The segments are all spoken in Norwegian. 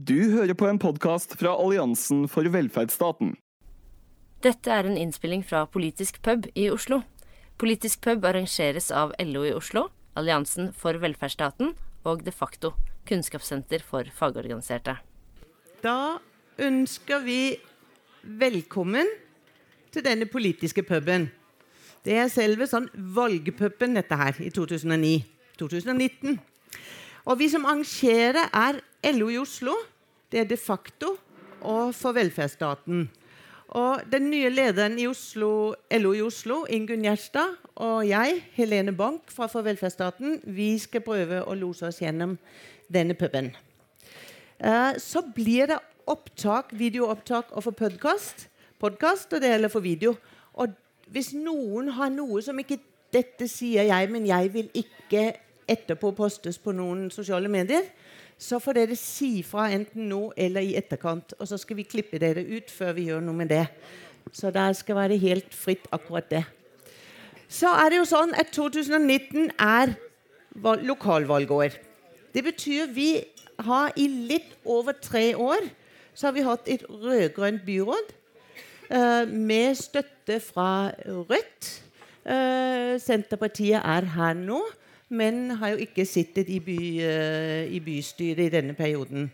Du hører på en podkast fra Alliansen for velferdsstaten. Dette er en innspilling fra Politisk pub i Oslo. Politisk pub arrangeres av LO i Oslo, Alliansen for velferdsstaten og De facto, kunnskapssenter for fagorganiserte. Da ønsker vi velkommen til denne politiske puben. Det er selve sånn valgpuben, dette her, i 2009. 2019. Og vi som arrangerer, er LO i Oslo, det er de facto, og for velferdsstaten. Og den nye lederen i Oslo, LO i Oslo, Ingunn Gjerstad, og jeg, Helene Bank fra For velferdsstaten, vi skal prøve å lose oss gjennom denne puben. Eh, så blir det opptak, videoopptak og for podkast. Podkast, og det gjelder for video. Og hvis noen har noe som ikke Dette sier jeg, men jeg vil ikke etterpå postes på noen sosiale medier, så får dere si fra enten nå eller i etterkant. Og så skal vi klippe dere ut før vi gjør noe med det. Så det skal være helt fritt, akkurat det. Så er det jo sånn at 2019 er lokalvalgår. Det betyr vi har i litt over tre år så har vi hatt et rød-grønt byråd eh, med støtte fra Rødt. Eh, Senterpartiet er her nå men har jo ikke sittet i, by, uh, i bystyret i denne perioden.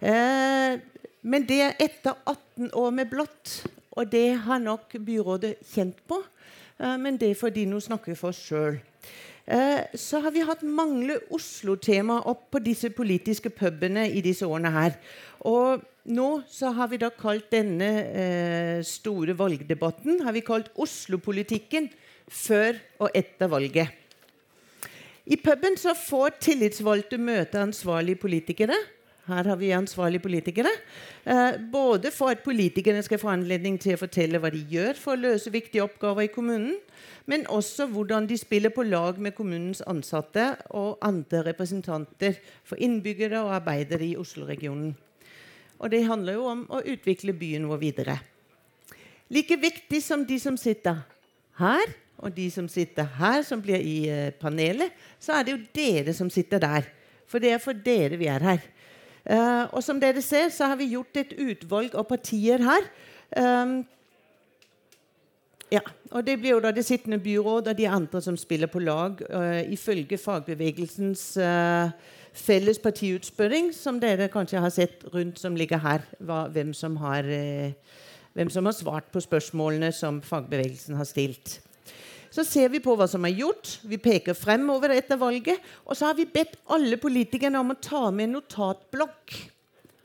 Uh, men det er etter 18 år med blått, og det har nok byrådet kjent på. Uh, men det er de nå snakker for oss sjøl. så har vi hatt mange Oslo-tema opp på disse politiske pubene i disse årene her. Og nå så har vi da kalt denne store valgdebatten har vi kalt Oslo-politikken før og etter valget. I puben så får tillitsvalgte møte ansvarlige politikere. Her har vi ansvarlige politikere. Eh, både for at politikerne skal få anledning til å fortelle hva de gjør for å løse viktige oppgaver i kommunen, men også hvordan de spiller på lag med kommunens ansatte og andre representanter for innbyggere og arbeidere i Oslo-regionen. Og det handler jo om å utvikle byen vår videre. Like viktig som de som sitter her, og de som sitter her, som blir i uh, panelet, så er det jo dere som sitter der. For det er for dere vi er her. Uh, og som dere ser, så har vi gjort et utvalg av partier her. Um, ja, og Det blir jo da det sittende byråd og de andre som spiller på lag, uh, ifølge fagbevegelsens uh, felles partiutspørring, som dere kanskje har sett rundt, som ligger her, hva, hvem, som har, uh, hvem som har svart på spørsmålene som fagbevegelsen har stilt. Så ser vi på hva som er gjort. Vi peker fremover etter valget. Og så har vi bedt alle politikerne om å ta med en notatblokk.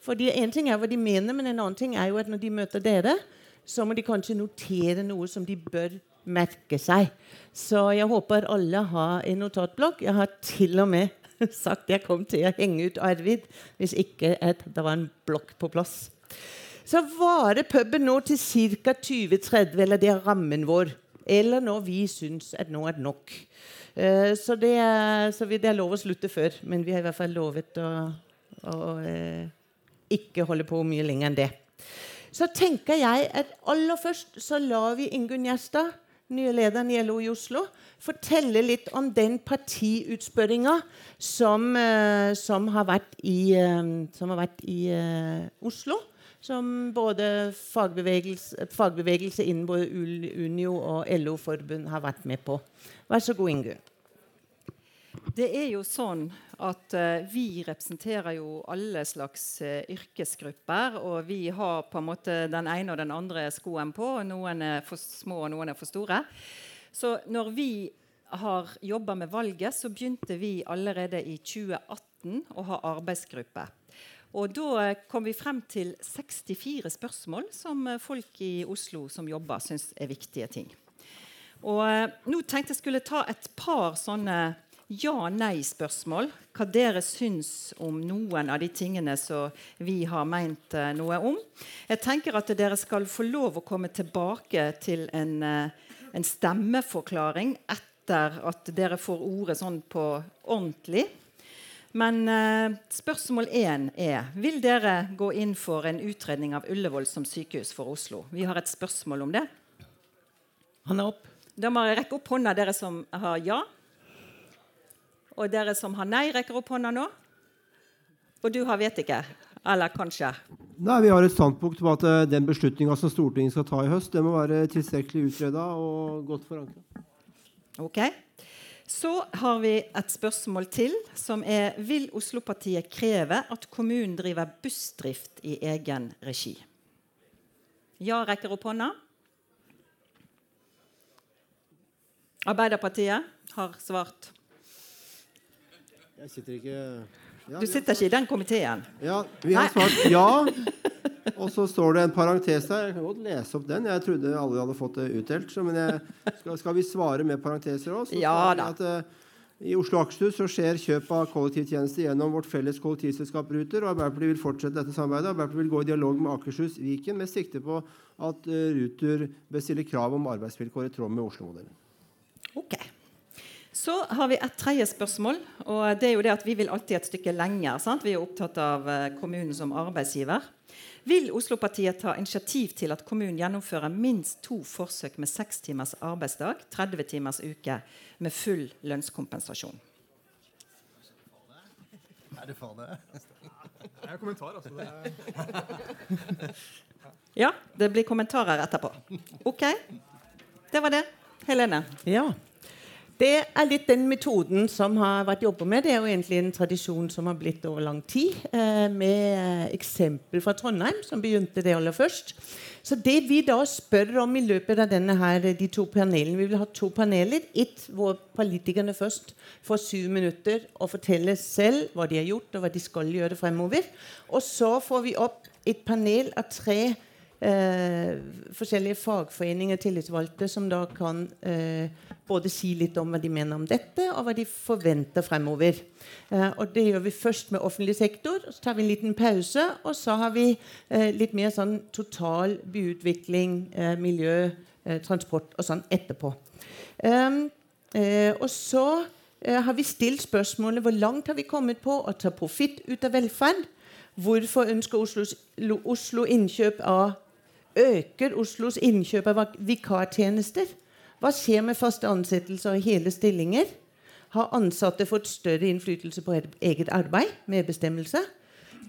Fordi En ting er hva de mener, men en annen ting er jo at når de møter dere, så må de kanskje notere noe som de bør merke seg. Så jeg håper alle har en notatblokk. Jeg har til og med sagt jeg kom til å henge ut Arvid hvis ikke at det var en blokk på plass. Så varer puben nå til ca. 2030, eller det er rammen vår eller når vi syns at nå er nok. Uh, så, det er, så det er lov å slutte før, men vi har i hvert fall lovet å, å uh, ikke holde på mye lenger enn det. Så tenker jeg at aller først så lar vi Ingunn Gjerstad, nye lederen i LO i Oslo, fortelle litt om den partiutspørringa som, uh, som, har vært i, har vært i Oslo som både fagbevegelse, fagbevegelse innen både Unio og LO-forbund har vært med på. Vær så god, Ingunn. Det er jo sånn at uh, vi representerer jo alle slags uh, yrkesgrupper. Og vi har på en måte den ene og den andre skoen på. Noen er for små, og noen er for store. Så når vi har jobba med valget, så begynte vi allerede i 2018 å ha arbeidsgruppe. Og da kom vi frem til 64 spørsmål som eh, folk i Oslo som jobber, syns er viktige ting. Og eh, nå tenkte jeg skulle ta et par sånne ja-nei-spørsmål. Hva dere syns om noen av de tingene som vi har meint eh, noe om. Jeg tenker at dere skal få lov å komme tilbake til en, en stemmeforklaring etter at dere får ordet sånn på ordentlig. Men eh, spørsmål én er Vil dere gå inn for en utredning av Ullevål som sykehus for Oslo? Vi har et spørsmål om det. Hånda opp. Da må jeg rekke opp hånda, dere som har ja. Og dere som har nei, rekker opp hånda nå. Og du har vet ikke? Eller kanskje? Nei, Vi har et standpunkt på at eh, den beslutninga som Stortinget skal ta i høst, det må være tilstrekkelig utreda og godt forankra. Ok. Så har vi et spørsmål til, som er Vil Oslo-partiet kreve at kommunen driver bussdrift i egen regi? Ja rekker opp hånda. Arbeiderpartiet har svart. Jeg sitter ikke ja, Du sitter ikke i den komiteen. Ja, vi har svart ja. Og så står det en parentes der. Jeg kan godt lese opp den. Jeg trodde alle hadde fått det utdelt. Men jeg, skal, skal, vi svare med parenteser òg? Ja. At, uh, I Oslo og Akershus så skjer kjøp av kollektivtjenester gjennom vårt felles kollektivselskap Ruter. og Arbeiderpartiet vil fortsette dette samarbeidet. Arbeiderpartiet vil gå i dialog med Akershus Viken med sikte på at uh, Ruter bestiller krav om arbeidsvilkår i tråd med Oslo-modellen. Ok. Så har vi et tredje spørsmål. og det er jo det at Vi vil alltid et stykke lenger. Sant? Vi er opptatt av eh, kommunen som arbeidsgiver. Vil Oslo-partiet ta initiativ til at kommunen gjennomfører minst to forsøk med seks timers arbeidsdag, 30 timers uke, med full lønnskompensasjon? Er det for det? Det er kommentar, altså. Det ja, det blir kommentarer etterpå. OK. Det var det. Helene? Ja. Det er litt den metoden som har vært jobba med. Det er jo egentlig en tradisjon som har blitt over lang tid. Eh, med eksempel fra Trondheim, som begynte det aller først. Så det vi da spør om i løpet av denne her, de to panelene Vi vil ha to paneler. Ett hvor politikerne først får syv minutter og forteller selv hva de har gjort, og hva de skal gjøre fremover. Og så får vi opp et panel av tre eh, forskjellige fagforeninger, og tillitsvalgte, som da kan eh, både si litt om hva de mener om dette, og hva de forventer fremover. Eh, og Det gjør vi først med offentlig sektor. Så tar vi en liten pause, og så har vi eh, litt mer sånn total byutvikling, eh, miljø, eh, transport og sånn etterpå. Og så har vi stilt spørsmålet hvor langt har vi kommet på å ta profitt ut av velferd. Hvorfor ønsker Oslo, Oslo innkjøp av Øker Oslos innkjøp av vikartjenester? Hva skjer med faste ansettelser og hele stillinger? Har ansatte fått større innflytelse på eget arbeid? Medbestemmelse?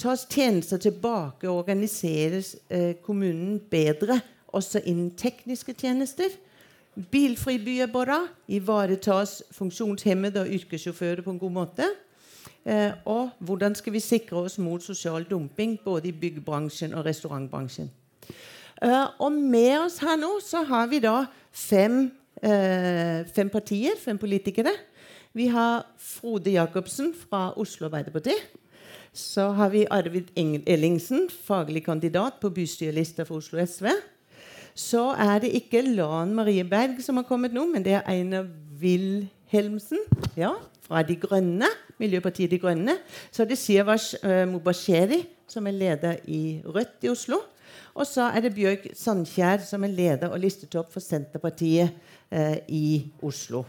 Tas tjenester tilbake og organiseres eh, kommunen bedre, også innen tekniske tjenester? Bilfri by er bra. Ivaretas funksjonshemmede og yrkessjåfører på en god måte? Eh, og hvordan skal vi sikre oss mot sosial dumping både i byggbransjen og restaurantbransjen? Uh, og med oss her nå så har vi da fem, uh, fem partier, fem politikere. Vi har Frode Jacobsen fra Oslo Arbeiderparti. Så har vi Arvid Ellingsen, faglig kandidat på bystyrelista for Oslo SV. Så er det ikke Lan Marie Berg som har kommet nå, men det er Einar Wilhelmsen ja, fra De Grønne, Miljøpartiet De Grønne. Så er det Siavash uh, Mubasheri, som er leder i Rødt i Oslo. Og så er det Bjørg Sandkjær, som er leder og listetopp for Senterpartiet eh, i Oslo.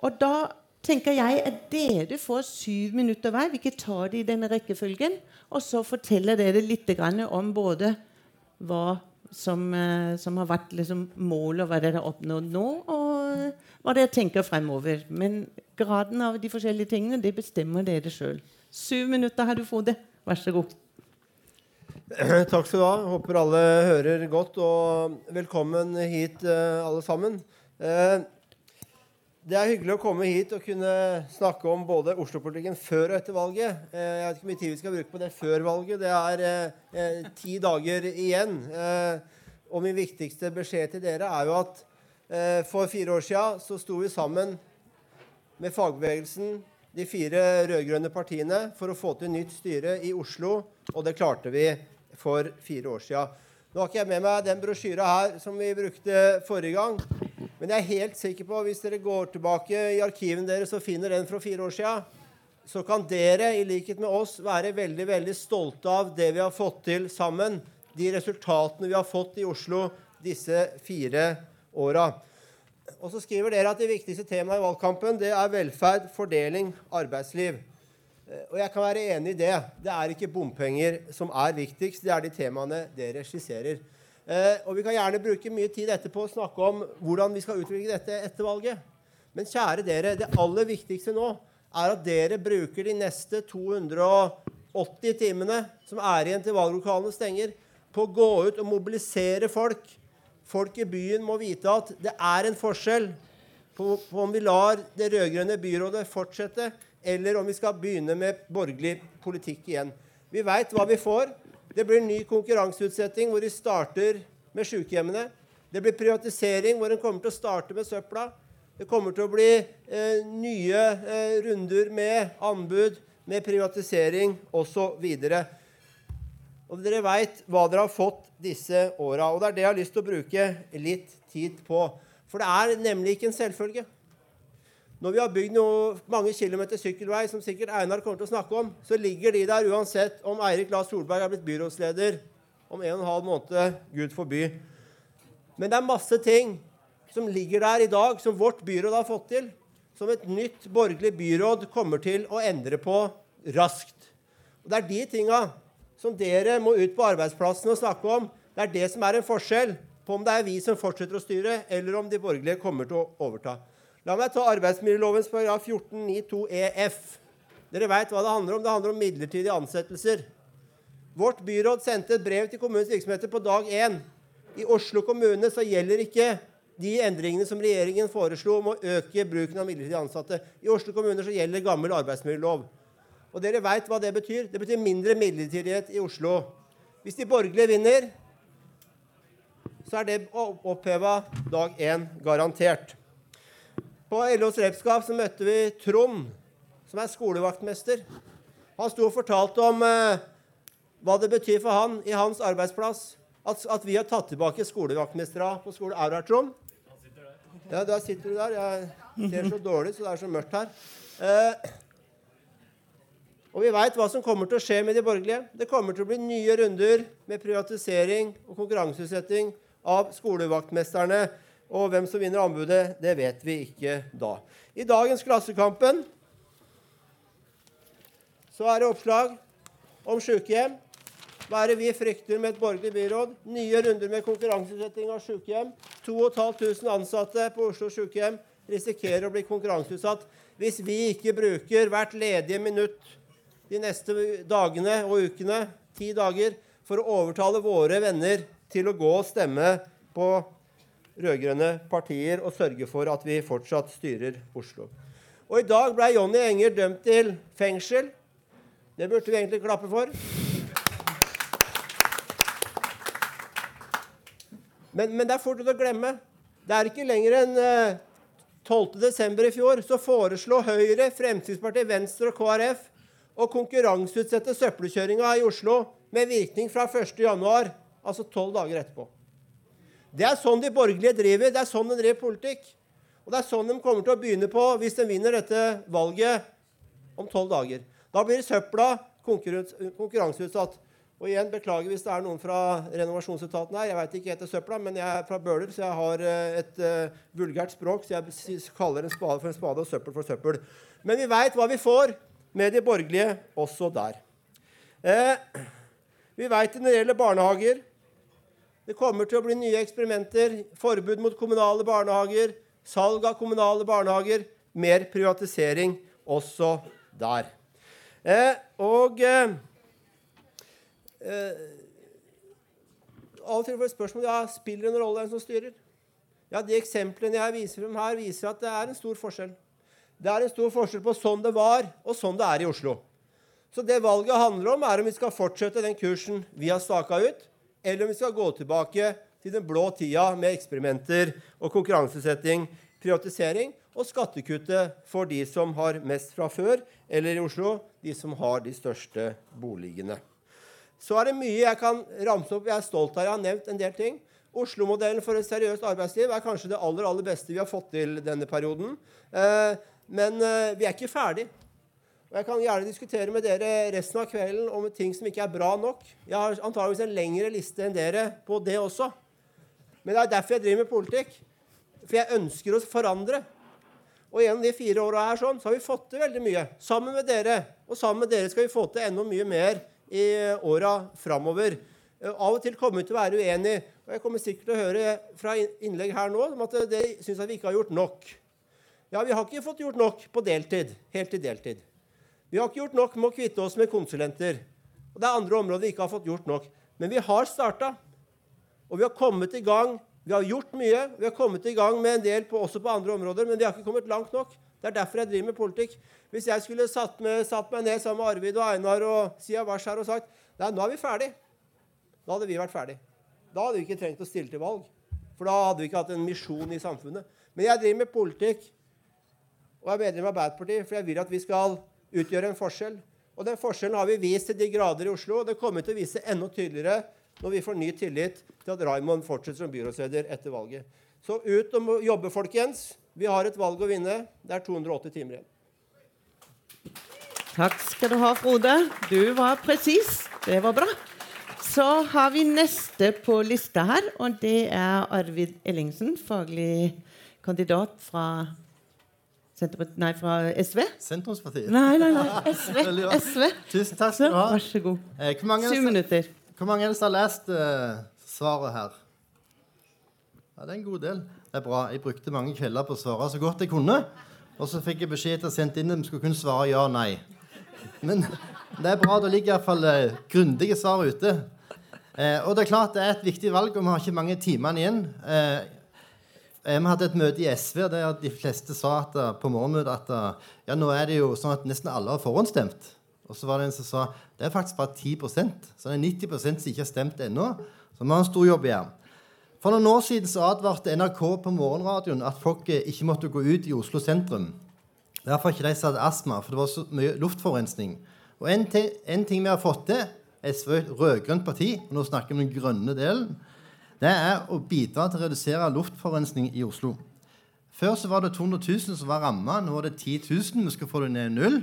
Og da tenker jeg at dere får syv minutter hver. Vi ikke tar det i denne rekkefølgen. Og så forteller dere litt om både hva som, eh, som har vært liksom, målet, og hva dere har oppnådd nå, og hva dere tenker fremover. Men graden av de forskjellige tingene det bestemmer dere sjøl. Syv minutter har du, Frode. Vær så god. Takk skal du ha. Håper alle hører godt. Og velkommen hit, eh, alle sammen. Eh, det er hyggelig å komme hit og kunne snakke om både Oslo-politikken før og etter valget. Eh, jeg vet ikke hvor mye tid vi skal bruke på det før valget. Det er ti dager igjen. Og min viktigste beskjed til dere er jo at for fire år siden så sto vi sammen med fagbevegelsen, de fire rød-grønne partiene, for å få til nytt styre i Oslo. Og det klarte vi for fire år sia. Nå har ikke jeg med meg den brosjyra her som vi brukte forrige gang. Men jeg er helt sikker på hvis dere går tilbake i arkivene deres og finner den fra fire år siden, så kan dere, i likhet med oss, være veldig veldig stolte av det vi har fått til sammen. De resultatene vi har fått i Oslo disse fire åra. Og så skriver dere at det viktigste temaet i valgkampen det er velferd, fordeling, arbeidsliv. Eh, og jeg kan være enig i det. Det er ikke bompenger som er viktigst. Det er de temaene dere skisserer. Eh, og vi kan gjerne bruke mye tid etterpå å snakke om hvordan vi skal utvikle dette etter valget. Men kjære dere, det aller viktigste nå er at dere bruker de neste 280 timene som er igjen til valglokalene stenger, på å gå ut og mobilisere folk. Folk i byen må vite at det er en forskjell på, om vi lar det rød-grønne byrådet fortsette, eller om vi skal begynne med borgerlig politikk igjen. Vi veit hva vi får. Det blir ny konkurranseutsetting hvor de starter med sykehjemmene. Det blir privatisering hvor en kommer til å starte med søpla. Det kommer til å bli eh, nye eh, runder med anbud, med privatisering osv. Og dere veit hva dere har fått disse åra. Og det er det jeg har lyst til å bruke litt tid på. For det er nemlig ikke en selvfølge. Når vi har bygd noe, mange kilometer sykkelvei, som sikkert Einar kommer til å snakke om, så ligger de der uansett om Eirik Lars Solberg er blitt byrådsleder om en og en halv måned. Gud forby. Men det er masse ting som ligger der i dag, som vårt byråd har fått til, som et nytt borgerlig byråd kommer til å endre på raskt. Og Det er de tinga som dere må ut på arbeidsplassen og snakke om. Det er det som er en forskjell på om det er vi som fortsetter å styre, eller om de borgerlige kommer til å overta. La meg ta arbeidsmiljølovens paragraf 14-9 EF. Dere veit hva det handler om. Det handler om midlertidige ansettelser. Vårt byråd sendte et brev til kommunens virksomheter på dag én. I Oslo kommune så gjelder ikke de endringene som regjeringen foreslo om å øke bruken av midlertidig ansatte. I Oslo kommune så gjelder gammel arbeidsmiljølov. Og dere veit hva det betyr? Det betyr mindre midlertidighet i Oslo. Hvis de borgerlige vinner, så er det oppheva dag én garantert. På LOs repskap så møtte vi Trond, som er skolevaktmester. Han sto og fortalte om eh, hva det betyr for han i hans arbeidsplass at, at vi har tatt tilbake skolevaktmestere på skole. Her, Trond? Ja, da sitter du der. Jeg ser så dårlig, så det er så mørkt her. Eh, og vi veit hva som kommer til å skje med de borgerlige. Det kommer til å bli nye runder med privatisering og konkurranseutsetting av skolevaktmesterne. Og hvem som vinner anbudet, det vet vi ikke da. I dagens Klassekampen så er det oppslag om sykehjem. Hva er det vi frykter med et borgerlig byråd? Nye runder med konkurranseutsetting av sykehjem. 2500 ansatte på Oslo sykehjem risikerer å bli konkurranseutsatt hvis vi ikke bruker hvert ledige minutt de neste dagene og ukene, ti dager, for å overtale våre venner til å gå og stemme på rød-grønne partier og sørge for at vi fortsatt styrer Oslo. Og I dag ble Jonny Enger dømt til fengsel. Det burde vi egentlig klappe for. Men, men det er fort å glemme. Det er ikke lenger enn 12.12. Eh, i fjor så foreslo Høyre, Fremskrittspartiet, Venstre og KrF å konkurranseutsette søppelkjøringa i Oslo med virkning fra 1.1., altså tolv dager etterpå. Det er sånn de borgerlige driver. Det er sånn de driver politikk. Og det er sånn de kommer til å begynne på hvis de vinner dette valget om tolv dager. Da blir søpla konkurranseutsatt. Og igjen, Beklager hvis det er noen fra renovasjonsetaten her. Jeg veit ikke heter søpla, men jeg er fra Bøler, så jeg har eh, et uh, vulgært språk. Så jeg kaller en spade for en spade og søppel for søppel. Men vi veit hva vi får med de borgerlige også der. Eh, vi veit når det gjelder barnehager. Det kommer til å bli nye eksperimenter. Forbud mot kommunale barnehager, salg av kommunale barnehager, mer privatisering også der. Eh, og eh, eh Av og til får jeg spørsmål ja, spiller det en rolle hvem som styrer. Ja, De eksemplene jeg viser frem her, viser at det er en stor forskjell. Det er en stor forskjell på sånn det var, og sånn det er i Oslo. Så det valget handler om, er om vi skal fortsette den kursen vi har staka ut, eller om vi skal gå tilbake til den blå tida med eksperimenter og konkurransesetting, privatisering og skattekuttet for de som har mest fra før, eller i Oslo de som har de største boligene. Så er det mye jeg kan ramse opp. Jeg er stolt av jeg har nevnt en del ting. Oslo-modellen for et seriøst arbeidsliv er kanskje det aller aller beste vi har fått til denne perioden. Eh, men uh, vi er ikke ferdig. Og Jeg kan gjerne diskutere med dere resten av kvelden om ting som ikke er bra nok. Jeg har antageligvis en lengre liste enn dere på det også. Men det er derfor jeg driver med politikk. For jeg ønsker å forandre. Og gjennom de fire åra her sånn, så har vi fått til veldig mye. Sammen med dere. Og sammen med dere skal vi få til enda mye mer i åra framover. Eh, av og til kommer vi til å være uenige. Og jeg kommer sikkert til å høre fra innlegg her nå om at dere syns at vi ikke har gjort nok. Ja, vi har ikke fått gjort nok på deltid, helt til deltid. Vi har ikke gjort nok med å kvitte oss med konsulenter. Og det er andre områder vi ikke har fått gjort nok. Men vi har starta. Og vi har kommet i gang. Vi har gjort mye. Vi har kommet i gang med en del på, også på andre områder, men vi har ikke kommet langt nok. Det er derfor jeg driver med politikk. Hvis jeg skulle satt, med, satt meg ned sammen med Arvid og Einar og Sia Wash her og sagt nei, nå er vi ferdig, da hadde vi vært ferdig. Da hadde vi ikke trengt å stille til valg. For da hadde vi ikke hatt en misjon i samfunnet. Men jeg driver med politikk og er medlem av Arbeiderpartiet, for jeg vil at vi skal utgjøre en forskjell. Og den forskjellen har vi vist til de grader i Oslo, og det kommer til å vise enda tydeligere når vi får ny tillit til at Raymond fortsetter som byrådsleder etter valget. Så ut og jobbe, folkens. Vi har et valg å vinne. Det er 280 timer igjen. Takk skal du ha, Frode. Du var presis. Det var bra. Så har vi neste på lista her, og det er Arvid Ellingsen, faglig kandidat fra, nei, fra SV. Sentrumspartiet. Nei, nei, nei. SV. SV. Tusen takk skal du ha. vær så god. Eh, Syv minutter. hvor mange er det som har lest uh, svaret her? Ja, det er en god del. Det er bra. Jeg brukte mange kvelder på å svare så godt jeg kunne. Og så fikk jeg beskjed til å sende inn at jeg skulle kunne svare ja og nei. Men det er bra. Det ligger iallfall uh, grundige svar ute. Eh, og det er klart det er et viktig valg, og vi har ikke mange timene igjen. Eh, eh, vi hadde et møte i SV der de fleste sa at, eh, på morgenmøtet at eh, ja, nå er det jo sånn at nesten alle har forhåndsstemt. Og så var det en som sa det er faktisk bare 10% så det er 90 som ikke har stemt ennå. Så vi har en stor jobb igjen. For noen år siden så advarte NRK på morgenradioen at folk eh, ikke måtte gå ut i Oslo sentrum. Derfor ikke de som hadde astma, for det var så mye luftforurensning. Og en, en ting vi har fått til, SV er et rød-grønt parti, og nå snakker vi om den grønne delen, det er å bidra til å redusere luftforurensning i Oslo. Før så var det 200 000 som var ramma, nå er det 10 000. Vi skal få det ned i null.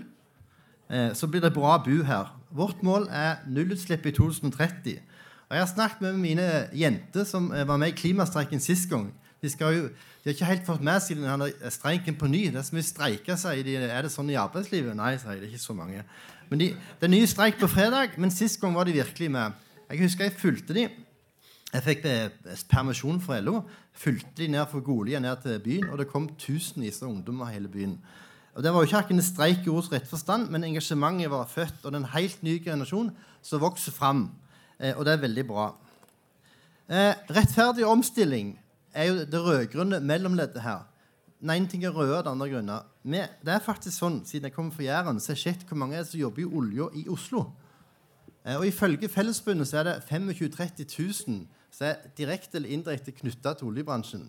Eh, så blir det bra å bo her. Vårt mål er nullutslipp i 2030. Og Jeg har snakket med mine jenter som eh, var med i klimastreiken sist gang. De, jo, de har ikke helt fått med seg denne streiken på ny. Det er så mye streiker, sier de. Er det sånn i arbeidslivet? Nei, sier de. Ikke så mange. Men de, Det er ny streik på fredag, men sist gang var de virkelig med. Jeg husker jeg fulgte de. Jeg fikk permisjon fra LO. Fulgte de ned fra Golia ned til byen, og det kom tusenvis av ungdommer i hele byen. Og Det var jo ikke akkurat en streik i ords rette forstand, men engasjementet var født, og det er en helt ny generasjon som vokser fram. Eh, og det er veldig bra. Eh, rettferdig omstilling er jo det rød-grønne mellomleddet her. Den ting er røde, den andre grønne. Det er faktisk sånn, Siden jeg kommer fra Jæren, så har jeg sett hvor mange som jobber i olja i Oslo. Eh, og Ifølge Fellesbundet så er det 25 000-30 000 som er direkte eller indirekte knytta til oljebransjen.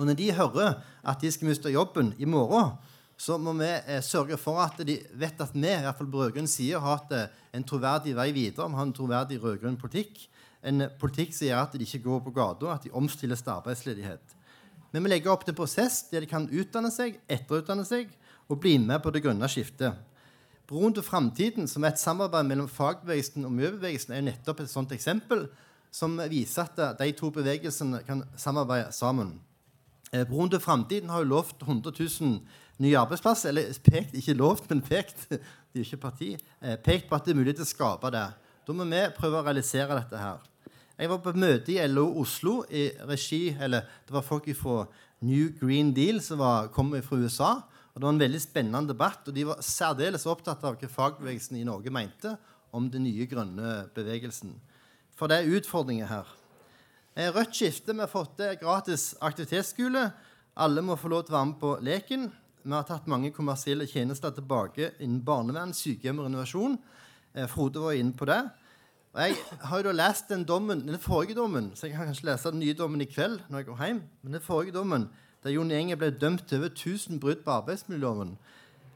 Og når de hører at de skal miste jobben i morgen, så må vi eh, sørge for at de vet at vi i hvert fall på rød-grønn side har hatt eh, en troverdig vei videre. Vi har en troverdig rød-grønn politikk. En eh, politikk som gjør at de ikke går på gata, at de omstilles til arbeidsledighet. Men vi legger opp til en prosess der de kan utdanne seg, etterutdanne seg og bli med på det grønne skiftet. Broen til framtiden, som er et samarbeid mellom fagbevegelsen og miljøbevegelsen, er nettopp et sånt eksempel som viser at de to bevegelsene kan samarbeide sammen. Eh, Broen til framtiden har jo lovt 100 000 nye arbeidsplasser. Eller pekt, ikke lovt, men pekt. De er ikke parti. Eh, pekt på at det er mulig å skape det. Da må vi prøve å realisere dette her. Jeg var på møte i LO Oslo i regi Eller det var folk fra New Green Deal som var, kom fra USA. Og Det var en veldig spennende debatt, og de var særdeles opptatt av hva fagbevegelsen i Norge mente om den nye grønne bevegelsen. For det er utfordringer her. Eh, Rødt skifte. Vi har fått til gratis aktivitetsskole. Alle må få lov til å være med på leken. Vi har tatt mange kommersielle tjenester tilbake innen barnevern, sykehjem og renovasjon. Eh, Frode var inne på det. Og Jeg har jo da lest den dommen, den forrige dommen, så jeg kan kanskje lese den nye dommen i kveld. når jeg går hjem. Men den forrige dommen, der Jon Enger ble dømt til over 1000 brudd på arbeidsmiljøloven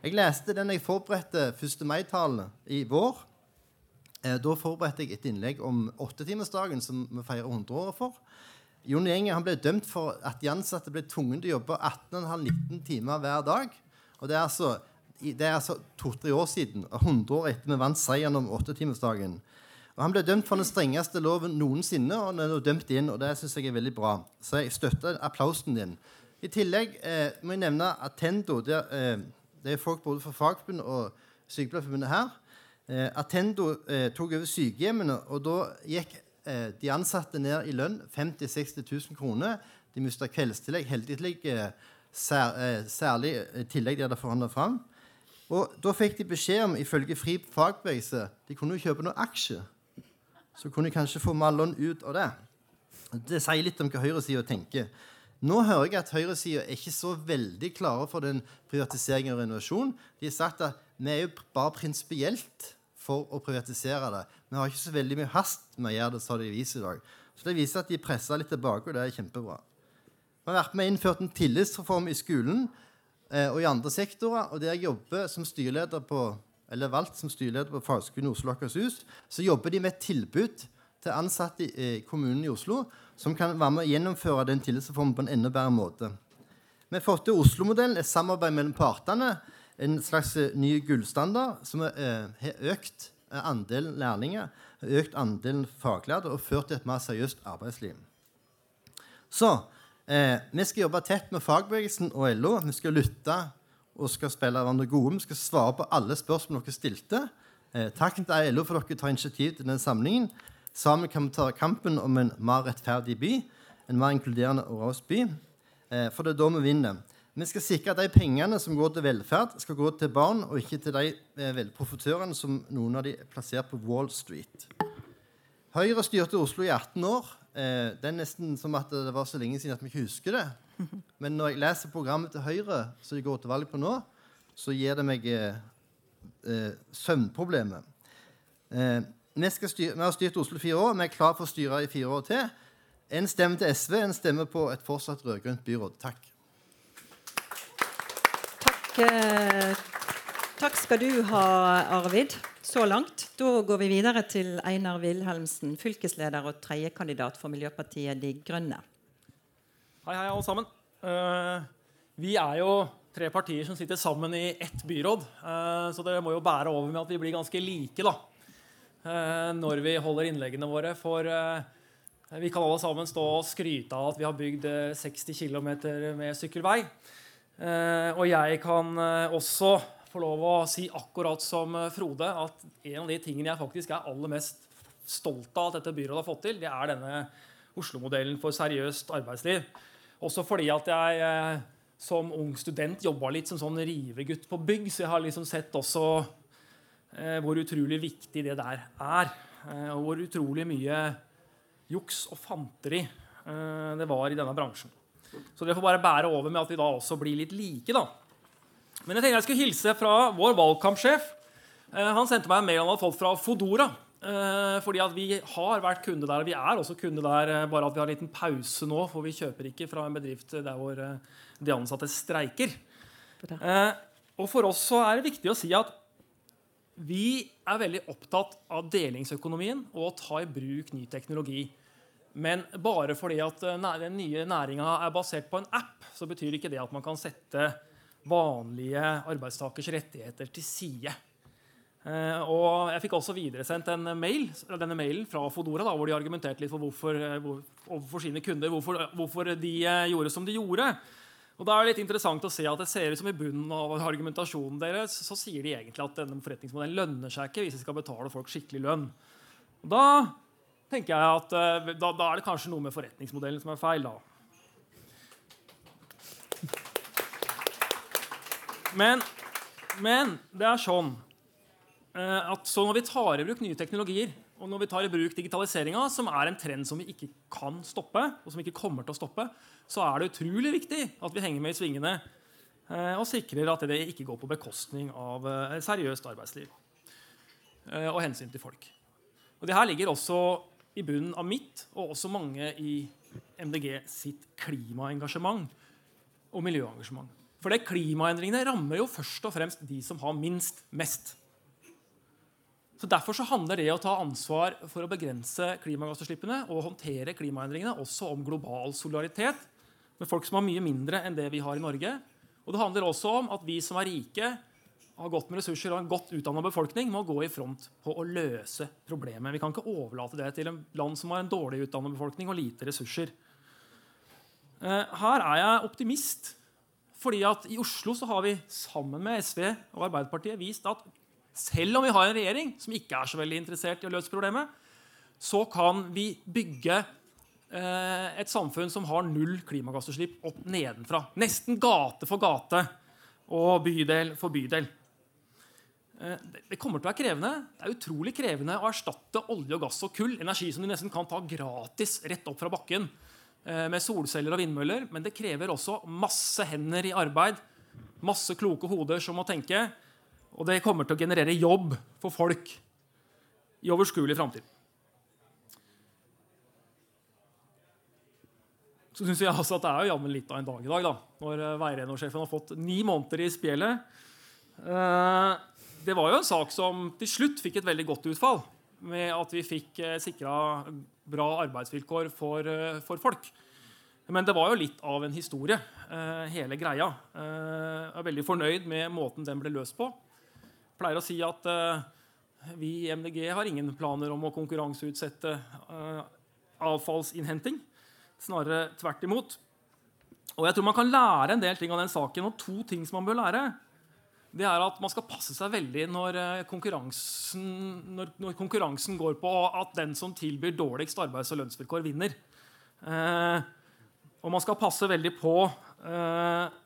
Jeg leste den jeg forberedte 1. mai-talen i vår. Eh, da forberedte jeg et innlegg om åttetimersdagen, som vi feirer 100 år for. Jon Gjenge ble dømt for at de ansatte ble tvunget til å jobbe 18,5-19 timer hver dag. Og Det er altså, altså to-tre år siden, 100 år etter vi vant seieren om åttetimersdagen. Og Han ble dømt for den strengeste loven noensinne, og han er dømt inn. og Det syns jeg er veldig bra. Så jeg støtter applausen din. I tillegg eh, må jeg nevne Attendo. Det er, eh, det er folk både fra Fagforbundet og Sykepleierforbundet her. Eh, Attendo eh, tok over sykehjemmene, og da gikk eh, de ansatte ned i lønn 50 000-60 000 kroner. De mista kveldstillegg, heldigtillegg, eh, sær, eh, særlig eh, tillegg de hadde forhandla fram. Og da fikk de beskjed om, ifølge Fri fagbevegelse, de kunne jo kjøpe noen aksjer. Så kunne de kanskje få Mallon ut av det. Det sier litt om hva høyresida tenker. Nå hører jeg at høyresida er ikke så veldig klare for den privatiseringen og renovasjonen. De har sagt at vi er jo bare prinsipielt for å privatisere det. Vi har ikke så veldig mye hast med å gjøre det, sa de i dag. Så det viser at de presser litt tilbake, og det er kjempebra. Vi har vært med innført en tillitsreform i skolen eh, og i andre sektorer. Og der jeg jobber som styreleder på, eller valgt som styreleder på Fagskolen Oslo Akershus, så jobber de med et tilbud til ansatte i eh, kommunen i Oslo som kan være med å gjennomføre den tillitsreformen på en enda bedre måte. Vi har fått til Oslo-modellen, et samarbeid mellom partene. En slags eh, ny gullstandard som eh, har økt eh, andelen lærlinger, økt andelen faglærte og ført til et mer seriøst arbeidsliv. Så eh, vi skal jobbe tett med fagbevegelsen og LO. Vi skal lytte og skal spille hverandre gode. Vi skal svare på alle spørsmål dere stilte. Eh, takk til LO for dere tar initiativ til denne samlingen. Sammen kan vi ta kampen om en mer rettferdig by, en mer inkluderende og raus by. Eh, for det er da vi vinner. Vi skal sikre at de pengene som går til velferd, skal gå til barn, og ikke til de eh, profitørene som noen av de er plassert på Wall Street. Høyre styrte Oslo i 18 år. Eh, det er nesten som at det var så lenge siden at vi ikke husker det. Men når jeg leser programmet til Høyre, som de går til valg på nå, så gir det meg eh, eh, søvnproblemer. Eh, vi, vi, har styrt Oslo fire år. Vi er klar for å styre i fire år til. En stemme til SV, en stemme på et fortsatt rød-grønt byråd. Takk. Eh, takk skal du ha, Arvid, så langt. Da går vi videre til Einar Wilhelmsen, fylkesleder og tredjekandidat for Miljøpartiet De Grønne. Hei, hei, alle sammen. Uh, vi er jo tre partier som sitter sammen i ett byråd, uh, så dere må jo bære over med at vi blir ganske like da, når vi holder innleggene våre. For vi kan alle sammen stå og skryte av at vi har bygd 60 km med sykkelvei. Eh, og jeg kan eh, også få lov å si akkurat som eh, Frode at en av de tingene jeg faktisk er aller mest stolt av at dette byrådet har fått til, det er denne Oslo-modellen for seriøst arbeidsliv. Også fordi at jeg som ung student jobba litt som sånn rivegutt på bygg, så jeg har liksom sett også eh, hvor utrolig viktig det der er. Eh, og hvor utrolig mye juks og fanteri eh, det var i denne bransjen. Så dere får bare bære over med at vi da også blir litt like. da. Men jeg tenkte jeg skulle hilse fra vår valgkampsjef. Eh, han sendte meg en mail han hadde fått fra Fodora. Eh, fordi at vi har vært kunde der, og vi er også kunde der, eh, bare at vi har en liten pause nå. For vi kjøper ikke fra en bedrift der hvor de ansatte streiker. Og for oss så er det viktig å si at vi er veldig opptatt av delingsøkonomien og å ta i bruk ny teknologi. Men bare fordi at eh, den nye næringa er basert på en app, så betyr ikke det at man kan sette vanlige arbeidstakers rettigheter til side. Eh, og Jeg fikk også videresendt en mail, denne mailen fra Fodora, da, hvor de argumenterte litt for hvorfor, eh, overfor sine kunder hvorfor, hvorfor, de gjorde som de gjorde. Og da er det litt interessant å se at det ser ut som I bunnen av argumentasjonen deres så sier de egentlig at denne forretningsmodellen lønner seg ikke hvis de skal betale folk skikkelig lønn. Og da tenker jeg at uh, da, da, er det kanskje noe med forretningsmodellen som er feil. da. Men, men det er sånn uh, at så når vi tar i bruk nye teknologier, og når vi tar i bruk digitaliseringa, som er en trend som vi ikke kan stoppe, og som ikke kommer til å stoppe, så er det utrolig viktig at vi henger med i svingene uh, og sikrer at det ikke går på bekostning av seriøst arbeidsliv og hensyn til folk. Og det her ligger også i bunnen av mitt og også mange i MDG sitt klimaengasjement og miljøengasjement. For det klimaendringene rammer jo først og fremst de som har minst mest. Så Derfor så handler det å ta ansvar for å begrense klimagassutslippene og håndtere klimaendringene også om global solidaritet med folk som har mye mindre enn det vi har i Norge. Og det handler også om at vi som er rike, har godt med ressurser og en godt utdanna befolkning, må gå i front på å løse problemet. Vi kan ikke overlate det til en land som har en dårlig utdanna befolkning og lite ressurser. Eh, her er jeg optimist. fordi at I Oslo så har vi sammen med SV og Arbeiderpartiet vist at selv om vi har en regjering som ikke er så veldig interessert i å løse problemet, så kan vi bygge eh, et samfunn som har null klimagassutslipp opp nedenfra. Nesten gate for gate og bydel for bydel. Eh, det- kommer til å være krevende. Det er utrolig krevende å erstatte olje og gass og kull, energi som du nesten kan ta gratis rett opp fra bakken eh, med solceller og vindmøller. Men det krever også masse hender i arbeid, masse kloke hoder som må tenke. Og det kommer til å generere jobb for folk i overskuelig framtid. Så synes jeg altså at Det er jo jammen litt av en dag i dag, da, når eh, veirenholdssjefen har fått ni måneder i spjelet. Det var jo en sak som til slutt fikk et veldig godt utfall, med at vi fikk eh, sikra bra arbeidsvilkår for, eh, for folk. Men det var jo litt av en historie, eh, hele greia. Eh, Jeg er veldig fornøyd med måten den ble løst på. Jeg pleier å si at vi i MDG har ingen planer om å konkurranseutsette avfallsinnhenting. Snarere tvert imot. Og jeg tror man kan lære en del ting av den saken. Og to ting som man bør lære, det er at man skal passe seg veldig når eh, konkurransen, når, når konkurransen går på at den som tilbyr dårligst arbeids- og lønnsvilkår, vinner. Eh, og man skal passe veldig på eh,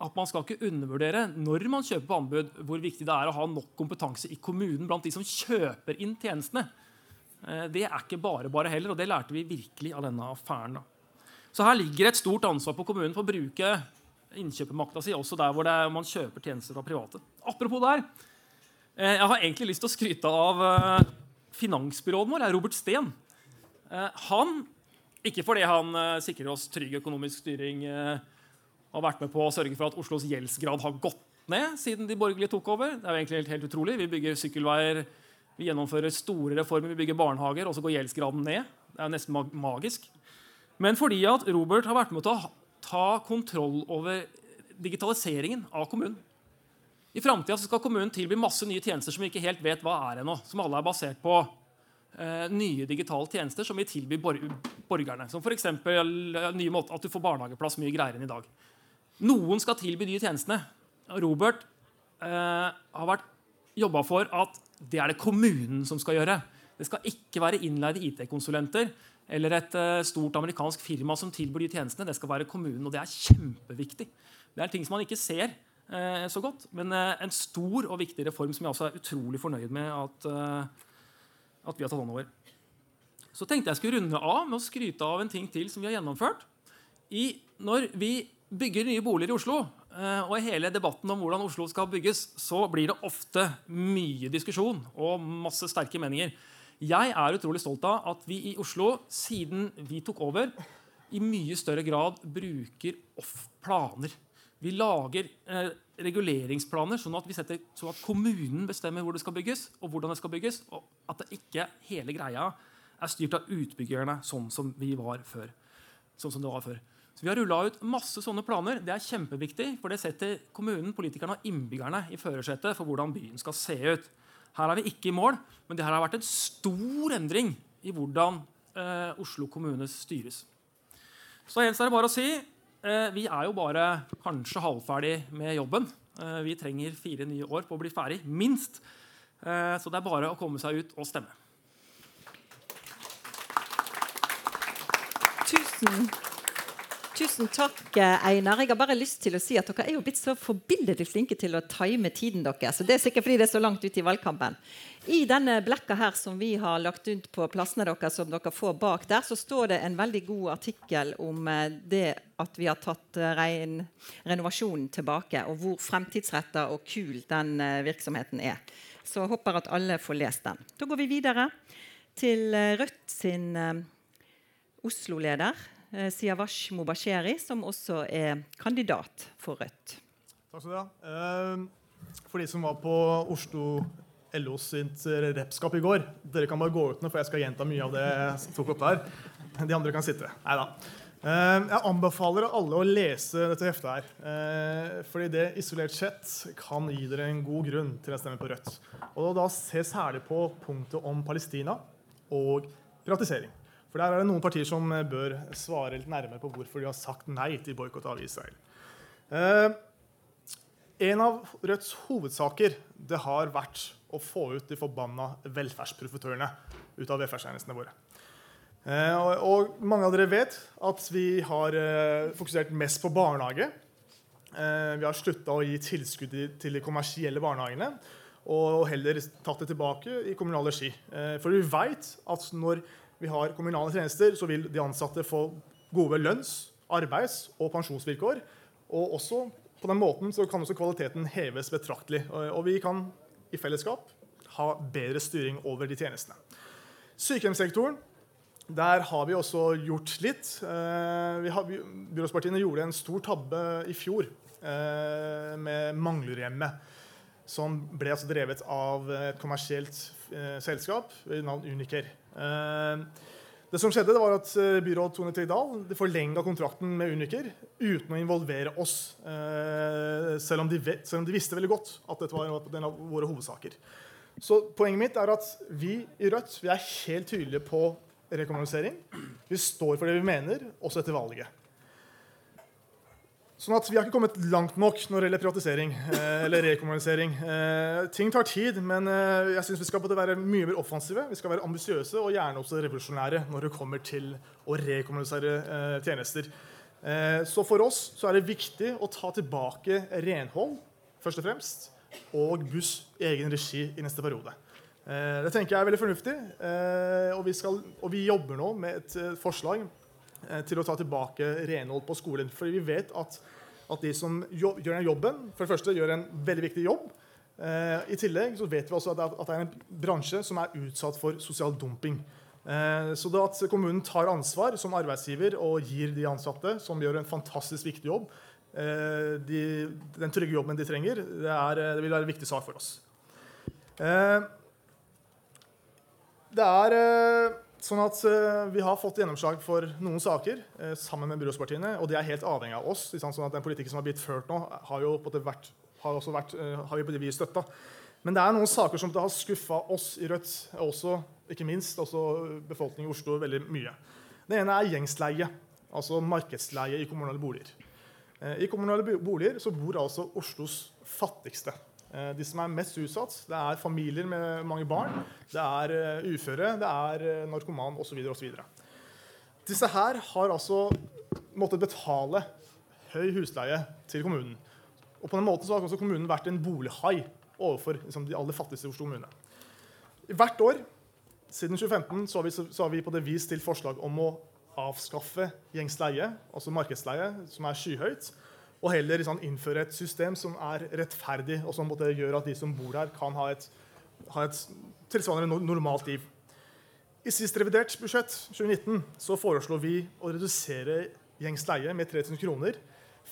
at man skal ikke undervurdere når man kjøper på anbud, hvor viktig det er å ha nok kompetanse i kommunen blant de som kjøper inn tjenestene. Eh, Det er ikke bare bare heller, og det lærte vi virkelig av denne affæren. Så her ligger et stort ansvar på kommunen for å bruke innkjøpermakta si også der hvor det man kjøper tjenester fra private. Apropos der, eh, jeg har egentlig lyst til å skryte av eh, finansbyråden vår, Robert Steen. Eh, Han, ikke fordi han sikrer oss trygg økonomisk styring, og har vært med på å sørge for at Oslos gjeldsgrad har gått ned siden de borgerlige tok over. Det er jo egentlig helt, helt utrolig. Vi bygger sykkelveier, vi gjennomfører store reformer, vi bygger barnehager, og så går gjeldsgraden ned. Det er jo nesten magisk. Men fordi at Robert har vært med til å ta kontroll over digitaliseringen av kommunen. I framtida skal kommunen tilby masse nye tjenester som vi ikke helt vet hva er ennå. Som alle er basert på eh, nye digitale tjenester som vi tilbyr bor borgerne. Som f.eks. nye at du får barnehageplass mye greiere enn i dag. Noen skal tilby de tjenestene. Robert eh, har jobba for at det er det kommunen som skal gjøre. Det skal ikke være innleide IT-konsulenter eller et eh, stort amerikansk firma som tilbyr de tjenestene. Det skal være kommunen, og det er kjempeviktig. Det er ting som man ikke ser eh, så godt, men eh, en stor og viktig reform som jeg også er utrolig fornøyd med at, at vi har tatt hånd over. Så tenkte jeg skulle runde av med å skryte av en ting til som vi har gjennomført. I, når vi bygger nye boliger i Oslo, og i hele debatten om hvordan Oslo skal bygges, så blir det ofte mye diskusjon og masse sterke meninger. Jeg er utrolig stolt av at vi i Oslo, siden vi tok over, i mye større grad bruker off-planer. Vi lager eh, reguleringsplaner sånn at, setter, sånn at kommunen bestemmer hvor det skal bygges, og hvordan det skal bygges, og at det ikke hele greia er styrt av utbyggerne sånn som vi var før. Sånn som det var før. Så Vi har rulla ut masse sånne planer. Det er kjempeviktig, for det setter kommunen, politikerne og innbyggerne i førersetet for hvordan byen skal se ut. Her er vi ikke i mål, men det her har vært en stor endring i hvordan eh, Oslo kommune styres. Så helst er det bare å si eh, vi er jo bare kanskje halvferdig med jobben. Eh, vi trenger fire nye år på å bli ferdig, minst. Eh, så det er bare å komme seg ut og stemme. Tusen, tusen takk, eh, Einar. Jeg har bare lyst til å si at Dere er jo blitt så forbilledlig flinke til å time tiden deres. Så det er sikkert fordi det er så langt ut i valgkampen. I denne blekka her som vi har lagt ut på plassene deres, som dere får bak der, så står det en veldig god artikkel om eh, det at vi har tatt eh, rein, renovasjonen tilbake, og hvor fremtidsretta og kul den virksomheten er. Så jeg håper at alle får lest den. Da går vi videre til Rødt sin Oslo-leder, Siavash Mobasheri, som også er kandidat for Rødt. Takk skal du ha. Eh, For de som var på Oslo LOs sitt repskap i går Dere kan bare gå ut nå, for jeg skal gjenta mye av det jeg tok opp der. De andre kan sitte. Nei da. Jeg anbefaler alle å lese dette heftet her. eh, Fordi det isolert sett kan gi dere en god grunn til å stemme på Rødt. Og da se særlig på punktet om Palestina og privatisering. For der er det noen partier som bør svare litt nærmere på hvorfor de har sagt nei til boikott av Israel. Eh, en av Rødts hovedsaker det har vært å få ut de forbanna velferdsprofitørene ut av velferdstjenestene våre. Eh, og, og mange av dere vet at vi har eh, fokusert mest på barnehage. Eh, vi har slutta å gi tilskudd til de kommersielle barnehagene og heller tatt det tilbake i kommunal regi. Eh, For vi veit at når vi har kommunale tjenester, så vil de ansatte få gode lønns-, arbeids- og pensjonsvilkår. Og også på den måten så kan også kvaliteten heves betraktelig. Og og vi kan i fellesskap ha bedre styring over de tjenestene. Sykehjemssektoren der har vi også gjort litt. Eh, vi har, byrådspartiene gjorde en stor tabbe i fjor eh, med Manglerhjemmet, som ble altså drevet av et kommersielt eh, selskap ved navn Uniker. Eh, det som skjedde, det var at eh, byråd Tone Tegdal forlenga kontrakten med Uniker uten å involvere oss, eh, selv, om vet, selv om de visste veldig godt at dette var en av våre hovedsaker. Så poenget mitt er at vi i Rødt vi er helt tydelige på rekommunalisering. Vi står for det vi mener, også etter valget. Sånn at Vi har ikke kommet langt nok når det gjelder privatisering eh, eller rekommunalisering. Eh, ting tar tid, men eh, jeg synes vi skal både være mye mer offensive vi skal være ambisiøse og gjerne også revolusjonære når det kommer til å rekommunisere eh, tjenester. Eh, så for oss så er det viktig å ta tilbake renhold først og fremst, og buss i egen regi i neste periode. Eh, det tenker jeg er veldig fornuftig, og vi, skal, og vi jobber nå med et forslag til å ta tilbake renhold på skolen. For vi vet at, at de som gjør den jobben, for det første gjør en veldig viktig jobb. Eh, I tillegg så vet vi også at det, er, en bransje som er utsatt for sosial dumping. Eh, så det at kommunen tar ansvar som arbeidsgiver og gir de ansatte, som gjør en fantastisk viktig jobb, eh, de, den trygge jobben de trenger, det, er, det vil være en viktig sak for oss. Eh, det er eh, sånn at eh, Vi har fått gjennomslag for noen saker eh, sammen med byrådspartiene, og det er helt avhengig av oss. Sånn at Den politikken som har blitt ført nå, har jo på det vært, har også vært, eh, har vi på det vis støtta. Men det er noen saker som det har skuffa oss i Rødt, og også, ikke minst også befolkningen i Oslo, veldig mye. Det ene er gjengsleie, altså markedsleie i kommunale boliger. I kommunale boliger så bor altså Oslos fattigste. Eh, De som er mest utsatt, det er familier med mange barn, det er eh, uføre, det er eh, narkoman osv. Disse her har altså måttet betale høy husleie til kommunen. Og på den måten så har også kommunen vært en bolighai overfor liksom, de aller fattigste i Oslo kommune. Hvert år siden 2015 så har, vi, så har vi på det vis til forslag om å avskaffe gjengs leie, altså markedsleie, som er skyhøyt, og heller liksom, innføre et system som er rettferdig, og som gjøre at de som bor der, kan ha et, ha et tilsvarende normalt liv. I sist revidert budsjett 2019 så foreslo vi å redusere gjengs leie med 3000 kroner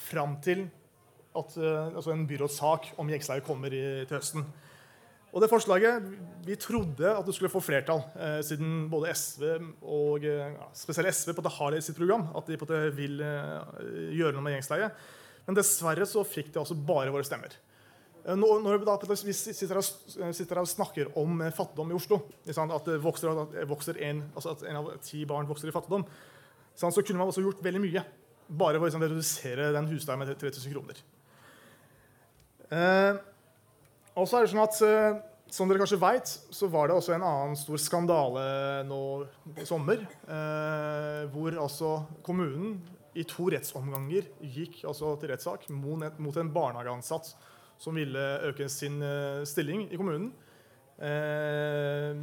fram til at eh, altså en byrådssak om gjengsleie kommer i, til høsten. Og det forslaget, Vi trodde at det skulle få flertall, eh, siden både SV og eh, ja, spesielt SV på det har det i sitt program, at de på det vil eh, gjøre noe med gjengsleie. Men dessverre så fikk det altså bare våre stemmer. Eh, Når, vi på sitter her, og- snakker om eh, fattigdom i Oslo, at vokser, at en, altså at en av ti barn vokser i fattigdom, så kunne man også gjort veldig mye. Bare for å redusere den husleien med 3000 kroner. Eh, og så er det sånn at, eh, Som dere kanskje vet, så var det også en annen stor skandale nå i sommer. Eh, hvor altså kommunen i to rettsomganger gikk altså til rettssak mot, en- barnehageansatt som ville øke sin eh, stilling i kommunen. Eh,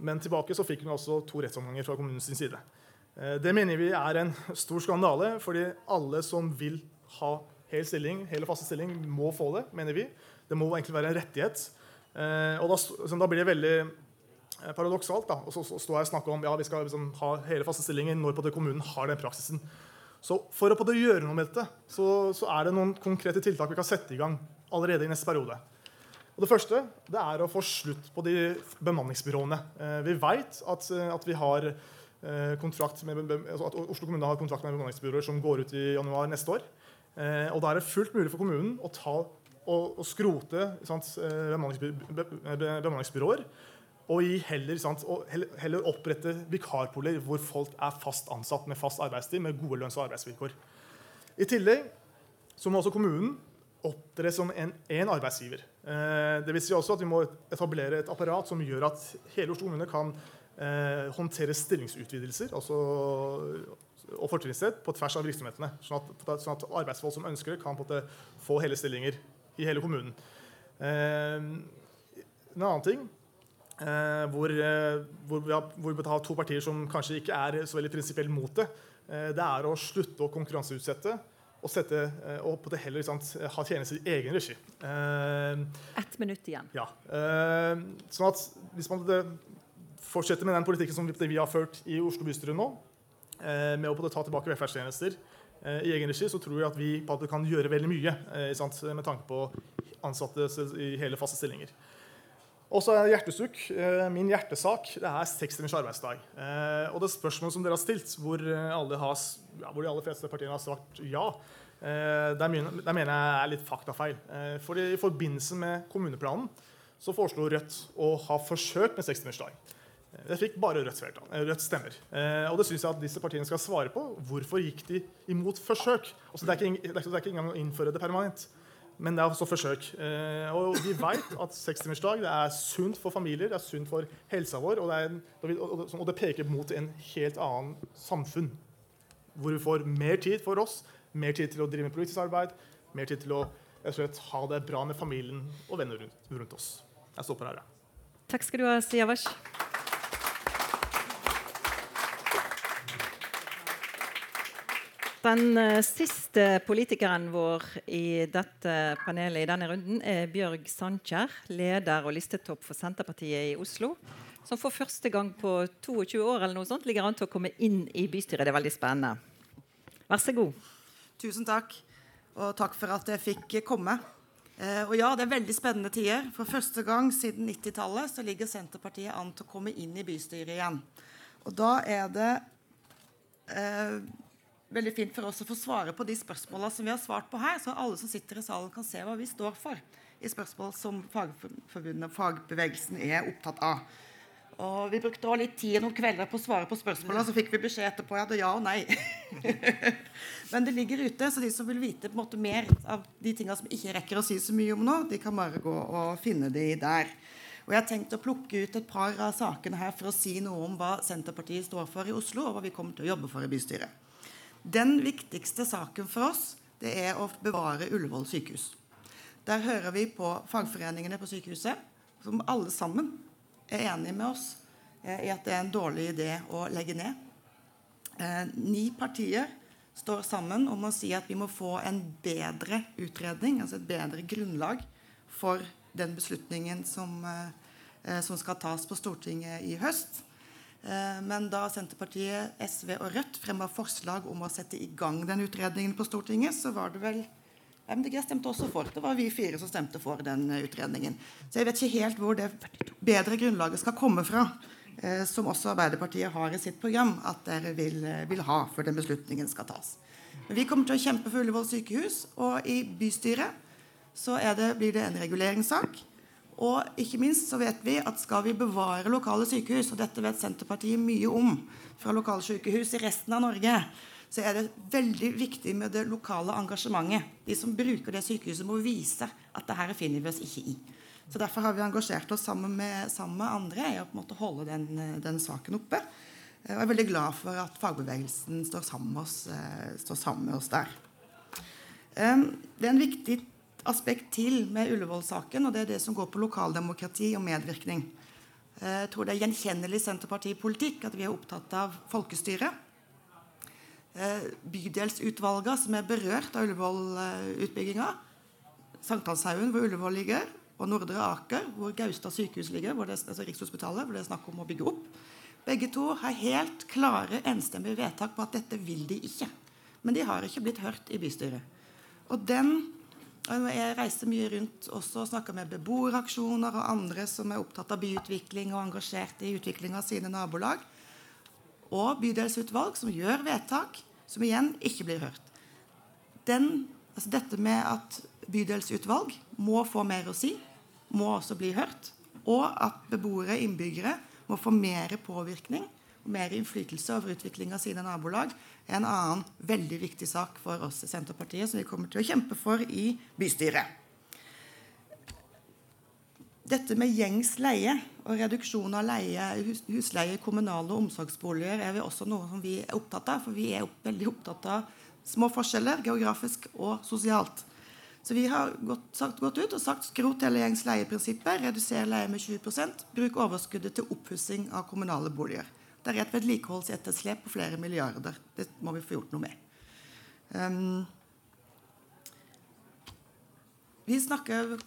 men tilbake så fikk hun altså to rettsomganger fra kommunens side. Eh, det mener vi er en stor skandale, fordi alle som vil ha hel stilling, hele faste stilling, må få det, mener vi. Det må egentlig være en rettighet. Og da, da blir det veldig paradoksalt da, å stå her og snakke om ja, vi skal liksom ha hele faste stillinger når på det kommunen har den praksisen. Så for å på det gjøre noe med dette, så, så er det noen konkrete tiltak vi kan sette i gang allerede i neste periode. Og det første det er å få slutt på de bemanningsbyråene. Eh, vi vet at, eh, at vi har eh, kontrakt med, altså at Oslo kommune har kontrakt med bemanningsbyråer som går ut i januar neste år. Eh, og da er det fullt mulig for kommunen å, ta, og, og skrote sant, eh, bemanningsby, be, be, bemanningsbyråer. Og heller, sant, og heller, opprette vikarpooler hvor folk er fast ansatt med fast arbeidstid med gode lønns- og arbeidsvilkår. I tillegg så må også kommunen opptre som en, en arbeidsgiver. Eh, det vil si også at vi må etablere et apparat som gjør at hele Oslo kommune kan eh, håndtere stillingsutvidelser. Altså og fortrinnsrett på tvers av virksomhetene. Sånn at, sånn at arbeidsfolk som ønsker det, kan måte få hele stillinger i hele kommunen. Eh, en annen ting hvor, eh, hvor, vi har, hvor, vi har, to partier som kanskje ikke er så veldig prinsipielt mot det, eh, det er å slutte å konkurranseutsette og, sette, eh, og på det heller sant, ha tjenester i egen regi. Ett minutt igjen. Ja. sånn at hvis man fortsetter med den politikken som vi har ført i Oslo bystyre nå, Eh, med å ta tilbake velferdstjenester eh, i egen regi, så tror jeg at vi kan gjøre veldig mye eh, sant, med tanke på ansatte i hele faste stillinger. Og så er hjertesukk. Min hjertesak det er seks timers arbeidsdag. Og det spørsmålet som dere har stilt, hvor, har, ja, hvor de aller fleste partiene har svart ja, der mener, jeg er litt faktafeil. For I forbindelse med kommuneplanen så foreslo Rødt å ha forsøk med sekstimersdag. Det fikk bare Rødt, eh, Rødt stemmer. Eh, og det syns jeg at disse partiene skal svare på. Hvorfor gikk de imot forsøk? Altså, det, er ikke, det, er ikke, engang å innføre det permanent. Men det er også forsøk. Eh, og vi vet at sekstimersdag er sunt for familier, det er sunt for helsa vår, og det, en, og det, peker mot en helt annen samfunn. Hvor vi får mer tid for oss, mer tid til å drive med politisk arbeid, mer tid til å slett, ha det bra med familien og venner rundt, rundt oss. Jeg stopper her. jeg. Takk skal du ha, Siavash. Den uh, siste politikeren vår i dette panelet i denne runden er Bjørg Sandkjær, leder og listetopp for Senterpartiet i Oslo. Som for første gang på 22 år eller noe sånt ligger an til å komme inn i bystyret. Det er veldig spennende. Vær så god. Tusen takk. Og takk for at jeg fikk komme. Eh, og ja, det er veldig spennende tider. For første gang siden 90-tallet så ligger Senterpartiet an til å komme inn i bystyret igjen. Og da er det eh, veldig fint for oss å få svare på de spørsmåla som vi har svart på her, så alle som sitter i salen, kan se hva vi står for i spørsmål som Fagforbundet og fagbevegelsen er opptatt av. Og Vi brukte også litt tid noen kvelder på å svare på spørsmåla, så fikk vi beskjed etterpå at ja og nei. Men det ligger ute, så de som vil vite måte mer av de tinga som ikke rekker å si så mye om nå, de kan bare gå og finne de der. Og Jeg har tenkt å plukke ut et par av sakene her for å si noe om hva Senterpartiet står for i Oslo, og hva vi kommer til å jobbe for i bystyret. Den viktigste saken for oss det er å bevare Ullevål sykehus. Der hører vi på fagforeningene på sykehuset, som alle sammen er enige med oss eh, i at det er en dårlig idé å legge ned. Eh, ni partier står sammen om å si at vi må få en bedre utredning, altså et bedre grunnlag for den beslutningen som, eh, som skal tas på Stortinget i høst. Eh, men da Senterpartiet, SV og Rødt fremma forslag om å sette i gang den utredningen på Stortinget, så var det vel MDG stemte også for. Det var vi fire som stemte for den utredningen. Så jeg vet ikke helt hvor det bedre grunnlaget skal komme fra, eh, som også Arbeiderpartiet har i sitt program, at dere vil, vil ha før den beslutningen skal tas. Men vi kommer til å kjempe for Ullevål sykehus, og i bystyret så det, blir det en reguleringssak. Og ikke minst så vet vi at skal vi bevare lokale sykehus, og dette vet Senterpartiet mye om fra lokalsykehus i resten av Norge, så er det veldig viktig med det lokale engasjementet. De som bruker det sykehuset, må vise at det her finner vi oss ikke i. Så Derfor har vi engasjert oss sammen med, sammen med andre i å på en måte holde den, den, saken oppe. Jeg er veldig glad for at fagbevegelsen står sammen med oss, eh, sammen med oss der. Det er en viktig aspekt til med Ullevål-saken, og det er det som går på lokaldemokrati og medvirkning. Eh, jeg tror det er gjenkjennelig Senterpartipolitikk at vi er opptatt av folkestyre. Eh, bydelsutvalgene som er berørt av Ullevål-utbygginga, Sankthanshaugen, hvor Ullevål ligger, og Nordre Aker, hvor Gaustad sykehus ligger, hvor det, altså Rikshospitalet, hvor det er snakk om å bygge opp. Begge to har helt klare, enstemmige vedtak på at dette vil de ikke. Men de har ikke blitt hørt i bystyret. Og den jeg reiser mye rundt også og snakker med beboeraksjoner og andre som er opptatt av byutvikling og engasjert i utvikling av sine nabolag. Og bydelsutvalg som gjør vedtak som igjen ikke blir hørt. Den, altså dette med at bydelsutvalg må få mer å si, må også bli hørt. Og at beboere, innbyggere, må få mer påvirkning og mer innflytelse over utvikling av sine nabolag en annen veldig viktig sak for oss i Senterpartiet som vi kommer til å kjempe for i bystyret. dette med gjengs leie og reduksjon av leie, husleie i kommunale omsorgsboliger er vi også noe som vi er opptatt av. For vi er veldig opptatt av små forskjeller geografisk og sosialt. Så vi har gått, sagt, gått ut og sagt skrot hele gjengs leieprinsippet, reduser leie med 20% bruk overskuddet til oppussing av kommunale boliger. Det er et vedlikeholdsetterslep på flere milliarder. Det må vi få gjort noe med. Um, vi snakker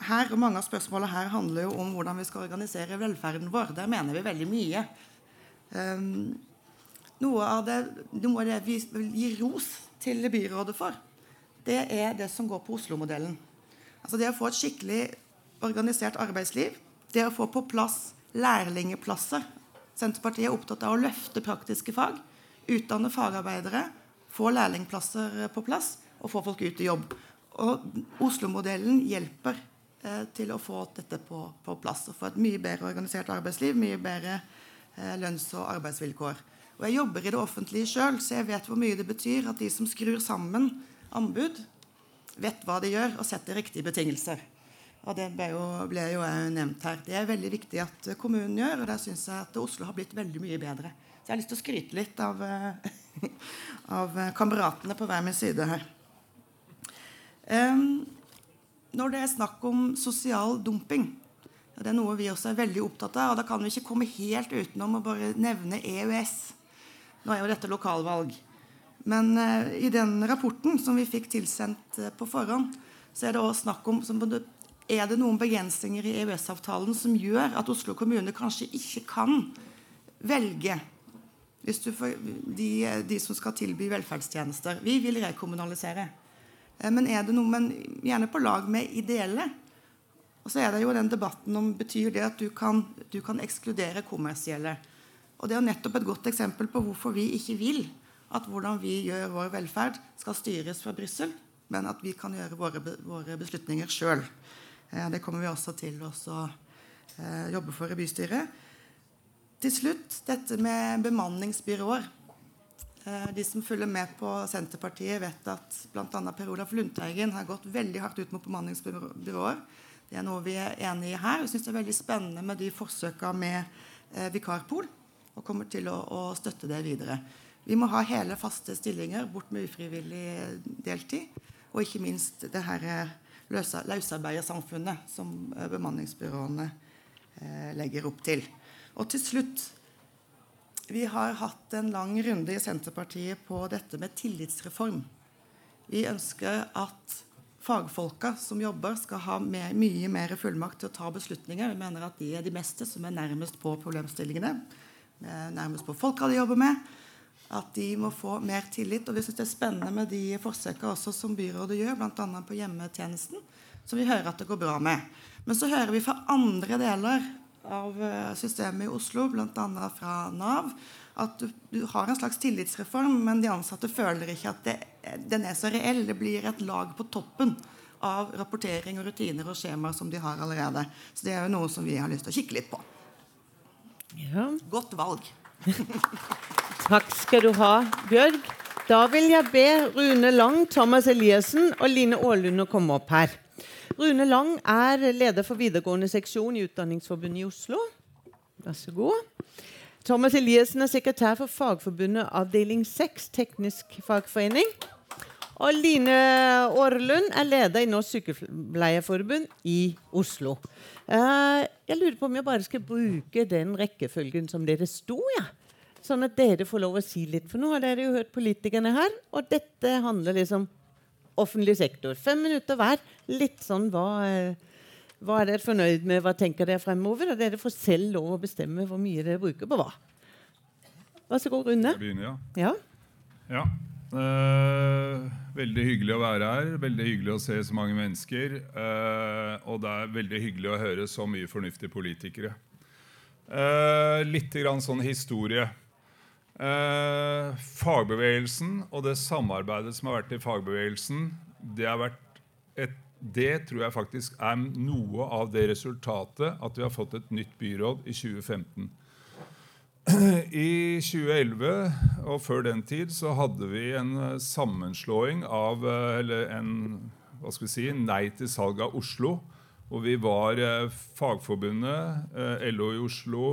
her, og Mange av spørsmålene her handler jo om hvordan vi skal organisere velferden vår. Der mener vi veldig mye. Um, noe, av det, noe av det vi vil gi ros til byrådet for, det er det som går på Oslo-modellen. Altså Det å få et skikkelig organisert arbeidsliv, det å få på plass lærlingeplasser. Senterpartiet er opptatt av å løfte praktiske fag, utdanne fagarbeidere, få lærlingplasser på plass og få folk ut i jobb. Og Oslo-modellen hjelper eh, til å få dette på, på, plass. Og få et mye bedre organisert arbeidsliv, mye bedre eh, lønns- og arbeidsvilkår. Og Jeg jobber i det offentlige sjøl, så jeg vet hvor mye det betyr at de som skrur sammen anbud, vet hva de gjør, og setter riktige betingelser. Og Det ble jo, ble jo nevnt her. Det er veldig viktig at kommunen gjør, og der syns jeg at Oslo har blitt veldig mye bedre. Så jeg har lyst til å skryte litt av, eh, av kameratene på hver min side her. Um, når det er snakk om sosial dumping Det er noe vi også er veldig opptatt av. og Da kan vi ikke komme helt utenom å bare nevne EØS. Nå er jo dette lokalvalg. Men uh, i den rapporten som vi fikk tilsendt uh, på forhånd, så er det også snakk om Er det noen begrensninger i EØS-avtalen som gjør at Oslo kommune kanskje ikke kan velge får, de, de som skal tilby velferdstjenester? Vi vil rekommunalisere. Eh, men er det noe men gjerne på lag med ideelle? Og så er det jo den debatten om betyr det at du kan, du kan ekskludere kommersielle. Og Det er jo nettopp et godt eksempel på hvorfor vi ikke vil at hvordan vi gjør vår velferd, skal styres fra Brussel, men at vi kan gjøre våre, våre beslutninger sjøl. Eh, det kommer vi også til å eh, jobbe for i bystyret. Til slutt dette med bemanningsbyråer. Eh, de som følger med på Senterpartiet, vet at bl.a. Per Olaf Lundteigen har gått veldig hardt ut mot bemanningsbyråer. Det er noe vi er enig i her. Vi syns det er veldig spennende med de forsøka med vikarpol, og kommer til å, å, støtte det videre. Vi må ha hele, faste stillinger, bort med ufrivillig deltid. Og ikke minst det her eh, løsarbeidersamfunnet som eh, bemanningsbyråene eh, legger opp til. Og til slutt vi har hatt en lang runde i Senterpartiet på dette med tillitsreform. Vi ønsker at fagfolka som jobber, skal ha mer, mye mer fullmakt til å ta beslutninger. Vi mener at de er de meste som er nærmest på problemstillingene. Nærmest på folka de jobber med. At de må få mer tillit. Og vi syns det er spennende med de forsøka også som byrådet gjør, bl.a. på hjemmetjenesten, som vi hører at det går bra med. Men så hører vi fra andre deler av eh, systemet i Oslo, bl.a. fra Nav, at du, du, har en slags tillitsreform, men de ansatte føler ikke at det, den er så reell. Det blir et lag på toppen av rapportering og rutiner og skjemaer som de har allerede. Så det er jo noe som vi har lyst til å kikke litt på. Ja. Godt valg. Takk skal du ha, Bjørg. Da vil jeg be Rune Lang, Thomas Eliassen og Line Aalund å komme opp her. Rune Lang er leder for videregående seksjon i Utdanningsforbundet i Oslo. Vær så god. Thomas Eliassen er sekretær for Fagforbundet avdeling 6, teknisk fagforening. Og Line Aarlund er leder i Norsk Sykepleierforbund i Oslo. Uh, jeg lurer på om jeg bare skal bruke den rekkefølgen som dere sto i. Ja. Sånn at dere får lov å si litt. For nå har dere jo hørt politikerne her, og dette handler liksom offentlig sektor. Fem minutter hver. Litt sånn hva, eh, hva er dere fornøyd med, hva tenker dere fremover? Og dere får selv lov å bestemme hvor mye dere bruker på hva. Vær så god, Rune. Begynner, ja. ja. ja. Eh, veldig hyggelig å være her. Veldig hyggelig å se så mange mennesker. Eh, og det er veldig hyggelig å høre så mye fornuftige politikere. Eh, litt grann sånn historie. Eh, fagbevegelsen og det samarbeidet som har vært i fagbevegelsen, det, et, det tror jeg faktisk er noe av det resultatet at vi har fått et nytt byråd i 2015. I 2011 og før den tid så hadde vi en sammenslåing av Eller en hva skal vi si, nei til salg av Oslo. Og vi var eh, Fagforbundet, eh, LO i Oslo,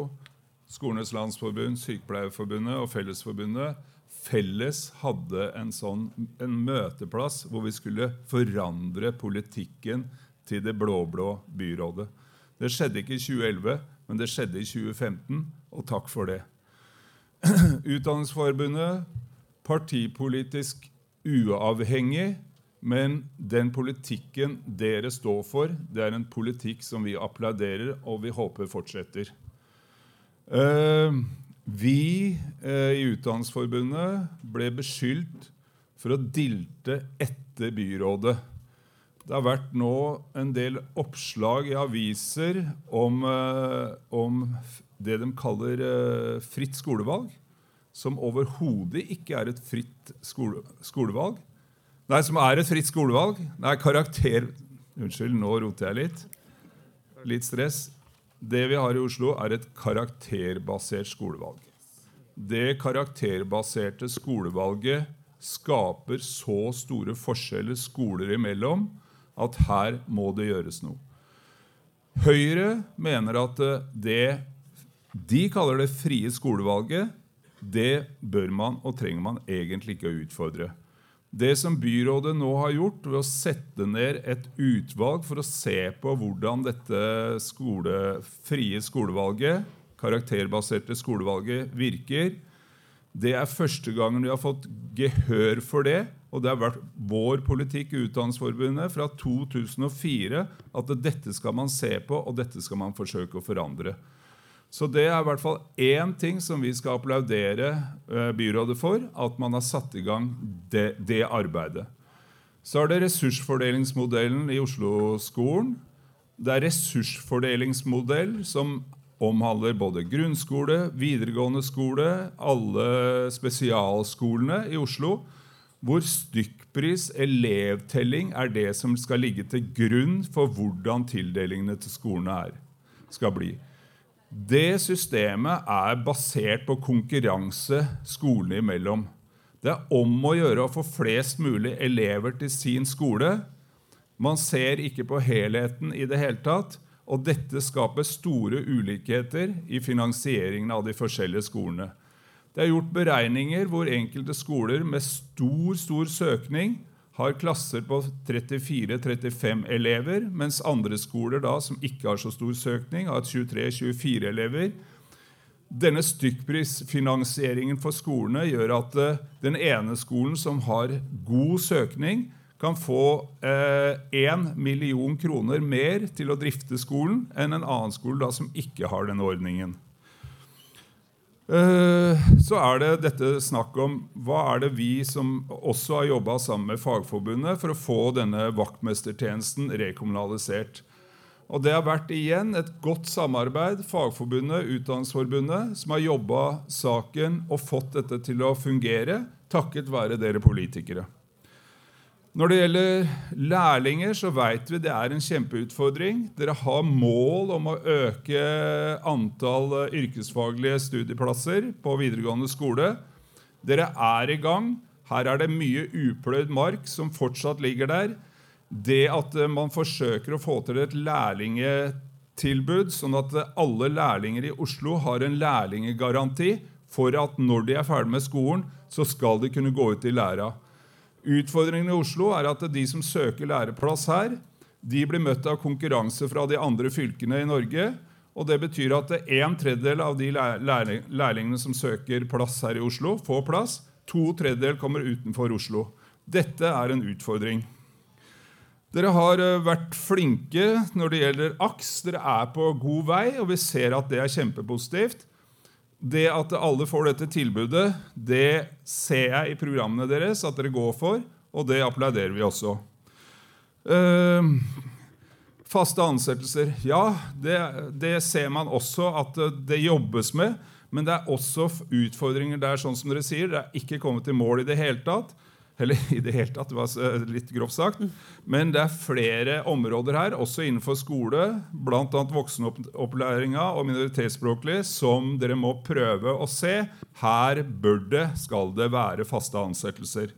Skolenes landsforbund, Sykepleierforbundet og Fellesforbundet felles hadde en sånn en møteplass hvor vi skulle forandre politikken til det blå-blå byrådet. Det skjedde ikke i 2011, men det skjedde i 2015, og takk for det. Utdanningsforbundet, partipolitisk uavhengig, men den politikken dere står for, det er en politikk som vi applauderer, og vi håper fortsetter. Uh, vi uh, i Utdanningsforbundet ble beskyldt for å dilte etter byrådet. Det har vært nå en del oppslag i aviser om, uh, om det de kaller fritt skolevalg, som overhodet ikke er et fritt skole, skolevalg. Nei, som er et fritt skolevalg. Nei, karakter Unnskyld, nå roter jeg litt. Litt stress. Det vi har i Oslo, er et karakterbasert skolevalg. Det karakterbaserte skolevalget skaper så store forskjeller skoler imellom at her må det gjøres noe. Høyre mener at det de kaller det frie skolevalget, det bør man og trenger man egentlig ikke å utfordre. Det som byrådet nå har gjort ved å sette ned et utvalg for å se på hvordan dette skole, frie skolevalget, karakterbaserte skolevalget, virker, det er første gangen vi har fått gehør for det. Og det har vært vår politikk i Utdanningsforbundet fra 2004 at dette skal man se på, og dette skal man forsøke å forandre. Så det er i hvert fall én ting som vi skal applaudere eh, byrådet for, at man har satt i gang det, det arbeidet. Så er det ressursfordelingsmodellen i Oslo-skolen. Det er ressursfordelingsmodell som omhandler både grunnskole, videregående skole, alle spesialskolene i Oslo, hvor stykkpris, elevtelling, er det som skal ligge til grunn for hvordan tildelingene til skolene er, skal bli. Det systemet er basert på konkurranse skolene imellom. Det er om å gjøre å få flest mulig elever til sin skole. Man ser ikke på helheten i det hele tatt. Og dette skaper store ulikheter i finansieringen av de forskjellige skolene. Det er gjort beregninger hvor enkelte skoler med stor, stor søkning har klasser på 34-35 elever, mens andre skoler da, som ikke har så stor søkning, har 23-24 elever. Denne stykkprisfinansieringen for skolene gjør at uh, den ene skolen som har god søkning, kan få én eh, million kroner mer til å drifte skolen enn en annen skole da, som ikke har denne ordningen. Eh, så er det dette snakk om hva er det vi som også har jobba sammen med Fagforbundet for å få denne vaktmestertjenesten rekommunalisert. Og Det har vært igjen et godt samarbeid, Fagforbundet, Utdanningsforbundet, som har jobba saken og fått dette til å fungere, takket være dere politikere. Når det gjelder lærlinger, så vet vi det er en kjempeutfordring. Dere har mål om å øke antall yrkesfaglige studieplasser på videregående skole. Dere er i gang. Her er det mye upløyd mark som fortsatt ligger der. Det at man forsøker å få til et lærlingetilbud, sånn at alle lærlinger i Oslo har en lærlingegaranti for at når de er ferdig med skolen, så skal de kunne gå ut i læra. Utfordringen i Oslo er at de som søker læreplass her, de blir møtt av konkurranse fra de andre fylkene i Norge. og Det betyr at en tredjedel av de lærlingene som søker plass her i Oslo, får plass. To tredjedeler kommer utenfor Oslo. Dette er en utfordring. Dere har eh, vært flinke når det gjelder AKS. Dere er på god vei, og vi ser at det er kjempepositivt. Det at alle får dette tilbudet, det ser jeg i programmene deres at dere går for, og det applauderer vi også. Uh, faste ansettelser. Ja, det, det, ser man også at det jobbes med. Men det er også utfordringer der, sånn som dere sier. Det er ikke kommet til mål i det hele tatt. Eller i det hele tatt, det var litt grovt sagt. Men det er flere områder her, også innenfor skole, bl.a. voksenopplæringa og minoritetsspråklig, som dere må prøve å se. Her bør det, skal det være faste ansettelser.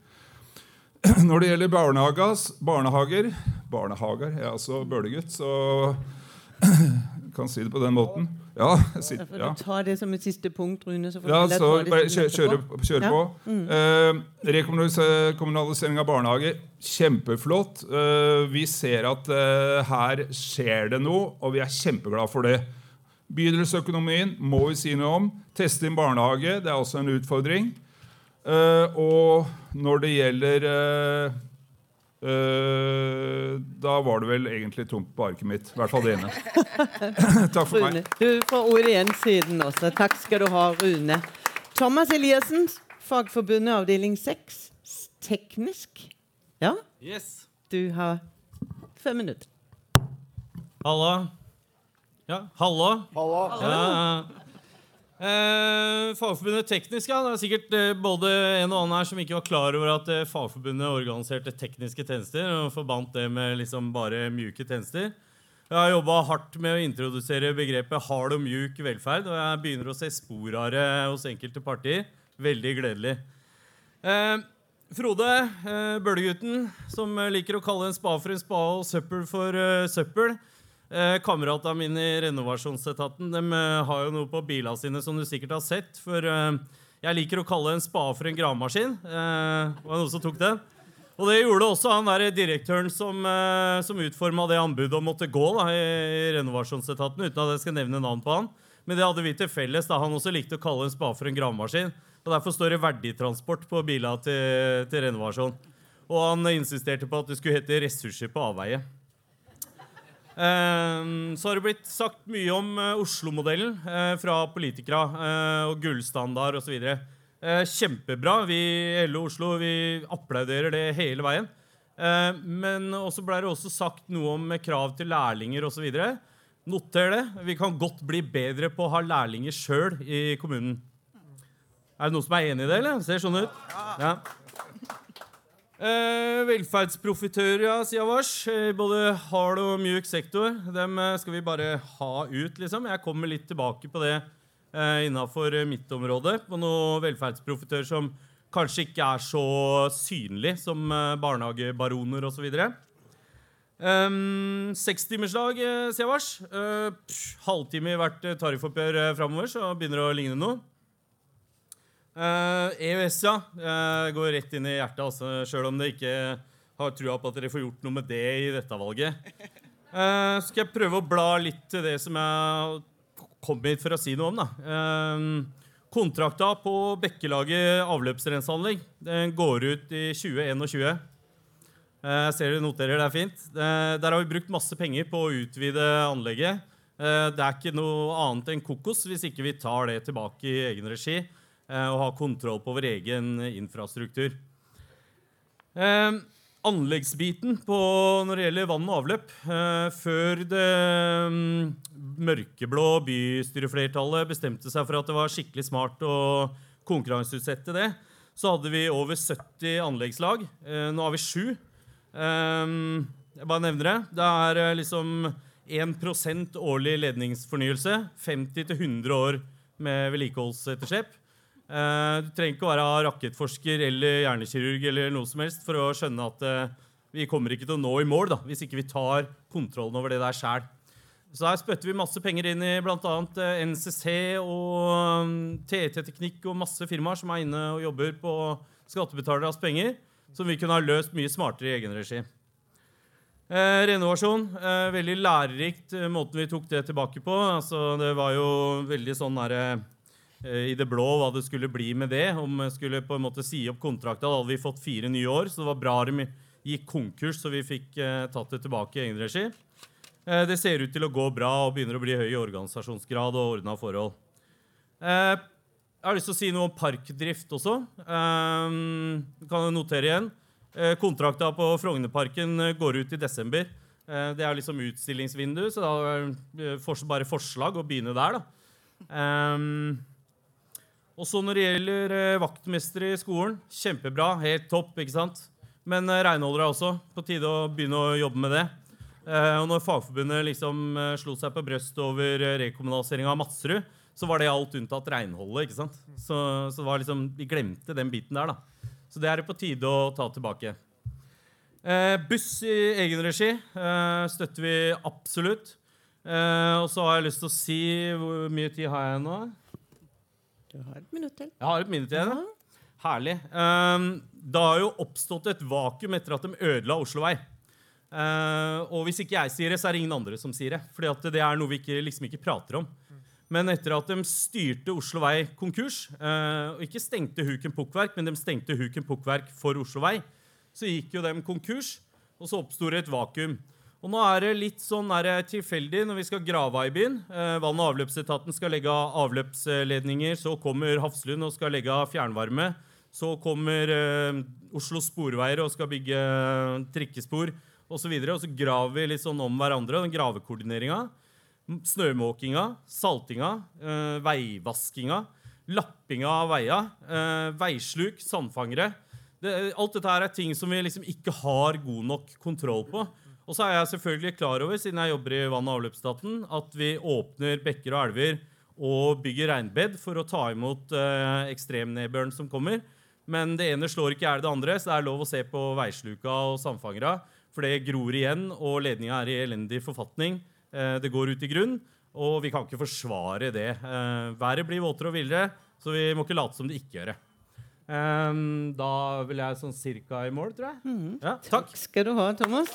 Når det gjelder barnehager, barnehager. Jeg er altså bølegutt, så kan si det på den måten. Ja, jeg ja. ta det som et siste punkt, Rune? Så Ja, så bare kjøre, kjøre, kjøre Ja. på. Mm. Eh, rekommunalisering av barnehage, kjempeflott. Eh, vi ser at eh, her skjer det noe, og vi er kjempeglade for det. Bydelsøkonomien må vi si noe om. Teste inn barnehage, det er også en utfordring. Eh, og når det gjelder eh, Da var det vel egentlig tomt på arket mitt. I hvert fall det ene. Takk for Rune, meg. du får ordet igjen siden også. Takk skal du ha, Rune. Thomas Eliassen, Fagforbundet avdeling 6, teknisk. Ja, Yes. du har fem minutter. Halla. Ja, halla. Halla. Ja, eh, Fagforbundet Teknisk, ja. Det er sikkert eh, både en og annen her som ikke var klar over at eh, Fagforbundet organiserte tekniske tjenester og forbandt det med liksom bare mjuke tjenester. Jeg har jobba hardt med å introdusere begrepet hard og mjuk velferd, og jeg begynner å se spor av det hos enkelte partier. Veldig gledelig. Eh, Frode, eh, bølegutten, som liker å kalle en spa for en spa og søppel for eh, søppel. Eh, Kameratene mine i renovasjonsetaten de, eh, har jo noe på bilene sine som du sikkert har sett. For eh, jeg liker å kalle en spa for en gravemaskin. Eh, var det noen som tok den? Og det gjorde også han der direktøren som, eh, som utforma det anbudet og måtte gå da, i, i renovasjonsetaten, uten at jeg skal nevne navn på han. Men det hadde vi til felles. da Han også likte å kalle en spa for en gravemaskin. Og Derfor står det verditransport på bilene til, til renovasjon. Og han insisterte på at det skulle hete ressurser på avveie. Eh, så har det blitt sagt mye om eh, Oslo-modellen eh, fra politikere eh, og gullstandard osv. Kjempebra. Vi i LO Oslo vi applauderer det hele veien. Men også ble det også sagt noe om krav til lærlinger osv. Noter det. Vi kan godt bli bedre på å ha lærlinger sjøl i kommunen. Er det noen som er enig i det, eller? Ser sånn ut. Ja. Eh, velferdsprofitører, ja, sier Vars. Eh, både hard og mjuk sektor. Dem eh, skal vi bare ha ut, liksom. Jeg kommer litt tilbake på det eh, innafor mitt område. På noen velferdsprofitører som kanskje ikke er så synlig som eh, barnehagebaroner osv. Um, Sekstimersdag, eh, sier Vars. Eh, pff, halvtime i hvert eh, tariffoppgjør eh, framover, så begynner det å ligne noe. Eh, EØS, ja. Uh, går rett inn i hjertet, altså, sjøl om det ikke har trua på at dere får gjort noe med det i dette valget. Uh, skal jeg prøve å bla litt til det som jeg kom hit for å si noe om. da. Uh, kontrakta på Bekkelaget avløpsrenseanlegg den går ut i 2021. Eh, Jeg ser dere noterer, det er fint. Uh, Der har vi brukt masse penger på å utvide anlegget. Det er ikke noe annet enn kokos hvis ikke vi tar det tilbake i egen regi og ha kontroll på vår egen infrastruktur. Eh, anleggsbiten på, når det gjelder vann og avløp eh, Før det mm, mørkeblå bystyreflertallet bestemte seg for at det var skikkelig smart å konkurranseutsette det, så hadde vi over 70 anleggslag. Eh, nå har vi sju. Eh, jeg bare nevner det. Det er eh, liksom 1% årlig ledningsfornyelse. 50-100 år med vedlikeholdsetterslep. Eh, du trenger ikke å være rakettforsker eller hjernekirurg eller noe som helst for å skjønne at eh, vi kommer ikke til å nå i mål da, hvis ikke vi tar kontrollen over det der sjæl. Så her spytter vi masse penger inn i bl.a. NCC og um, TT-teknikk og masse firmaer som er inne og jobber på skattebetaleres penger, som vi kunne ha løst mye smartere i egen regi. Eh, renovasjon. Eh, veldig lærerikt eh, måten vi tok det tilbake på. Altså, det var jo veldig sånn derre eh, i det blå hva det skulle bli med det. Om jeg skulle på en måte si opp kontrakta. Da hadde vi fått fire nye år, så det var bra de gikk konkurs, så vi fikk eh, tatt det tilbake i egen regi. Eh, det ser ut til å gå bra og begynner å bli høy organisasjonsgrad og ordna forhold. Eh, jeg har lyst til å si noe om parkdrift også. Eh, kan jeg notere igjen. Eh, kontrakta på Frognerparken eh, går ut i desember. Eh, det er liksom utstillingsvindu, så da er det bare forslag å begynne der. da. Eh, og så når det gjelder eh, vaktmestere i skolen, kjempebra. Helt topp, ikke sant? Men eh, renholdere også. På tide å begynne å jobbe med det. Eh, og når Fagforbundet liksom slo seg på brystet over eh, rekommunalisering av Madsrud, så var det alt unntatt renholdet. ikke sant? Så, så var liksom, vi glemte den biten der, da. Så det er det på tide å ta tilbake. Eh, buss i egen regi eh, støtter vi absolutt. Eh, og så har jeg lyst til å si Hvor mye tid har jeg nå? Du har et minutt til. Jeg har et minutt igjen. ja. Herlig. Um, det har jo oppstått et vakuum etter at de ødela Oslovei. Uh, og hvis ikke jeg sier det, så er det ingen andre som sier det. Fordi at det er noe vi ikke, liksom ikke prater om. Men etter at de styrte Oslo Vei konkurs, uh, og ikke stengte Huken Pukkverk, men de stengte Huken Pukkverk for Oslo Vei, så gikk jo dem konkurs, og så oppsto det et vakuum. Og nå er det litt sånn er det tilfeldig når vi skal grave av i byen. Eh, vann- og avløpsetaten skal legge av avløpsledninger. Så kommer Hafslund og skal legge av fjernvarme. Så kommer eh, Oslo Sporveier og skal bygge eh, trikkespor osv. Og, så og så graver vi litt sånn om hverandre. Den gravekoordineringa. Snømåkinga, saltinga, veivaskinga, lappinga av veia, veisluk, sandfangere. Det, alt dette her er ting som vi liksom ikke har god nok kontroll på. Og så er jeg selvfølgelig klar over, siden jeg jobber i vann- og avløpsstaten, at vi åpner bekker og elver og bygger regnbed for å ta imot eh, ekstremnedbøren som kommer. Men det ene slår ikke hjel det andre, så det er lov å se på veisluka og sandfangera. For det gror igjen, og ledninga er i elendig forfatning. Eh, det går ut i grunn, og vi kan ikke forsvare det. Eh, været blir våtere og villere, så vi må ikke late som det ikke gjør det. Um, da vil jeg sånn cirka i mål, tror jeg. Ja, takk. skal du ha, Thomas.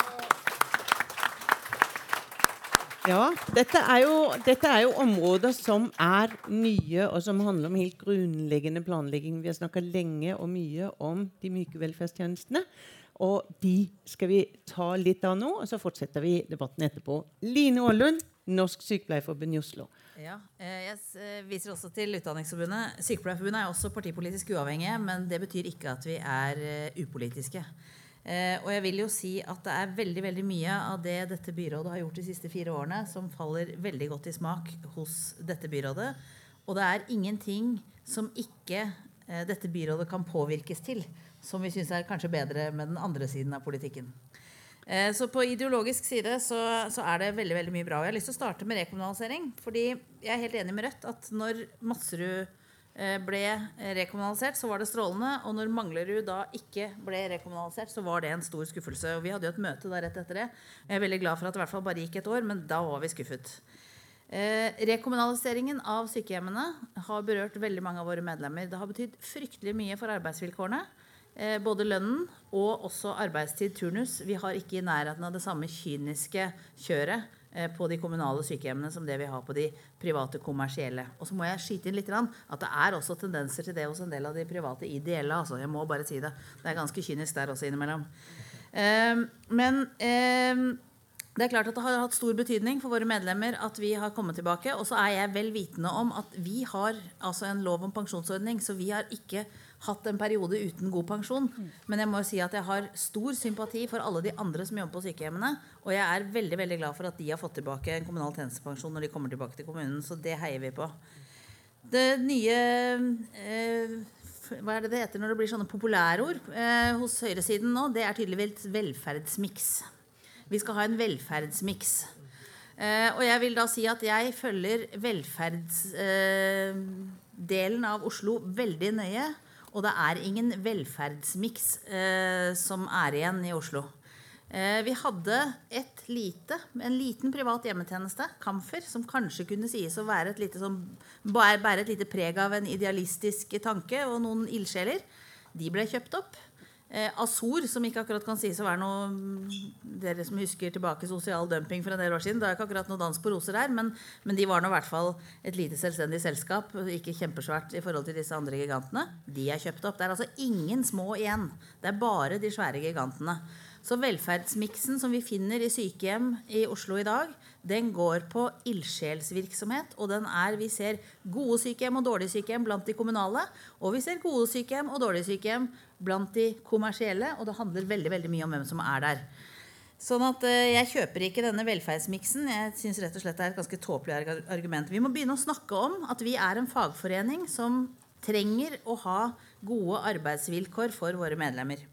Ja, dette er, jo, dette er jo områder som er nye, og som handler om helt grunnleggende planlegging. Vi har snakka lenge og mye om de myke velferdstjenestene. Og de skal vi ta litt av nå, og så fortsetter vi debatten etterpå. Line Aalund, Norsk Sykepleierforbund i Oslo. Ja, eh, Jeg eh, viser også til Utdanningsforbundet. Sykepleierforbundet er også partipolitisk uavhengige, men det betyr ikke at vi er eh, upolitiske. Eh, og jeg vil jo si at det er veldig veldig mye av det dette byrådet har gjort de siste fire årene, som faller veldig godt i smak hos dette byrådet. Og det er ingenting som ikke eh, dette byrådet kan påvirkes til, som vi syns er kanskje bedre med den andre siden av politikken. Eh, Så på ideologisk side så, så er det veldig veldig mye bra. Og jeg har lyst til å starte med rekommunalisering. Fordi jeg er helt enig med Rødt at når Masserud ble rekommunalisert, så var det strålende. Og når Manglerud da ikke ble rekommunalisert, så var det en stor skuffelse. Og vi hadde jo et møte da rett etter det. Jeg er veldig glad for at det i hvert fall bare gikk et år, men da var vi skuffet. Eh, rekommunaliseringen av sykehjemmene har berørt veldig mange av våre medlemmer. Det har betydd fryktelig mye for arbeidsvilkårene. Eh, både lønnen og også arbeidstid turnus. Vi har ikke i nærheten av det samme kyniske kjøret eh, på de kommunale sykehjemmene som det vi har på de private kommersielle. Og så må jeg skyte inn litt at det er også tendenser til det hos en del av de private ideelle. Altså. Jeg må bare si det. Det er ganske kynisk der også innimellom. Eh, men eh, det er klart at det har hatt stor betydning for våre medlemmer at vi har kommet tilbake. Og så er jeg vel vitende om at vi har altså en lov om pensjonsordning, så vi har ikke hatt en periode uten god pensjon. Men jeg må jo si at jeg har stor sympati for alle de andre som jobber på sykehjemmene. Og jeg er veldig veldig glad for at de har fått tilbake en kommunal tjenestepensjon når de kommer tilbake til kommunen. Så det heier vi på. Det nye eh, Hva er det det heter når det blir sånne populærord eh, hos høyresiden nå? Det er tydeligvis velferdsmiks. Vi skal ha en velferdsmiks. Eh, og jeg vil da si at jeg følger velferdsdelen av Oslo veldig nøye. Og det er ingen velferdsmiks eh, som er igjen i Oslo. Eh, vi hadde lite, en liten privat hjemmetjeneste, Kamfer, som kanskje kunne sies å være et lite, som, bære bære et lite preg av en idealistisk tanke og noen ildsjeler. De ble kjøpt opp. Eh, Azor, som ikke akkurat kan sies å være noe Dere som husker tilbake sosial dumping for en del år siden, det er ikke akkurat noe dans på roser her, men, men de var nå i hvert fall et lite selvstendig selskap, ikke kjempesvært i forhold til disse andre gigantene. De er kjøpt opp. Det er altså ingen små igjen. Det er bare de svære gigantene. Så velferdsmiksen som vi finner i sykehjem i Oslo i dag, den går på ildsjelsvirksomhet. Og den er, vi ser gode sykehjem og dårlige sykehjem blant de kommunale. Og vi ser gode sykehjem og dårlige sykehjem blant de kommersielle. Og det handler veldig, veldig mye om hvem som er der. Sånn at eh, Jeg kjøper ikke denne velferdsmiksen. Jeg synes rett og slett det er et ganske tåpelig argument. Vi må begynne å snakke om at vi er en fagforening som trenger å ha gode arbeidsvilkår for våre medlemmer.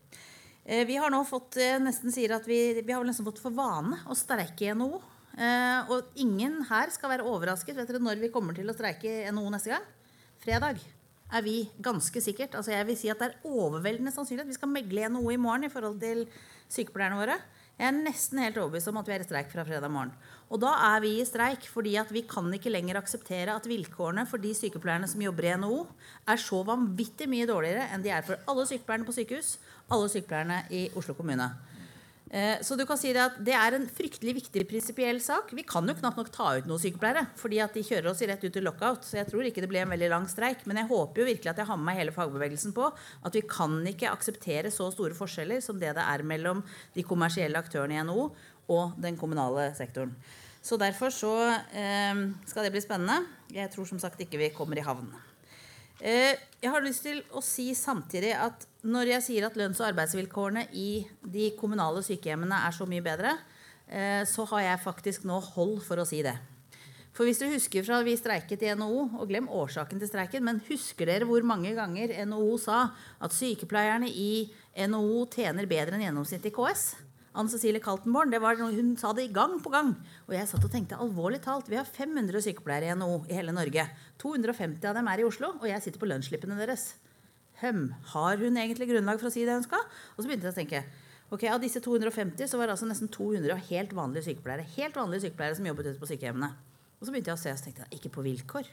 Eh, Vi har nå fått eh, nesten sier at vi, vi har nesten fått for vane å streike i NHO. Eh, og ingen her skal være overrasket. Vet dere når vi kommer til å streike i NHO neste gang? Fredag. er vi ganske sikkert altså jeg vil si at Det er overveldende sannsynlig at vi skal megle NHO i morgen i forhold til sykepleierne våre. Jeg er nesten helt overbevist om at vi er i streik fra fredag morgen. Og da er vi i streik fordi at vi kan ikke lenger akseptere at vilkårene for de sykepleierne som jobber i NHO, er så vanvittig mye dårligere enn de er for alle sykepleierne på sykehus, alle sykepleierne i Oslo kommune. Eh, så du kan si det at det er en fryktelig viktig prinsipiell sak. Vi kan jo knapt nok ta ut noen sykepleiere, fordi at de kjører oss rett ut i lockout. Så jeg tror ikke det blir en veldig lang streik. Men jeg håper jo virkelig at jeg har med meg hele fagbevegelsen på at vi kan ikke akseptere så store forskjeller som det det er mellom de kommersielle aktørene i NHO og den kommunale sektoren. Så derfor så eh, skal det bli spennende. Jeg tror som sagt ikke vi kommer i havn. Eh, jeg har lyst til å si samtidig at når jeg sier at lønns- og arbeidsvilkårene i de kommunale sykehjemmene er så mye bedre, eh, så har jeg faktisk nå hold for å si det. For hvis du husker fra vi streiket i NHO, og glem årsaken til streiken, men husker dere hvor mange ganger NHO sa at sykepleierne i NHO tjener bedre enn gjennomsnittet i KS? Anne Cecilie Kaltenborn, var, hun sa det gang på gang. Og jeg satt og tenkte alvorlig talt, vi har 500 sykepleiere i NHO i hele Norge. 250 av dem er i Oslo, og jeg sitter på lønnsslippene deres. Høm, har hun egentlig grunnlag for å si det hun skal? Og så begynte jeg å tenke ok, Av disse 250 så var det altså nesten 200 helt vanlige sykepleiere helt vanlige sykepleiere som jobbet ute på sykehjemmene. Og så begynte jeg å se og så tenkte jeg, ikke på vilkår.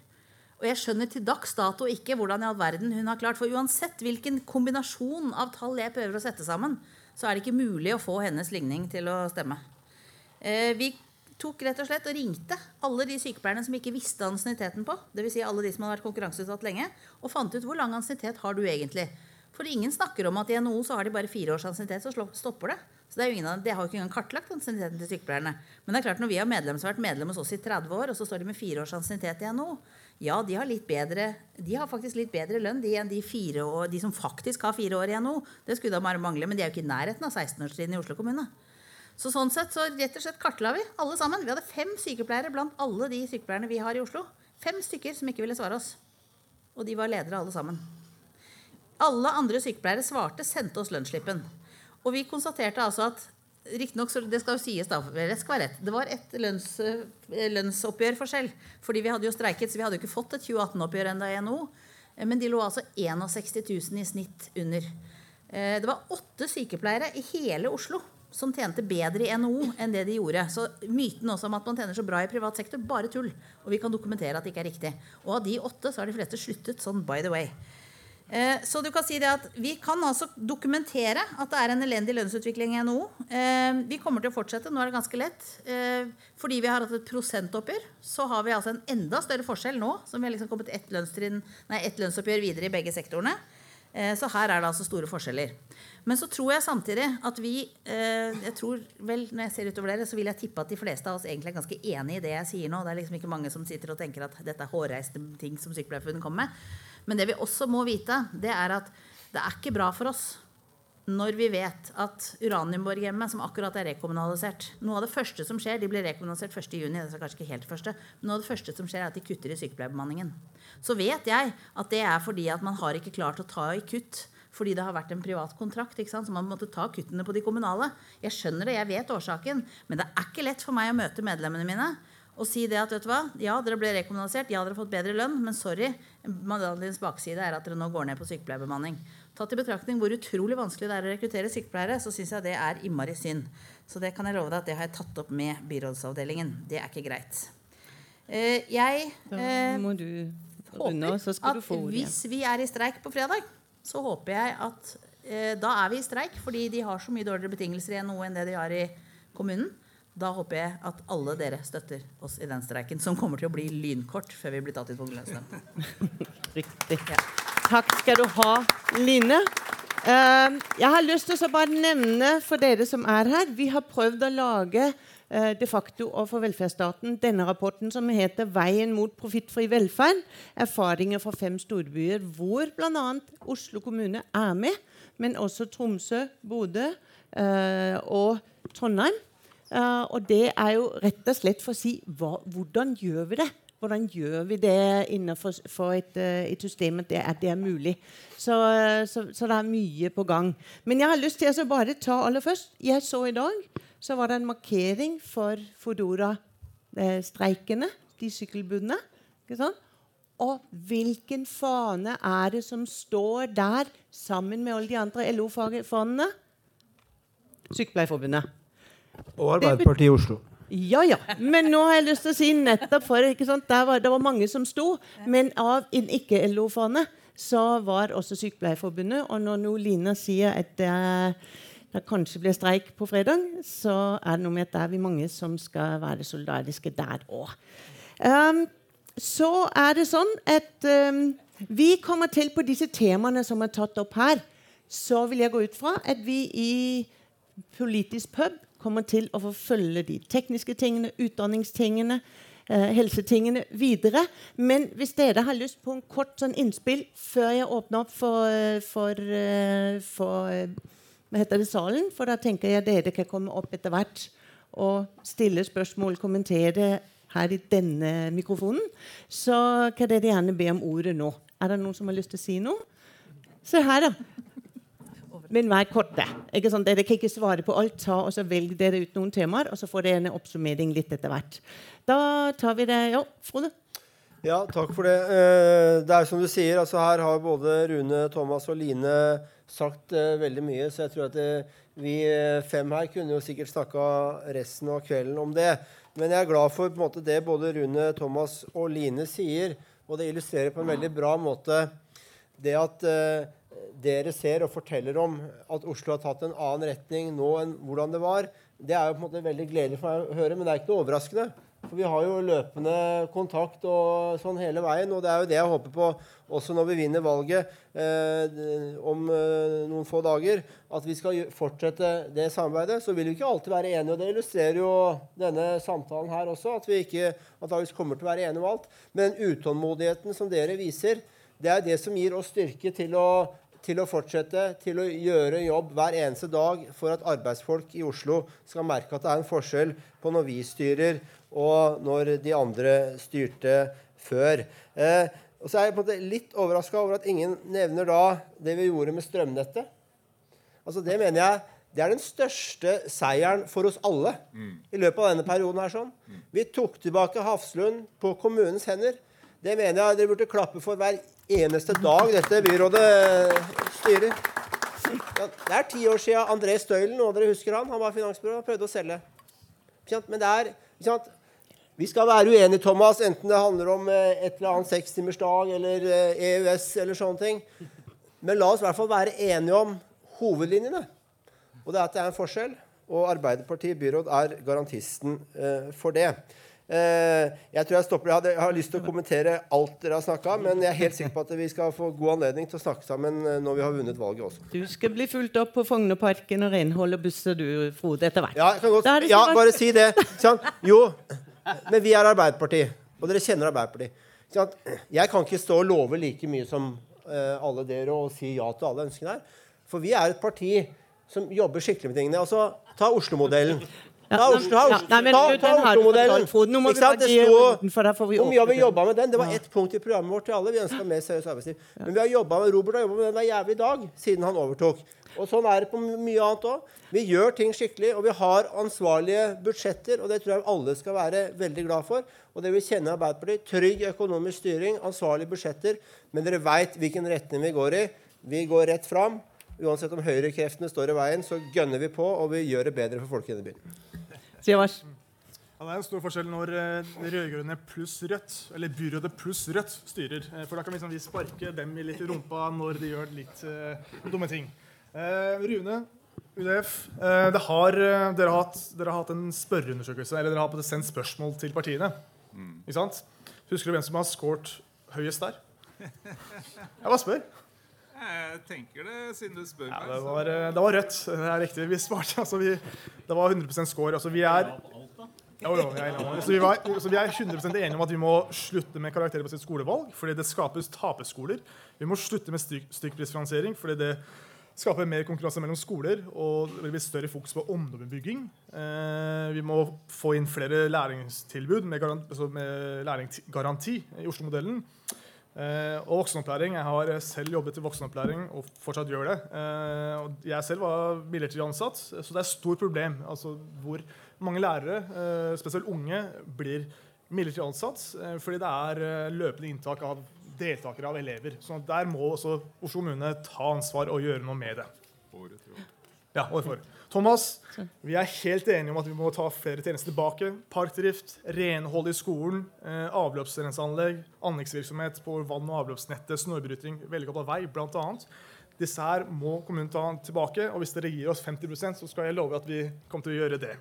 Og jeg skjønner til dags dato ikke hvordan i all verden hun har klart. For uansett hvilken kombinasjon av tall jeg prøver å sette sammen, så er det ikke mulig å få hennes ligning til å stemme. Eh, vi tok rett og slett og ringte alle de sykepleierne som ikke visste ansienniteten på, dvs. Si alle de som hadde vært konkurranseutsatt lenge, og fant ut hvor lang ansiennitet har du egentlig. For ingen snakker om at i NHO så har de bare fire års ansiennitet, så stopper det. Så det, jo av, det har jo ikke engang kartlagt ansienniteten til sykepleierne. Men det er klart når vi har medlem som har vært medlem hos oss i 30 år, og så står de med fire års ansiennitet i NHO, ja, de har, litt bedre, de har faktisk litt bedre lønn de enn de, år, de som faktisk har fire år i NHO. Det skulle da bare mangle, men de er jo ikke i nærheten av 16-årstiden i Oslo kommune. Så sånn sett så rett og slett kartla vi alle sammen. Vi hadde fem sykepleiere blant alle de sykepleierne vi har i Oslo. Fem stykker som ikke ville svare oss. Og de var ledere alle sammen. Alle andre sykepleiere svarte, sendte oss lønnsslippen. Og vi konstaterte altså at Riktignok, det skal jo sies da, det skal være rett. Det var et lønns, lønnsoppgjørforskjell. Fordi vi hadde jo streiket, så vi hadde jo ikke fått et 2018-oppgjør ennå i NHO. Men de lå altså 61 000 i snitt under. Det var åtte sykepleiere i hele Oslo som tjente bedre i NHO enn det de gjorde. Så myten også om at man tjener så bra i privat sektor, bare tull. Og vi kan dokumentere at det ikke er riktig. Og av de åtte så har de fleste sluttet sånn by the way. Eh, så du kan si det at vi kan altså dokumentere at det er en elendig lønnsutvikling i NHO. Eh, vi kommer til å fortsette. Nå er det ganske lett. Eh, fordi vi har hatt et prosentoppgjør, så har vi altså en enda større forskjell nå. Som vi har liksom kommet ett, nei, ett lønnsoppgjør videre i begge sektorene. Så her er det altså store forskjeller. Men så tror jeg samtidig at vi jeg tror vel, Når jeg ser utover dere, så vil jeg tippe at de fleste av oss egentlig er ganske enig i det jeg sier nå. Det er liksom ikke mange som sitter og tenker at dette er hårreiste ting som Sykepleierforbundet kommer med. Men det vi også må vite, det er at det er ikke bra for oss når vi vet at Uraniumborghjemmet, som akkurat er rekommunalisert Noe av det første som skjer, de blir rekommunalisert 1.6. Det er kanskje ikke helt første, men noe av det første som skjer, er at de kutter i sykepleierbemanningen. Så vet jeg at det er fordi at man har ikke klart å ta i kutt fordi det har vært en privat kontrakt. ikke sant? Så man måtte ta kuttene på de kommunale. Jeg skjønner det, jeg vet årsaken. Men det er ikke lett for meg å møte medlemmene mine og si det at vet du hva, ja, dere ble rekommunalisert, ja, dere har fått bedre lønn, men sorry, medaljens bakside er at dere nå går ned på sykepleierbemanning. Tatt i betraktning hvor utrolig vanskelig det er å rekruttere sykepleiere, så syns jeg det er innmari synd. Så det kan jeg love deg at det har jeg tatt opp med byrådsavdelingen. Det er ikke greit. Eh, jeg eh, håper at hvis vi er i streik på fredag, så håper jeg at eh, da er vi i streik fordi de har så mye dårligere betingelser i NHO enn det de har i kommunen. Da håper jeg at alle dere støtter oss i den streiken, som kommer til å bli lynkort før vi blir tatt ut på lønnsnemnd. Riktig. Ja. Takk skal du ha, Line. Uh, jeg har lyst til å bare nevne for dere som er her Vi har prøvd å lage de facto overfor velferdsstaten denne rapporten som heter 'Veien mot profittfri velferd'. Erfaringer fra fem storbyer, hvor bl.a. Oslo kommune er med, men også Tromsø, Bodø uh, og Trondheim. Uh, og det er jo rett og slett for å si hva, hvordan gjør vi det? Hvordan gjør vi det innenfor et, et system at det, det, er mulig? Så, så, så, det er mye på gang. Men jeg har lyst til å bare ta aller først Jeg så i dag så var det en markering for Fodora-streikene, de sykkelbudene. Og hvilken fane er det som står der sammen med alle de andre LO-fanene? Sykepleierforbundet. Og Arbeiderpartiet i Oslo. Ja, ja. Men nå har jeg lyst til å si nettopp for ikke sant? Der var, Det var mange som sto, men av en ikke-LO-fane så var også Sykepleierforbundet. Og når nå Lina sier at det, det kanskje blir streik på fredag, så er det noe med at det er vi mange som skal være solidariske der òg. Um, så er det sånn at um, vi kommer til på disse temaene som er tatt opp her. Så vil jeg gå ut fra at vi i Politisk pub kommer til å forfølge de tekniske tingene, utdanningstingene, eh, helsetingene videre. Men hvis dere har lyst på en kort sånn innspill før jeg åpner opp for, for, eh, for heter det, salen, for da tenker jeg dere kan komme opp etter hvert og stille spørsmål, kommentere her i denne mikrofonen, så kan dere gjerne be om ordet nå. Er det noen som har lyst til å si noe? Se her, da men vær korte. Ikke sant? Dere kan ikke svare på alt. Ta, og så Velg dere ut noen temaer, og så får dere en oppsummering litt etter hvert. Da tar vi det Ja, Frode? Ja, takk for det. Eh, det er som du sier, altså her har både Rune, Thomas og Line sagt uh, veldig mye, så jeg tror at eh, vi fem her kunne jo sikkert snakka resten av kvelden om det. Men jeg er glad for måte, det både Rune, Thomas og Line sier, og det illustrerer på en veldig bra måte det at dere ser og forteller om at Oslo har tatt en annen retning nå enn hvordan det var, det er jo på en måte veldig gledelig for meg å høre, men det er ikke noe overraskende. For vi har jo løpende kontakt og sånn hele veien, og det er jo det jeg håper på også når vi vinner valget eh, om eh, noen få dager, at vi skal fortsette det samarbeidet. Så vil vi ikke alltid være enige, og det illustrerer jo denne samtalen her også, at vi ikke antakeligvis kommer til å være enige om alt. Men utålmodigheten som dere viser, det er det som gir oss styrke til å til å fortsette, til å gjøre jobb hver eneste dag for at arbeidsfolk i Oslo skal merke at det er en forskjell på når vi styrer, og når de andre styrte før. Eh, og så er jeg på en måte litt overraska over at ingen nevner da det vi gjorde med strømnettet. Altså Det mener jeg det er den største seieren for oss alle mm. i løpet av denne perioden. her sånn. Mm. Vi tok tilbake Hafslund på kommunens hender. Det mener jeg dere burde klappe for hver eneste dag dette byrådet styrer. Det er ti år siden André Støylen, og dere husker han, han var finansbyrå og prøvde å selge. Men det er Vi skal være uenige, Thomas, enten det handler om eh, et eller annet sekstimersdag eller EØS eh, e eller sånne ting. Men la oss i hvert fall være enige om hovedlinjene. Og det er at det er en forskjell. Og Arbeiderpartiet byråd er garantisten eh, for det. Jeg tror jeg stopper. Jeg, jeg har lyst til å kommentere alt dere har snakka om, men jeg er helt sikker på at vi skal få god anledning til å snakke sammen når vi har vunnet valget også. Du skal bli fulgt opp på Fognerparken og renhold og busser, du, Frode, etter hvert. Ja, godt, ja bare si det. Sånn. Jo, men vi er Arbeiderpartiet, og dere kjenner Arbeiderpartiet. Jeg kan ikke stå og love like mye som uh, alle dere og si ja til alle ønskene her. For vi er et parti som jobber skikkelig med tingene. Altså, ta Oslo-modellen. Ta Oslo-modellen. Hvor mye har vi jobba med den? Det var ett punkt i programmet vårt til alle. Vi ønska mer seriøst arbeidsliv. Men vi har jobba med Robert har jobba med den hver jævlig dag siden han overtok. Og sånn er det på mye annet òg. Vi gjør ting skikkelig, og vi har ansvarlige budsjetter. Og det tror jeg alle skal være veldig glad for. Og det vil kjenne Arbeiderpartiet. Trygg økonomisk styring, ansvarlige budsjetter. Men dere veit hvilken retning vi går i. Vi går rett fram. Uansett om høyrekreftene står i veien, så gønner vi på, og vi gjør det bedre for folk i denne byen. Sivars. Ja, det er en stor forskjell når uh, rød-grønne pluss Rødt, eller byrådet pluss Rødt, styrer. Uh, for da kan vi, liksom, vi sparke dem i litt i rumpa når de gjør litt uh, dumme ting. Rune, UDF, har, dere, har hatt, dere, har hatt, en spørreundersøkelse, eller dere har sendt spørsmål til partiene. Mm. Ikke sant? Husker du hvem som har scoret høyest der? Jeg bare spør. Jeg tenker det, siden du spør ja, meg. Det var, eh, det var, rødt. Det er riktig. Vi svarte, altså vi, det var 100% score. Altså vi er jo, jo, jeg er så, vi var, så vi er 100% enige om at vi må slutte med karakterer på sitt skolevalg. fordi det skapes taperskoler. Vi må slutte med styk, stykkprisfinansiering. fordi det skaper mer konkurranse mellom skoler. Og det blir større fokus på omdømmebygging. Eh, vi må få inn flere læringstilbud med, garanti, altså med læringsgaranti i Oslo-modellen. Eh, og voksenopplæring. Jeg har selv jobbet i voksenopplæring og fortsatt gjør det. Eh, og jeg selv var midlertidig ansatt, så det er et stort problem altså, hvor mange lærere, eh, spesielt unge, blir midlertidig ansatt eh, fordi det er eh, løpende inntak av deltakere av elever. Så der må også Oslo kommune ta ansvar og gjøre noe med det. Ja, året. Thomas, vi er helt enige om at vi må ta flere tjenester tilbake. Parkdrift, renhold i skolen, eh, avløpsrenseanlegg, anleggsvirksomhet på vann- og avløpsnettet, snøbryting, veldig av vei, blant annet. Disse her må kommunen ta tilbake, og hvis dere gir oss 50% så skal jeg love at vi kommer til å gjøre det.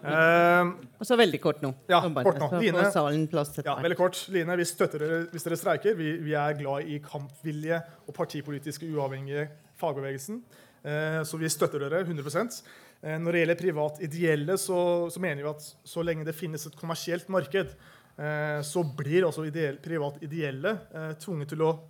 Uh, og så veldig kort nå. Ja, kort nå. Line, ja, veldig kort. Line, vi støtter dere hvis dere streiker. Vi, vi er glad i kampvilje og partipolitiske uavhengige fagbevegelsen. Uh, så vi støtter dere 100 uh, eh, Når det gjelder privat ideelle, så, så, mener vi at så lenge det finnes et kommersielt marked, uh, så blir også ideell, privat ideelle tvunget til å eh,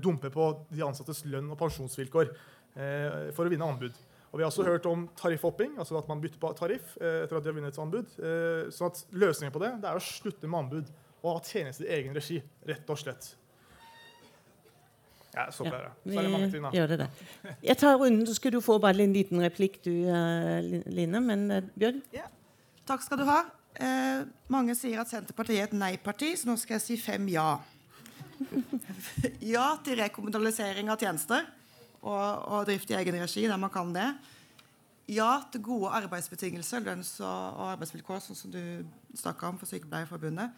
dumpe på de ansattes lønn og pensjonsvilkår eh, for å vinne anbud. Og Vi har også hørt om tariffhopping, altså at man bytter på tariff eh, etter at de har vunnet et anbud. Eh, så at løsningen på det, det er å slutte med anbud og ha tjenester i egen regi. rett og slett. Ja, så ja, vi ting, gjør det det. Jeg tar runden, så skal du få bare en liten replikk, du, Line. Men Bjørn? Ja. Takk skal du ha. Eh, mange sier at Senterpartiet er et nei-parti, så nå skal jeg si fem ja. ja til rekommunalisering av tjenester og, og, drift i egen regi der man kan det. Ja til gode arbeidsbetingelser, lønns- og, og arbeidsvilkår, sånn som du snakka om for Sykepleierforbundet.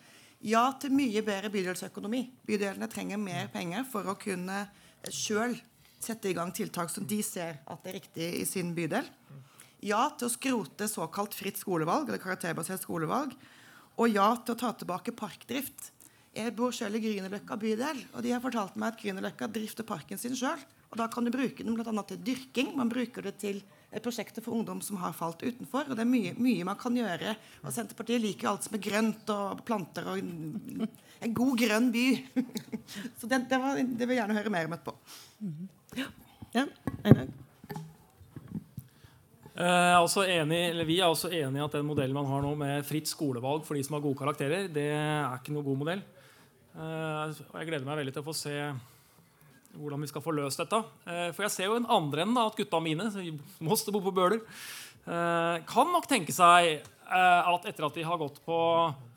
Ja til mye bedre bydelsøkonomi. Bydelene trenger mer penger for å kunne sjøl sette i gang tiltak som de ser at er riktig i sin bydel. Ja til å skrote såkalt fritt skolevalg, eller karakterbasert skolevalg. Og ja til å ta tilbake parkdrift jeg bor selv i Grünerløkka bydel, og de har fortalt meg at Grünerløkka drifter parken sin sjøl. Og da kan du bruke den bl.a. til dyrking. Man bruker det til prosjekter for ungdom som har falt utenfor. Og det er mye, mye man kan gjøre. Og Senterpartiet liker alt som er grønt og planter og en, en god grønn by. Så det, det, var, det, vil jeg gjerne høre mer om etterpå. Ja. ja. Er eh, enig, vi er også enig i at den modellen man har nå med fritt skolevalg for de som har gode karakterer, det er ikke noe god modell. Eh, og jeg gleder meg veldig til å få se hvordan vi skal få løst dette. Eh, for jeg ser jo en andre enden at gutta mine, som også bor på Bøler, eh, kan nok tenke seg at etter at de har gått på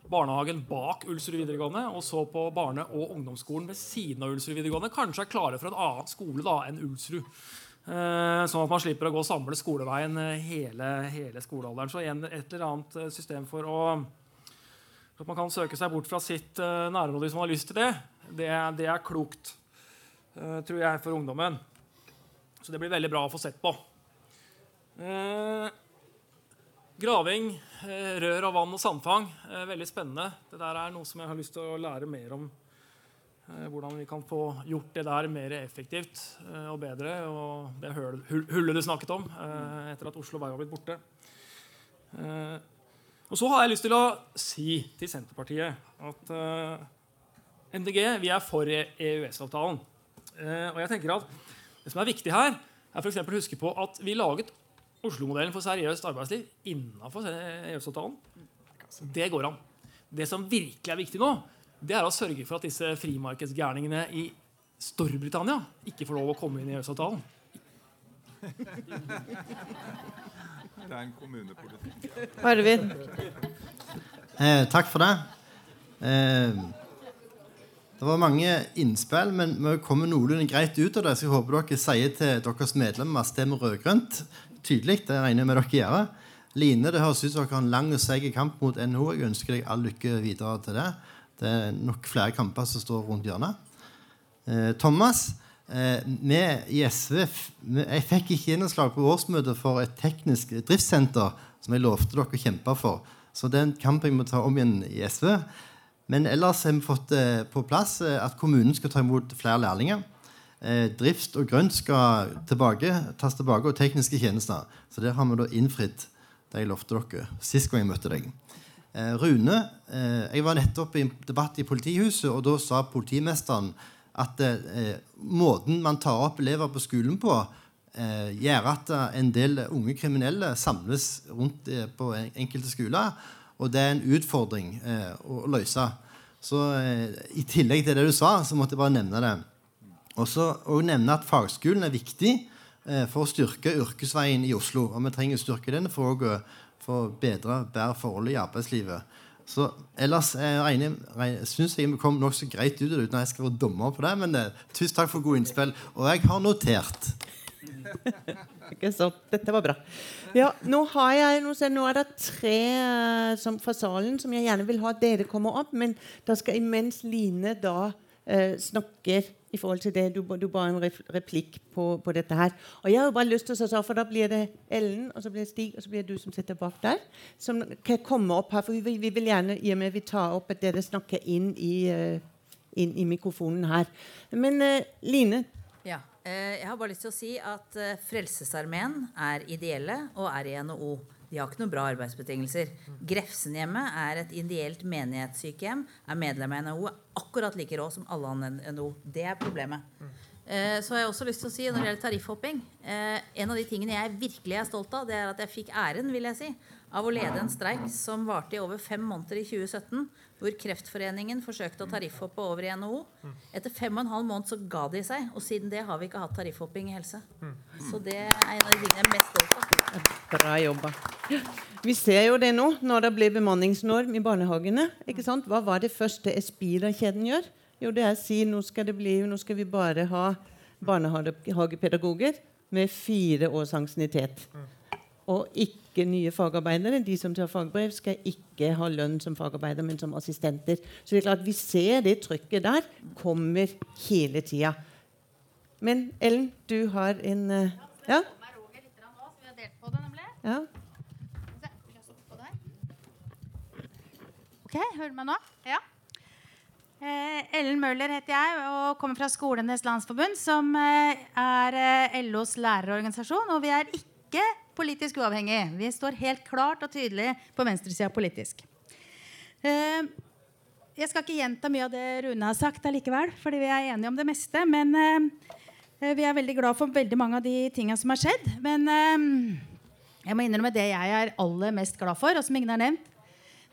barnehagen bak Ulsrud videregående og så på barne- og ungdomsskolen ved siden av Ulsrud videregående, kanskje er klare for en annen skole da enn Ulsrud. Sånn at man slipper å gå samle skoleveien hele, hele skolealderen. Så igjen et eller annet system for å at man kan søke seg bort fra sitt uh, nærområde hvis man har lyst til det, det, det er klokt, uh, tror jeg, for ungdommen. Så det blir veldig bra å få sett på. Uh, graving, rør av vann og sandfang. veldig spennende. Det der er noe som jeg har lyst til å lære mer om. hvordan vi kan få gjort det der mer effektivt og bedre. Og det hullet du snakket om etter at Oslo Vei har blitt borte. Og så har jeg lyst til å si til Senterpartiet at uh, eh, MDG vi er for EØS-avtalen. Uh, eh, og jeg tenker at Det som er viktig her, er for å huske på at vi laget Oslo-modellen for seriøst arbeidsliv innafor EØS-avtalen. Det går an. Det som virkelig er viktig nå, det er å sørge for at disse frimarkedsgærningene i Storbritannia ikke får lov å komme inn i EØS-avtalen. Det er en kommunepolitikk. Arvid? Eh, takk for det. Eh, det var mange innspill, men vi kommer noenlunde greit ut av det. Så jeg håper dere sier til deres medlemmer stemmer rød-grønt tydelig. Det regner jeg med dere gjør. Line, det høres ut som dere har en lang og seig kamp mot NHO. Jeg ønsker deg all lykke videre til det. Det er nok flere kamper som står rundt hjørnet. Eh, Thomas, Eh, vi i SV jeg fikk ikke gjennomslag på årsmøtet for et teknisk driftssenter som jeg lovte dere å kjempe for. Så det er en kamp jeg må ta om igjen i SV. Men ellers har vi fått eh, på plass eh, at kommunen skal ta imot flere lærlinger. Eh, drift og grønt skal tilbake, tas tilbake, og tekniske tjenester. Så der har vi da innfridd det jeg lovte dere sist gang jeg møtte deg. Eh, Rune, eh, jeg var nettopp i en debatt i politihuset, og da sa politimesteren at eh, måten man tar opp elever på skolen på, eh, gjør at eh, en del unge kriminelle samles rundt eh, på enkelte skoler. Og det er en utfordring eh, å løse. Så eh, I tillegg til det du sa, så måtte jeg bare nevne det. Og så nevne at fagskolen er viktig for å styrke yrkesveien i Oslo. Og vi trenger å styrke den for å få bedre, bedre forhold i arbeidslivet. Så ellers syns jeg vi kom nokså greit ut av det uten at jeg skal være dommer på det. Men eh, tusen takk for gode innspill. Og jeg har notert. Ikke sant. Dette var bra. Ja, nå, har jeg, nå, nå er det tre eh, som, fra salen som jeg gjerne vil ha at dere kommer opp. Men da skal imens Line da eh, snakker i forhold til det du, du ba en replikk på, på, dette her. Og jeg har bare lyst til å si, for Da blir det Ellen, og så blir det Stig, og så blir det du som sitter bak der. Som kan komme opp her, for vi, vi vil gjerne i og med vi tar opp at dere snakker inn i, uh, inn i mikrofonen her. Men uh, Line? Ja. Uh, jeg har bare lyst til å si at Frelsesarmeen er ideelle og er i NHO. De har ikke noen bra arbeidsbetingelser. Grefsenhjemmet er et ideelt menighetssykehjem. Er medlem av NHO. Akkurat like rå som alle andre NHO. Det er problemet. Eh, så har jeg også lyst til å si når det gjelder tariffhopping eh, En av de tingene jeg virkelig er stolt av, det er at jeg fikk æren vil jeg si, av å lede en streik som varte i over fem måneder i 2017 hvor Kreftforeningen forsøkte å tariffhoppe over i NHO. Etter fem og en halv måned så ga de seg, og siden det har vi ikke hatt tariffhopping i helse. Så det er en av de tingene jeg er mest stolt av. Bra jobba. Vi ser jo det nå, når det blir bemanningsnorm i barnehagene. ikke sant? Hva var det første Espira-kjeden gjør? Jo, det er å si nå skal, det bli, nå skal vi bare ha barnehagepedagoger med fire års ansiennitet. Og ikke nye fagarbeidere. De som tar fagbrev, skal ikke ha lønn som fagarbeider, men som assistenter. Så det er klart vi ser det trykket der kommer hele tida. Men Ellen, du har en uh, Ja? Ja. Ok, hører du meg nå? Ja. Eh, Ellen Møller heter jeg og kommer fra Skolenes landsforbund, som eh, er eh, LOs lærerorganisasjon. Og vi er ikke politisk uavhengig. Vi står helt klart og tydelig på venstresida politisk. Uh, jeg skal ikke gjenta mye av det Rune har sagt allikevel, fordi vi er enige om det meste. Men uh, vi er veldig glad for veldig mange av de tinga som har skjedd. Men uh, jeg må innrømme det jeg er aller mest glad for, og som ingen har nevnt,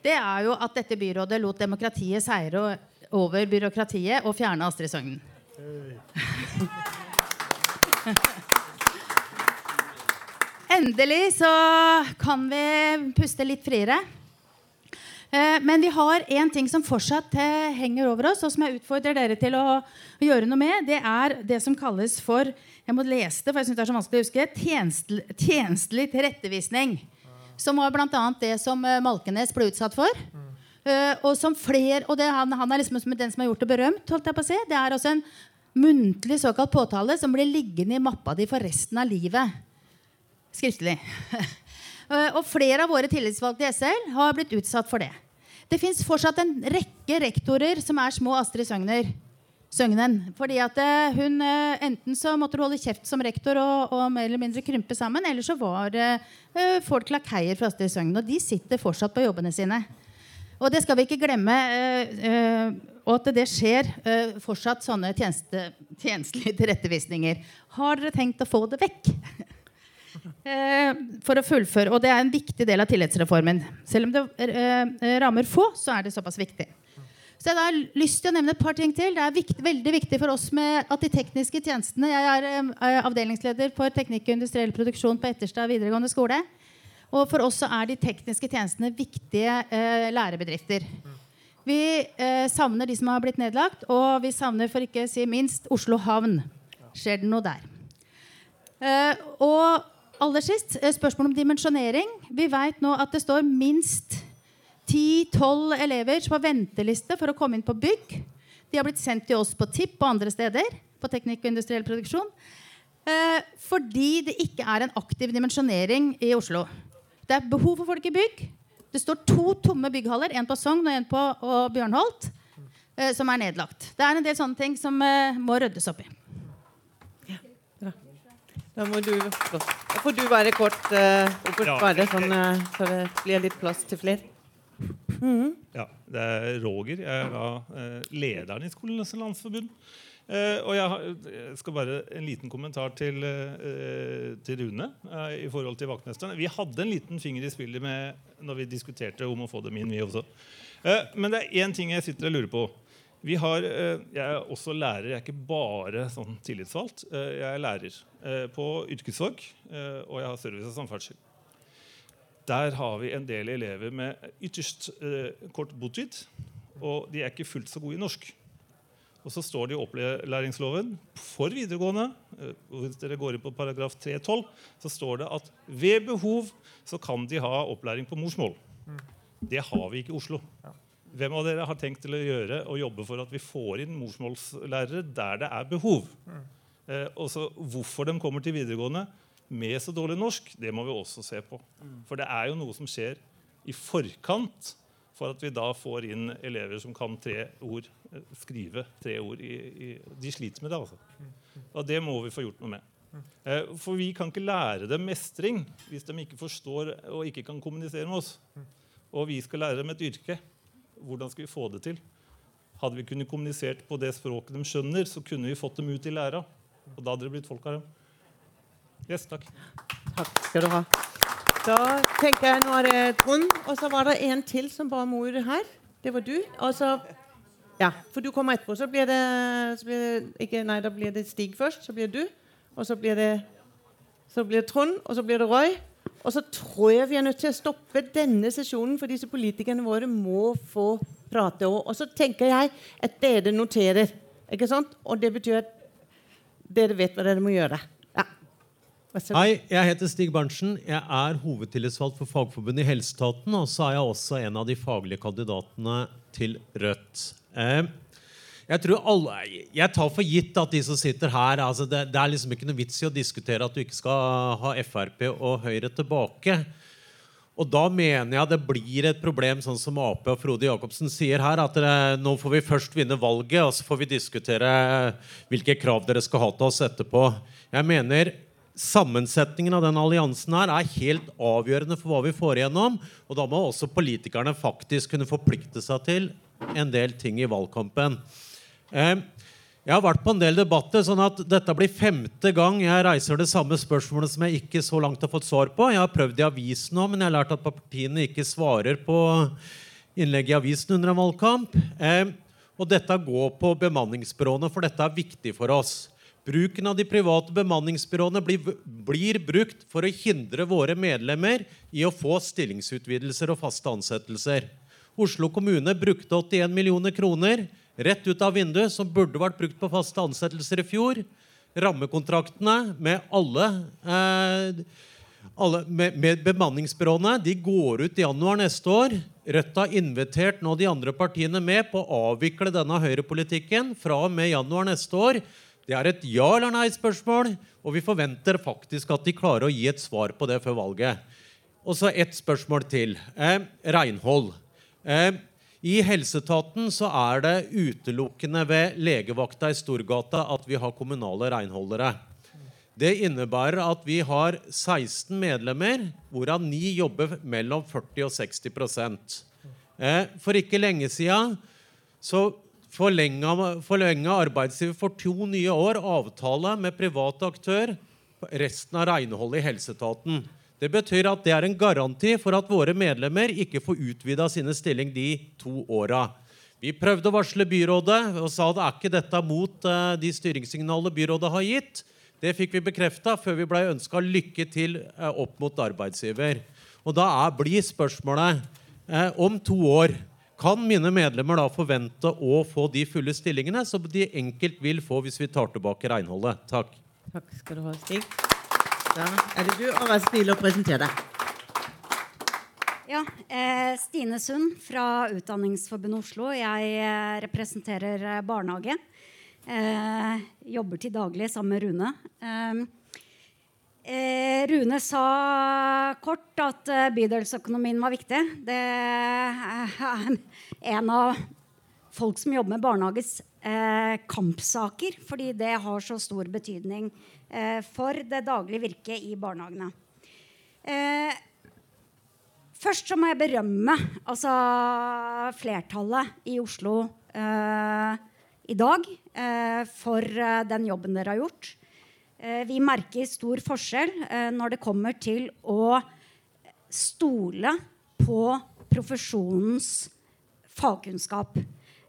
det er jo at dette byrådet lot demokratiet seire over byråkratiet og fjerne Astrid Sognen. Endelig så kan vi puste litt friere. Eh, men vi har én ting som fortsatt eh, henger over oss, og som jeg utfordrer dere til å, gjøre noe med. Det er det som kalles for jeg må lese det, for jeg synes det er så vanskelig å huske, tjenestelig tilrettevisning. Som var bl.a. det som eh, Malkenes ble utsatt for. og som fler, og det, han, han, er liksom den som har gjort det berømt. holdt jeg på å si. Det er også en muntlig såkalt påtale som blir liggende i mappa di for resten av livet skriftlig. Eh, og flere av våre tillitsvalgte i SL har blitt utsatt for det. Det fins fortsatt en rekke rektorer som er små Astrid Søgner. Søgnen. Fordi at eh, hun eh, Enten så måtte du holde kjeft som rektor og, og mer eller mindre krympe sammen, eller så var uh, folk lakeier for Astrid Søgnen. Og de sitter fortsatt på jobbene sine. Og det skal vi ikke glemme. Uh, uh, og at det skjer fortsatt sånne tjeneste, tjenestelige tilrettevisninger. Har dere tenkt å få det vekk? Eh, for å fullføre, Og det er en viktig del av tillitsreformen. Selv om det eh, rammer få, så er det såpass viktig. Så jeg har lyst til å nevne et par ting til. Det er viktig, veldig viktig for oss med at de tekniske tjenestene Jeg er eh, avdelingsleder for teknikk og industriell produksjon på Etterstad videregående skole. Og for oss så er de tekniske tjenestene viktige eh, lærebedrifter. Vi eh, savner de som har blitt nedlagt, og vi savner for ikke å si minst Oslo havn. Skjer det noe der? Eh, og aller sist eh, spørsmål om dimensjonering. Vi vet nå at det står minst 10-12 elever har venteliste for å komme inn på bygg. De har blitt sendt til oss på TIP og andre steder. på teknikk og industriell produksjon, eh, Fordi det ikke er en aktiv dimensjonering i Oslo. Det er behov for folk i bygg. Det står to tomme bygghaller, en på Sogn og en på Bjørnholt, eh, som er nedlagt. Det er en del sånne ting som må ryddes opp i. Da må du, da får du være kort, uh, ja. bare sånn, uh, så det blir litt plass til flere. Mm. Ja, det er Roger. Jeg er da uh, lederen i Skolenes landsforbund. Uh, og jeg, skal bare en liten kommentar til, uh, til Rune uh, i forhold til vaktmesteren. Vi hadde en liten finger i spillet med når vi diskuterte om å få dem inn, vi også. men det er én ting jeg sitter og lurer på. Har, eh, jeg er også lærer. Jeg er ikke bare sånn tillitsvalgt. Eh, jeg er lærer eh, på yrkesfag, og jeg har service og samferdsel. Der har vi en del elever med ytterst kort botid, og de er ikke fullt så gode i norsk. Og så står det i opplæringsloven for videregående hvis dere går inn på paragraf 3-12, så står det at ved behov så kan de ha opplæring på morsmål. Det har vi ikke i Oslo. Hvem av dere har tenkt til å gjøre og jobbe for at vi får inn morsmålslærere der det er behov? Eh, også hvorfor de kommer til videregående med så dårlig norsk, det må vi også se på. For det er jo noe som skjer i forkant for at vi da får inn elever som kan tre ord, eh, skrive tre ord. I, i, de sliter med det. altså. Og det må vi få gjort noe med. Eh, For vi kan ikke lære dem mestring hvis de ikke forstår og ikke kan kommunisere med oss. Og vi skal lære dem et yrke. Hvordan skal vi få det til? Hadde vi kunnet kommunisert på det språket de skjønner, så kunne vi fått dem ut i læra. Og da hadde det blitt folk av dem. Yes, takk. Takk skal du ha. Da tenker jeg Nå er det Trond, og så var det en til som ba om ordet her. Det var du. Og så Ja, for du kommer etterpå. Så blir det, så blir det ikke, Nei, da blir det Stig først. Så blir det du. Og så blir det så blir det Trond, og så blir det Roy. Og så tror jeg vi er nødt til å stoppe denne sesjonen, for disse politikerne våre må få prate. Og så tenker jeg at dere noterer. Ikke sant? Og det betyr at dere vet hva dere må gjøre. Ja. Hei, jeg heter Stig Berntsen. Jeg er hovedtillitsvalgt for Fagforbundet i Helseetaten. Og så er jeg også en av de faglige kandidatene til Rødt. Eh, jeg, alle, jeg tar for gitt at de som sitter her altså det, det er liksom ikke noe vits i å diskutere at du ikke skal ha Frp og Høyre tilbake. Og da mener jeg det blir et problem, sånn som Ap og Frode Jacobsen sier her, at det, nå får vi først vinne valget, og så får vi diskutere hvilke krav dere skal ha til oss etterpå. Jeg mener Sammensetningen av den alliansen her er helt avgjørende for hva vi får igjennom. Og da må også politikerne faktisk kunne forplikte seg til en del ting i valgkampen. Eh, jeg har vært på en del debatter, sånn at dette blir femte gang jeg reiser det samme spørsmålet som jeg ikke så langt har fått svar på. Jeg har prøvd i avisen nå, men jeg har lært at partiene ikke svarer på innlegg i avisen under en valgkamp. Eh, og dette går på bemanningsbyråene, for dette er viktig for oss. Bruken av de private bemanningsbyråene blir, blir brukt for å hindre våre medlemmer i å få stillingsutvidelser og faste ansettelser. Oslo kommune brukte 81 millioner kroner rett ut av vinduet, som burde vært brukt på faste ansettelser i fjor. Rammekontraktene med alle, eh, alle med, med bemanningsbyråene de går ut i januar neste år. Rødt har invitert nå de andre partiene med på å avvikle denne høyrepolitikken fra og med januar neste år. Det er et ja eller nei-spørsmål, og vi forventer faktisk at de klarer å gi et svar på det før valget. Og så ett spørsmål til. Eh, Reinhold. Eh, I helseetaten så er det utelukkende ved legevakta i Storgata at vi har kommunale renholdere. Det innebærer at vi har 16 medlemmer, hvorav 9 jobber mellom 40 og 60 eh, For ikke lenge siden så forlenga, arbeidsgiver for to nye år avtale med privat aktør på resten av renholdet i helseetaten. Det betyr at det er en garanti for at våre medlemmer ikke får utvida sine stilling de to åra. Vi prøvde å varsle byrådet og sa det er ikke dette mot uh, de styringssignalene byrådet har gitt. Det fikk vi bekrefta før vi ble ønska lykke til uh, opp mot arbeidsgiver. Og da blir spørsmålet uh, om to år kan mine medlemmer da forvente å få de fulle stillingene som de enkelt vil få hvis vi tar tilbake renholdet? Takk. Takk skal du ha, Stig. Da er det du, og vær snill å presentere deg. Ja, eh, Stine Sund fra Utdanningsforbundet Oslo. Jeg eh, representerer eh, barnehage. Eh, jobber til daglig sammen med Rune. Eh, Rune sa kort at bydelsøkonomien var viktig. Det er en av folk som jobber med barnehages eh, kampsaker, fordi det har så stor betydning for det daglige virket i barnehagene. Eh, Først så må jeg berømme altså, flertallet i Oslo eh, i dag eh, for eh, den jobben dere har gjort. Eh, vi merker stor forskjell eh, når det kommer til å stole på profesjonens fagkunnskap.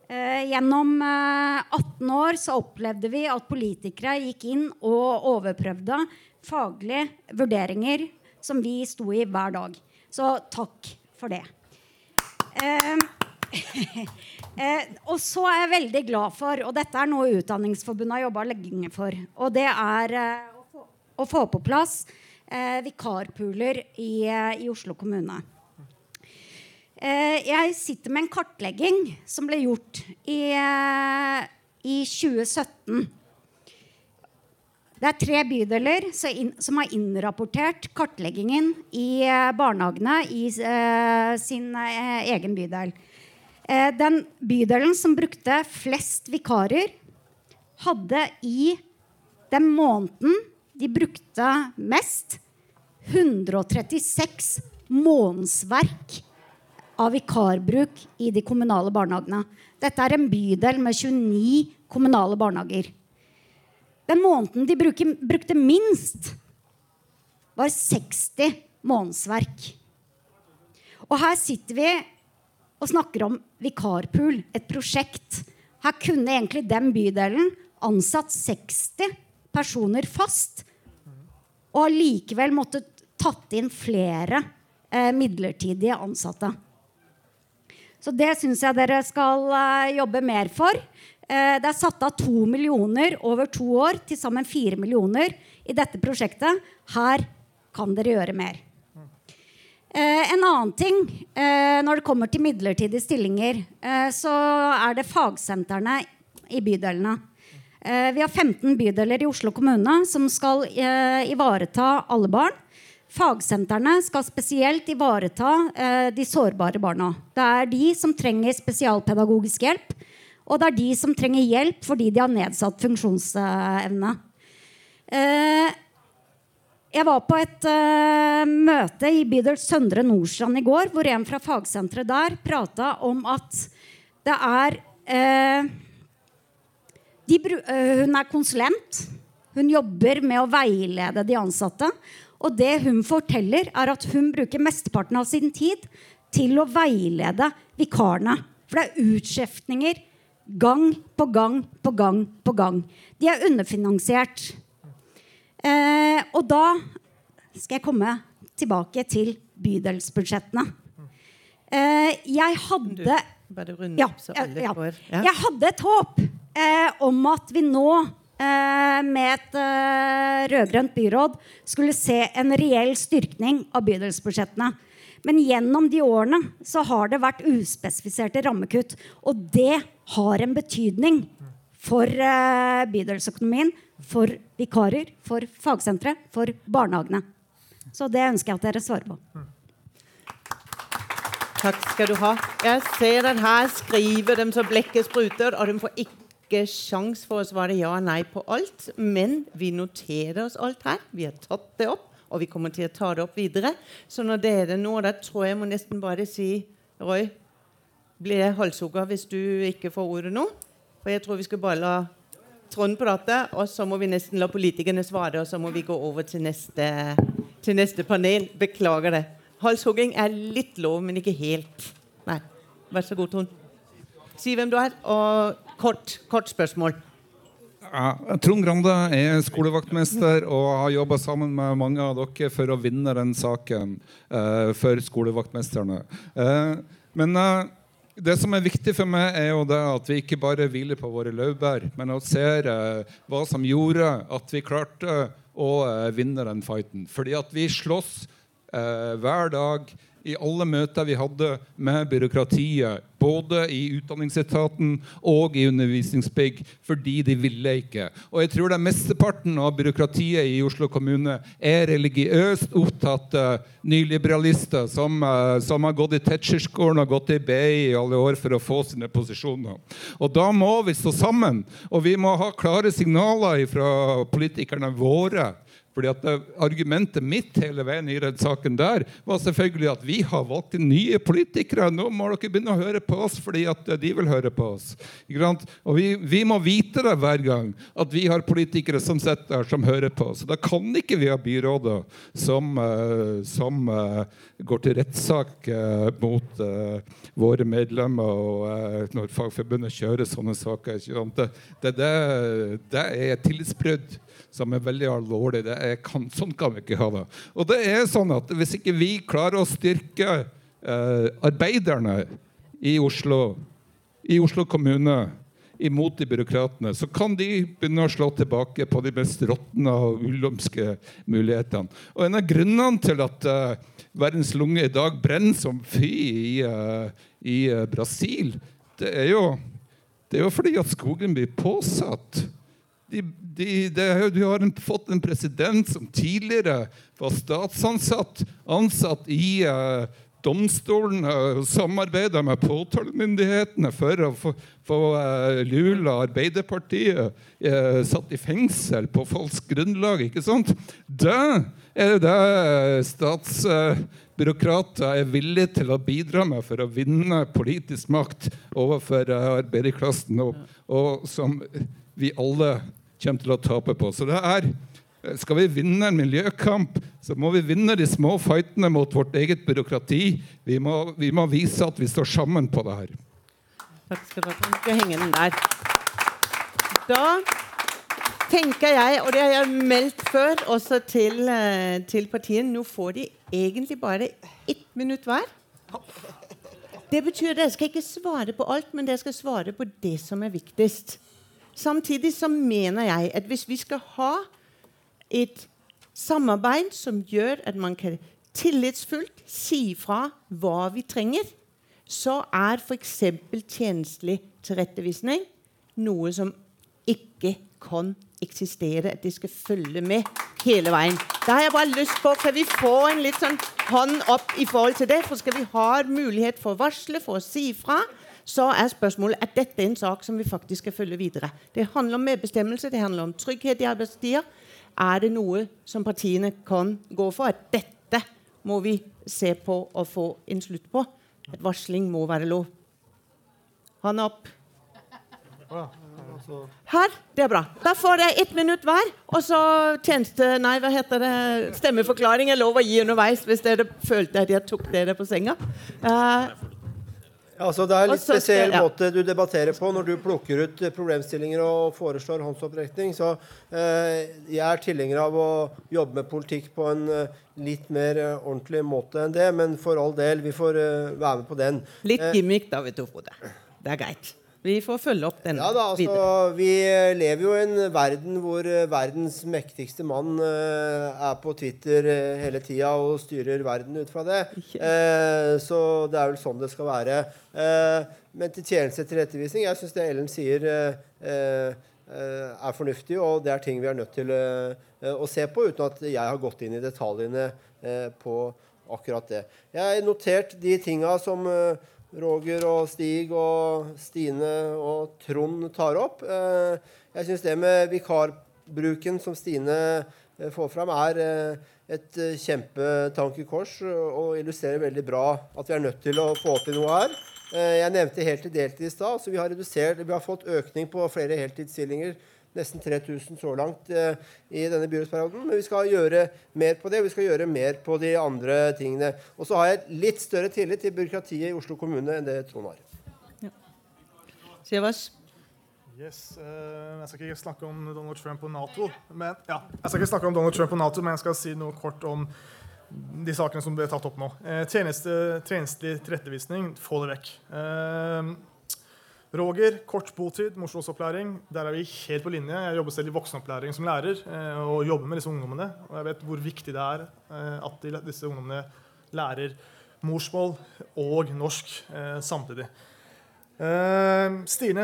Eh, gjennom eh, 18 år så opplevde vi at politikere gikk inn og overprøvde faglige vurderinger som vi sto i hver dag. Så takk for det. Eh, eh, og så er jeg veldig glad for, og dette er noe Utdanningsforbundet har jobba lenge for, og det er eh, å, få, på plass eh, vikarpooler i, eh, i, Oslo kommune. Eh, jeg sitter med en kartlegging som ble gjort i, i 2017 det er tre bydeler som har innrapportert kartleggingen i eh, barnehagene i sin egen bydel. Den bydelen som brukte flest vikarer, hadde i den måneden de brukte mest, 136 månedsverk av vikarbruk i de kommunale barnehagene. Dette er en bydel med 29 kommunale barnehager. Den måneden de bruker, brukte minst, var 60 månedsverk. Og her sitter vi og snakker om vikarpool, et prosjekt. Her kunne egentlig den bydelen ansatt 60 personer fast, og allikevel måtte tatt inn flere eh, midlertidige ansatte. Så det syns jeg dere skal eh, jobbe mer for. Eh, det er satt av to millioner over to år, til sammen fire millioner i dette prosjektet. Her kan dere gjøre mer. Eh, en annen ting når det kommer til midlertidige stillinger, så er det fagsentrene i bydelene. vi har 15 bydeler i Oslo kommune som skal ivareta alle barn. Fagsentrene skal spesielt ivareta de sårbare barna. Det er de som trenger spesialpedagogisk hjelp og det er de som trenger hjelp fordi de har nedsatt funksjonsevne. Eh, jeg var på et uh, møte i bydel Søndre Nordstrand i går, hvor en fra fagsenteret der prata om at det er uh, de, uh, Hun er konsulent. Hun jobber med å veilede de ansatte. Og det hun forteller, er at hun bruker mesteparten av sin tid til å veilede vikarene. For det er utskjeftninger Gang på gang på gang på gang. De er underfinansiert. Eh, og da skal jeg komme tilbake til bydelsbudsjettene. Eh, jeg hadde ja, ja, Jeg hadde et håp eh, om at vi nå med et eh, rød-grønt byråd skulle se en reell styrkning av bydelsbudsjettene. Men gjennom de årene så har det vært uspesifiserte rammekutt. Og det har en betydning for uh, bydelsøkonomien, for vikarer, for fagsentre, for barnehagene. Så det ønsker jeg at dere svarer på. Takk skal du ha. Jeg ser den her skriver dem så blekket spruter, og de får ikke sjans for å svare ja og nei på alt. Men vi noterer oss alt her. Vi har tatt det opp, og vi kommer til å ta det opp videre. Så når dere nå, da tror jeg må nesten bare si Roy, blir jeg halshugga hvis du ikke får ordet nå. For jeg tror vi skal bare la Trond prate, og så må vi nesten la politikerne svare, og så må vi gå over til neste, til neste panel. Beklager det. Halshugging er litt lov, men ikke helt. Nei. Vær så god, Trond. Si hvem du er, og kort, kort spørsmål. Ja, Trond Grande er skolevaktmester og har jobba sammen med mange av dere for å vinne den saken uh, for skolevaktmesterne. Uh, men uh, det som er viktig for meg, er jo det at vi ikke bare hviler på våre laurbær, men at ser hva som gjorde at vi klarte å vinne den fighten. Fordi at vi slåss hver dag i alle møter vi hadde med byråkratiet, både i Utdanningsetaten og i Undervisningsbygg, fordi de ville ikke. Og jeg tror det mesteparten av byråkratiet i Oslo kommune er religiøst opptatte nyliberalister som, uh, som har gått i Tetzschner-skolen og gått i BI i alle år for å få sine posisjoner. Og da må vi stå sammen, og vi må ha klare signaler fra politikerne våre fordi at eh, Argumentet mitt hele veien i den saken der var selvfølgelig at vi har valgt inn nye politikere. Nå må dere begynne å høre på oss fordi at eh, de vil høre på oss. Og vi, vi, må vite det hver gang at vi har politikere som sitter der, som hører på oss. Da kan ikke vi ha byråder som, uh, som går til rettssak mot våre medlemmer og når Fagforbundet kjører sånne saker. Det, det, det er tillitsbrudd som er veldig alvorlig. Er, kan, sånn kan vi ikke ha det. Og det er sånn at Hvis ikke vi klarer å styrke eh, arbeiderne i Oslo, i Oslo kommune imot de byråkratene, så kan de begynne å slå tilbake på de mest råtne og ulumske mulighetene. Og En av grunnene til at uh, verdens lunge i dag brenner som fy i, uh, i uh, Brasil, det er, jo, det er jo fordi at skogen blir påsatt. De, de, de, de har en, fått en president som tidligere var statsansatt, ansatt i uh, domstolene samarbeider med påtalemyndighetene for å få, få uh, Lula Arbeiderpartiet uh, satt i fengsel på falskt grunnlag. ikke sant? Det er det statsbyråkrater er villige til å bidra med for å vinne politisk makt overfor arbeiderklassen, og, og som vi alle kommer til å tape på. Så det er skal vi vinne en miljøkamp, så må vi vinne de små fightene mot vårt eget byråkrati. Vi må, vi må vise at vi står sammen på det her. Takk skal du ha. Du skal henge den der. Da tenker jeg, og det har jeg meldt før også til, eh, til partiet, Nå får de egentlig bare ett minutt hver. Det betyr at dere skal ikke svare på alt, men dere skal svare på det som er viktigst. Samtidig så mener jeg at hvis vi skal ha et samarbeid som gjør at man kan tillitsfullt si fra hva vi trenger, så er f.eks. tjenestelig tilrettevisning noe som ikke kan eksistere. At det skal følge med hele veien. Da har jeg bare lyst på Kan vi få en litt sånn hånd opp i forhold til det? For skal vi ha mulighet for å varsle, for å si fra, så er spørsmålet at dette er en sak som vi faktisk skal følge videre. Det handler om medbestemmelse, det handler om trygghet i arbeidstider. Er det noe som partiene kan gå for? At dette må vi se på og få en slutt på. At varsling må være lov. Hånd opp. Her. Det er bra. Da får dere ett minutt hver. Og så tjeneste... Nei, hva heter det? Stemmeforklaring er lov å gi underveis hvis dere følte at jeg tok dere på senga. Uh, Altså, det er en litt så spesiell ja. måte du debatterer på når du plukker ut eh, problemstillinger og foreslår håndsopprekning. Så eh, jeg er tilhenger av å jobbe med politikk på en eh, litt mer eh, ordentlig måte enn det. Men for all del, vi får eh, være med på den. litt Eh, gimmick, da, vet du, Frode. Det er greit. Vi får følge opp den ja da, altså, videre. Vi lever jo i en verden hvor eh, verdens mektigste mann eh, er på Twitter eh, hele tida og styrer verden ut fra det. Eh, så det er vel sånn det skal være. Men til tjeneste til ettervisning, jeg syns det Ellen sier er fornuftig, og det er ting vi er nødt til å se på, uten at jeg har gått inn i detaljene på akkurat det. Jeg har notert de tinga som Roger og Stig og Stine og Trond tar opp. Eh, Jeg syns det med vikarbruken som Stine eh, får fram, er eh, et kjempetankekors og illustrerer veldig bra at vi er nødt til å få til noe her. Jeg nevnte heltid deltid i stad. så Vi vi har fått økning på flere heltidsstillinger. Nesten 3000 så langt eh, i denne byrådsperioden. Men vi skal gjøre mer på det. Vi skal gjøre mer på de andre tingene. Og så har jeg litt større tillit til byråkratiet i Oslo kommune enn det Trond har. Sievers? Yes, uh, Jeg skal ikke snakke om Donald Trump og Nato, men, ja, jeg skal ikke snakke om Donald Trump og NATO, men jeg skal si noe kort om de sakene som ble tatt opp nå. Uh, tjeneste, tjenestelig tilrettevisning, få det vekk. Eh, Roger, kort botid, morsmålsopplæring. Der er vi helt på linje. Jeg jobber selv i voksenopplæring som lærer eh, og jobber med disse ungdommene. Og jeg vet hvor viktig det er eh, at disse ungdommene lærer morsmål og norsk eh, samtidig. Stine,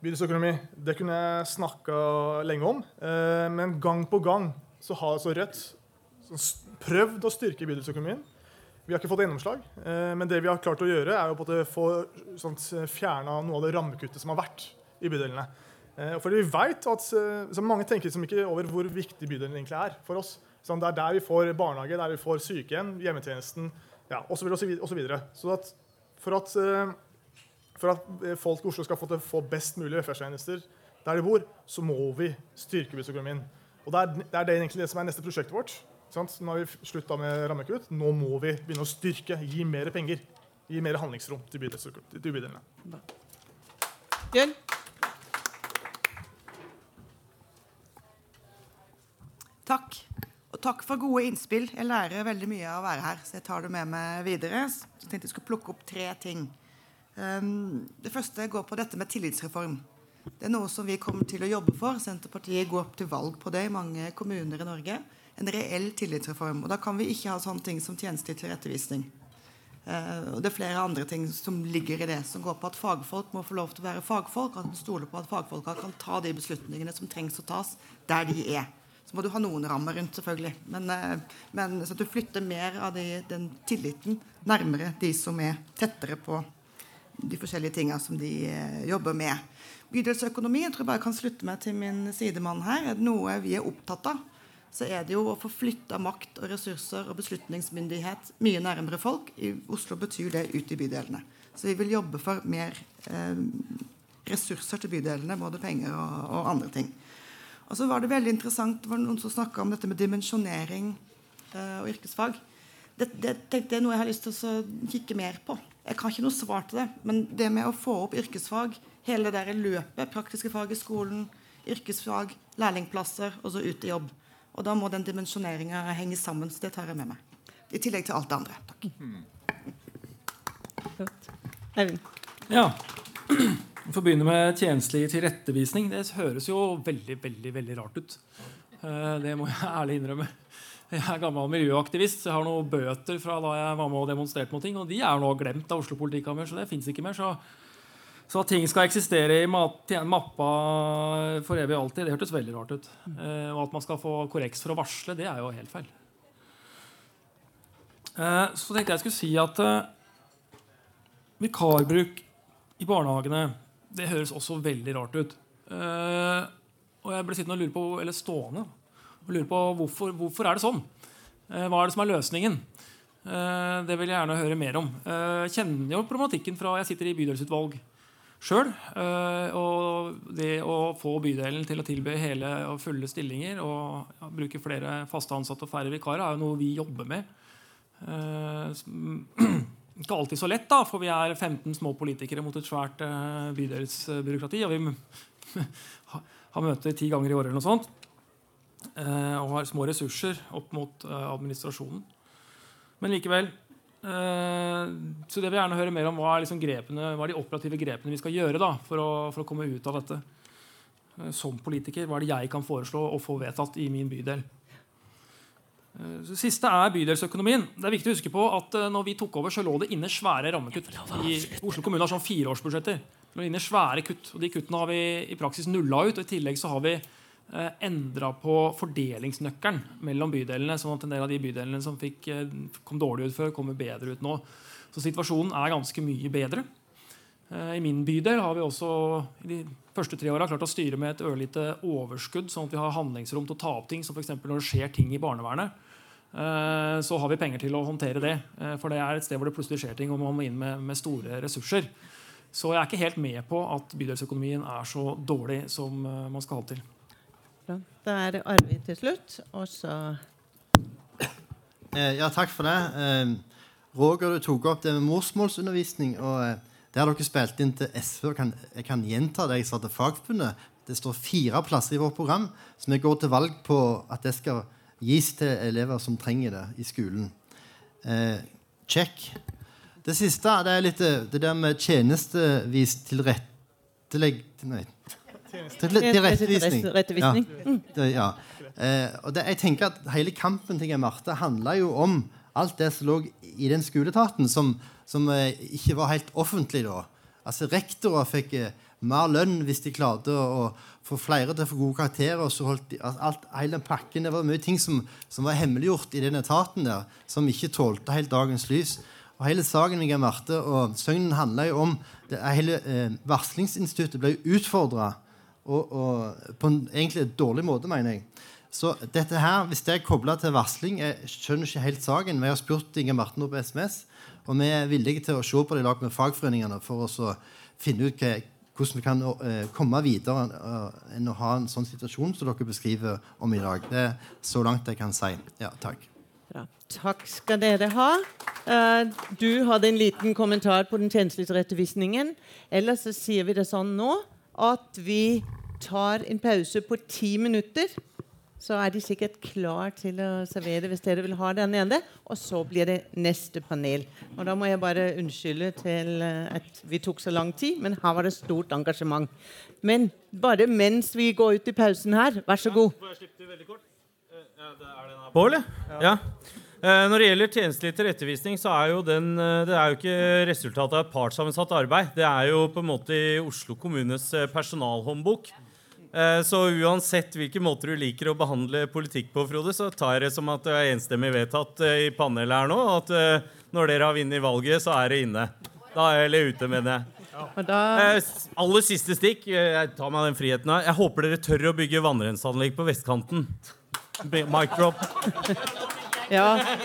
bydelsøkonomi. Det kunne jeg snakka lenge om. Men gang på gang så har altså Rødt prøvd å styrke bydelsøkonomien. Vi har ikke fått gjennomslag, eh, men det vi har klart å gjøre, er måte få sånn, fjerna noe av det rammekuttet som har vært i bydelene. Eh, fordi vi vet at eh, Mange tenker liksom ikke over hvor viktig bydelen egentlig er for oss. Sånn, det er der vi får barnehage, der vi får sykehjem, hjemmetjenesten ja, osv. Så, og så, videre. så for at for at folk i Oslo skal få, til, få best mulig velferdstjenester der de bor, så må vi styrke bydelsøkonomien. Og det er, det er det egentlig det som er neste prosjektet vårt. Sant? Nå har vi slutta med rammekutt. Nå må vi begynne å styrke, gi mer penger. Gi mer handlingsrom til, til bydelene. Bjørn? Takk. Og takk for gode innspill. Jeg lærer veldig mye av å være her. Så jeg tar det med meg videre. Så tenkte jeg skulle plukke opp tre ting. Um, det første går på dette med tillitsreform. Det er noe som vi kommer til å jobbe for. Senterpartiet går opp til valg på det i mange kommuner i Norge. En reell tillitsreform. Og da kan vi ikke ha sånne ting som tjenestelig tilrettevisning. Uh, og det er flere andre ting som ligger i det, som går på at fagfolk må få lov til å være fagfolk. At man stoler på at fagfolka kan ta de beslutningene som trengs å tas der de er. Så må du ha noen rammer rundt, selvfølgelig. Men, uh, men så at du flytter mer av de, den tilliten nærmere de som er tettere på de forskjellige tinga som de uh, jobber med. Bydelsøkonomi jeg tror jeg bare kan slutte meg til min sidemann her. Er det noe vi er opptatt av, så er det jo å få flytta makt og ressurser og beslutningsmyndighet mye nærmere folk. I Oslo betyr det ut i bydelene. Så vi vil jobbe for mer eh, ressurser til bydelene, både penger og, og, andre ting. Og så var det veldig interessant, det var noen som snakka om dette med dimensjonering eh, og yrkesfag. Det, det, det, er noe jeg har lyst til å kikke mer på. Jeg kan ikke noe svar til det, men det med å få opp yrkesfag hele det der løpet. Praktiske fag i skolen, yrkesfag, lærlingplasser og så ut i jobb. Og da må den dimensjoneringa henge sammen. Så det tar jeg med meg. I tillegg til alt det andre. Takk. Eivind. Ja. Vi får begynne med tjenestelig tilrettevisning. Det høres jo veldig veldig, veldig rart ut. Eh, det må jeg ærlig innrømme. Jeg er gammel miljøaktivist. Jeg har noen bøter fra da jeg var med og demonstrerte mot ting. Og de er nå glemt av Oslo politikammer, så det fins ikke mer. Så så at ting skal eksistere i mappa for evig og alltid, det hørtes veldig rart ut. Eh, og at man skal få korreks for å varsle, det er jo helt feil. Eh, så tenkte jeg skulle si at eh, vikarbruk i barnehagene det høres også veldig rart ut. Og jeg ble sittende og lure på, eller stående og lure på hvorfor, hvorfor er det sånn. Hva er det som er løsningen? Det vil jeg gjerne høre mer om. Jeg kjenner jo problematikken fra jeg sitter i bydelsutvalg sjøl. Eh, og det å få bydelen til å tilby hele og fulle stillinger og bruke flere faste ansatte og færre vikarer, er jo noe vi jobber med. Eh, ikke alltid så lett, da, for vi er 15 små politikere mot et svært eh, bydelsbyråkrati. Og vi har møter ti ganger i året eller noe sånt. Og har små ressurser opp mot administrasjonen. Men likevel så det vil jeg gjerne høre mer om. Hva er, liksom grepene, hva er de operative grepene vi skal gjøre da, for, å, for å komme ut av dette? Eh, som politiker, hva er det jeg kan foreslå og få vedtatt i min bydel? Eh, det siste er bydelsøkonomien. Det er viktig å huske på at når vi tok over, så lå det inne svære rammekutt. I Oslo kommune har sånn fireårsbudsjetter. Det lå inne svære kutt, og De kuttene har vi i praksis nulla ut. og I tillegg så har vi eh, endra på fordelingsnøkkelen mellom bydelene, sånn at en del av de bydelene som fikk, eh, kom dårlig ut før, kommer bedre ut nå. Så situasjonen er ganske mye bedre. Eh, I min bydel har vi også i de første tre åra klart å styre med et ørlite overskudd, sånn at vi har handlingsrom til å ta opp ting. som f.eks. når det skjer ting i barnevernet, eh, så har vi penger til å håndtere det. Eh, for det er et sted hvor det plutselig skjer ting, og man må inn med, med store ressurser. Så jeg er ikke helt med på at bydelsøkonomien er så dårlig som man skal ha til. Da, er det Arvid til slutt, og så eh, Ja, takk for det. Eh, Roger, du tok opp det med morsmålsundervisning. og eh, Det har dere spilt inn til SV. Kan, jeg kan gjenta det jeg sa til Fagforbundet. Det står fire plasser i vårt program som vi går til valg på at det skal gis til elever som trenger det i skolen. Eh, check. Det siste det er litt eh, det der med tjenestevis tilrettelegg... Nei, Tilrettevisning. Ja. ja. Eh, og det, jeg tenker at Hele kampen til Marte handla jo om alt det som lå i den skoleetaten som, som eh, ikke var helt offentlig da. Altså Rektorer fikk eh, mer lønn hvis de klarte å, å få flere til å få gode karakterer. og så holdt de, alt, hele den pakken, Det var mye ting som, som, var hemmeliggjort i den etaten der, som ikke tålte helt dagens lys. Og Hele saken med Marte og Søgnen handla jo om det, hele eh, Varslingsinstituttet ble utfordra og, og, på en egentlig dårlig måte, mener jeg. Så dette her, hvis det er kobla til varsling Jeg skjønner ikke helt saken. Vi har spurt Inge Marten på SMS, og vi er villige til å se på det i lag med fagforeningene for å finne ut hva, hvordan vi kan uh, komme videre uh, enn å ha en sånn situasjon som dere beskriver om i dag. Det er så langt jeg kan si. Ja, takk. Bra. takk skal dere ha. Uh, du hadde en liten kommentar på den tjenestelige rettevisningen. Ellers så sier vi det sånn nå at vi tar en pause på ti minutter. så er de sikkert klar til å servere hvis dere vil ha den ene. Og så blir det neste panel. Og da må jeg bare unnskylde til eh, at vi tok så lang tid, men her var det stort engasjement. Men bare mens vi går ut i pausen her, vær så god. På, eller? Ja. Eh, Når det gjelder tjenestelig tilrettevisning, så er jo den, eh, det er jo ikke resultatet av et partssammensatt arbeid. Det er jo på en måte i Oslo kommunes eh, personalhåndbok. Eh, Så uansett hvilke måter du liker å behandle politikk på, Frode, så tar jeg det som at det er enstemmig vedtatt eh, i panelet her nå at eh, når dere har vunnet valget, så er det inne. Da er Eller ute, mener jeg. Ja. Da... aller siste stikk. eh, Jeg tar meg den friheten her. Jeg håper dere tør å bygge vannrenseanlegg på vestkanten. Mic drop. Ja.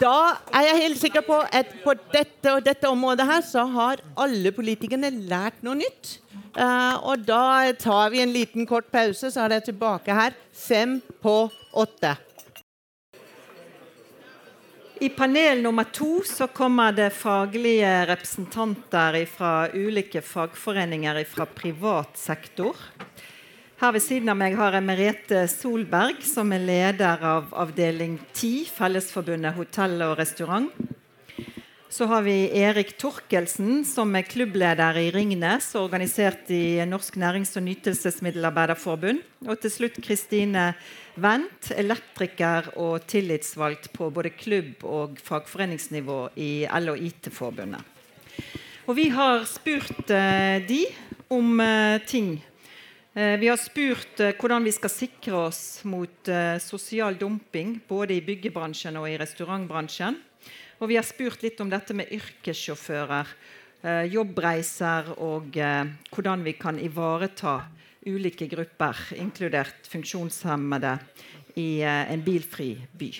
Da er jeg helt sikker på at på dette og dette området her så har alle politikerne lært noe nytt. Uh, og da tar vi en liten kort pause, så er jeg tilbake her fem på åtte. I panel nummer to så kommer det faglige representanter fra ulike fagforeninger fra privat sektor. Her ved siden av meg har jeg Merete Solberg, som er leder av avdeling 10, Fellesforbundet hotell og restaurant. Så har vi Erik Torkelsen, som er klubbleder i Ringnes, organisert i Norsk Nærings- og Nytelsesmiddelarbeiderforbund. Og til slutt Kristine Wendt, elektriker og tillitsvalgt på både klubb- og fagforeningsnivå i LO IT-forbundet. Og vi har spurt eh, de om eh, ting. Eh, vi har spurt eh, hvordan vi skal sikre oss mot eh, sosial dumping både i byggebransjen og i restaurantbransjen. Og vi har spurt litt om dette med yrkessjåfører, jobbreiser og hvordan vi kan ivareta ulike grupper, inkludert funksjonshemmede, i en bilfri by.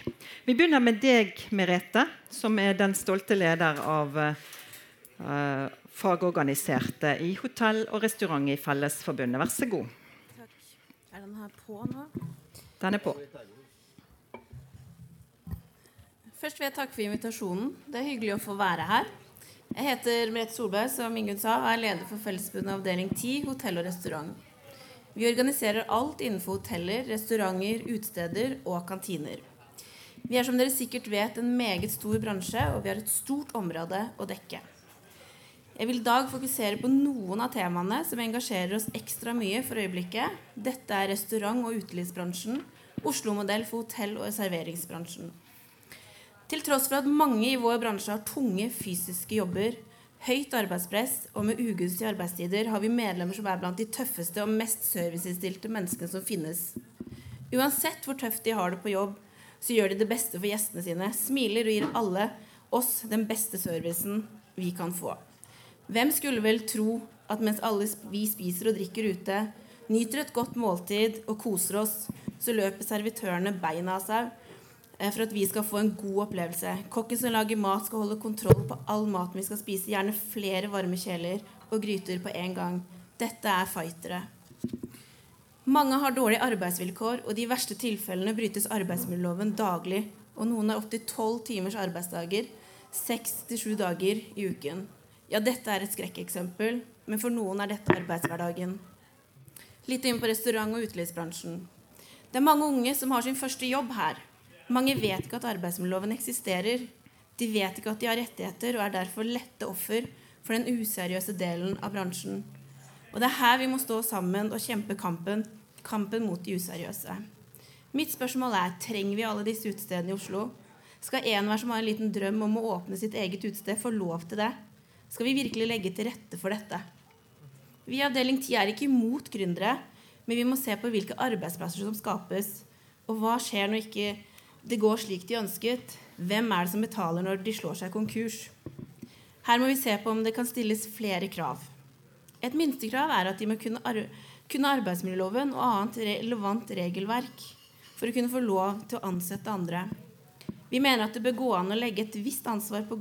Vi begynner med deg, Merete, som er den stolte leder av fagorganiserte i hotell og restaurant i Fellesforbundet. Vær så god. Er den her på nå? Den er på. Først vil jeg takke for invitasjonen. Det er hyggelig å få være her. Jeg heter Merete Solberg, som Ingunn sa, og er leder for Fellesforbundet avdeling 10, hotell og restaurant. Vi organiserer alt innenfor hoteller, restauranter, utesteder og kantiner. Vi er som dere sikkert vet en meget stor bransje, og vi har et stort område å dekke. Jeg vil i dag fokusere på noen av temaene som engasjerer oss ekstra mye for øyeblikket. Dette er restaurant- og utelivsbransjen, Oslo-modell for hotell- og serveringsbransjen. Til tross for at mange i vår bransje har tunge fysiske jobber, høyt arbeidspress og med ugunstige arbeidstider, har vi medlemmer som er blant de tøffeste og mest serviceinnstilte menneskene som finnes. Uansett hvor tøft de har det på jobb, så gjør de det beste for gjestene sine, smiler og gir alle oss den beste servicen vi kan få. Hvem skulle vel tro at mens alle vi spiser og drikker ute, nyter et godt måltid og koser oss, så løper servitørene beina av seg eh, for at vi skal få en god opplevelse. Kokken som lager mat, skal holde kontroll på all maten vi skal spise. Gjerne flere varme kjeler og gryter på en gang. Dette er fightere. Mange har dårlige arbeidsvilkår, og de verste tilfellene brytes arbeidsmiljøloven daglig. Og noen har opptil tolv timers arbeidsdager, seks til sju dager i uken. Ja, dette er et skrekkeksempel, men for noen er dette arbeidshverdagen. Litt inn på restaurant- og utelivsbransjen. Det er mange unge som har sin første jobb her. Mange vet ikke at arbeidsmiljøloven eksisterer. De vet ikke at de har rettigheter, og er derfor lette offer for den useriøse delen av bransjen. Og det er her vi må stå sammen og kjempe kampen, kampen mot de useriøse. Mitt spørsmål er trenger vi alle disse utestedene i Oslo? Skal enhver som har en liten drøm om å åpne sitt eget utested, få lov til det? Skal vi virkelig legge til rette for dette? Vi i Avdeling 10 er ikke imot gründere, men vi må se på hvilke arbeidsplasser som skapes. Og hva skjer når ikke det går slik de ønsket? Hvem er det som betaler når de slår seg konkurs? Her må vi se på om det kan stilles flere krav. Et minstekrav er at de må kunne, ar kunne arbeidsmiljøloven og annet relevant regelverk for å kunne få lov til å ansette andre. Vi mener at det bør gå an å legge et visst ansvar på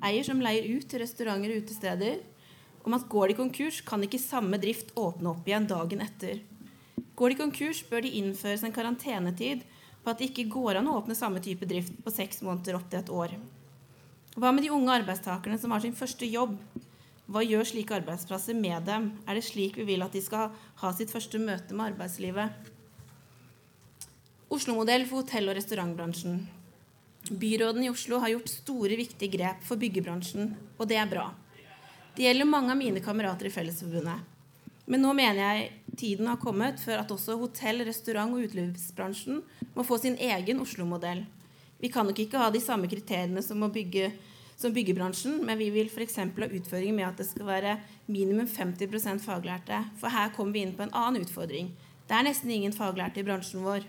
gårdseier som leier ut til restauranter og utesteder, om at går de konkurs, kan ikke samme drift åpne opp igjen dagen etter. Går de konkurs, bør de innføres en karantenetid på at det ikke går an å åpne samme type drift på seks måneder opp til et år. Hva med de unge arbeidstakerne som har sin første jobb? Hva gjør slike arbeidsplasser med dem? Er det slik vi vil at de skal ha sitt første møte med arbeidslivet? Oslo-modell for hotell- og restaurantbransjen. Byråden i Oslo har gjort store, viktige grep for byggebransjen, og det er bra. Det gjelder mange av mine kamerater i Fellesforbundet. Men nå mener jeg tiden har kommet for at også hotell-, restaurant- og utelivsbransjen må få sin egen Oslo-modell. Vi kan nok ikke ha de samme kriteriene som, bygge, som byggebransjen, men vi vil f.eks. ha utfordringer med at det skal være minimum 50% faglærte. For her kommer vi inn på en annen utfordring. Det er nesten ingen faglærte i bransjen vår.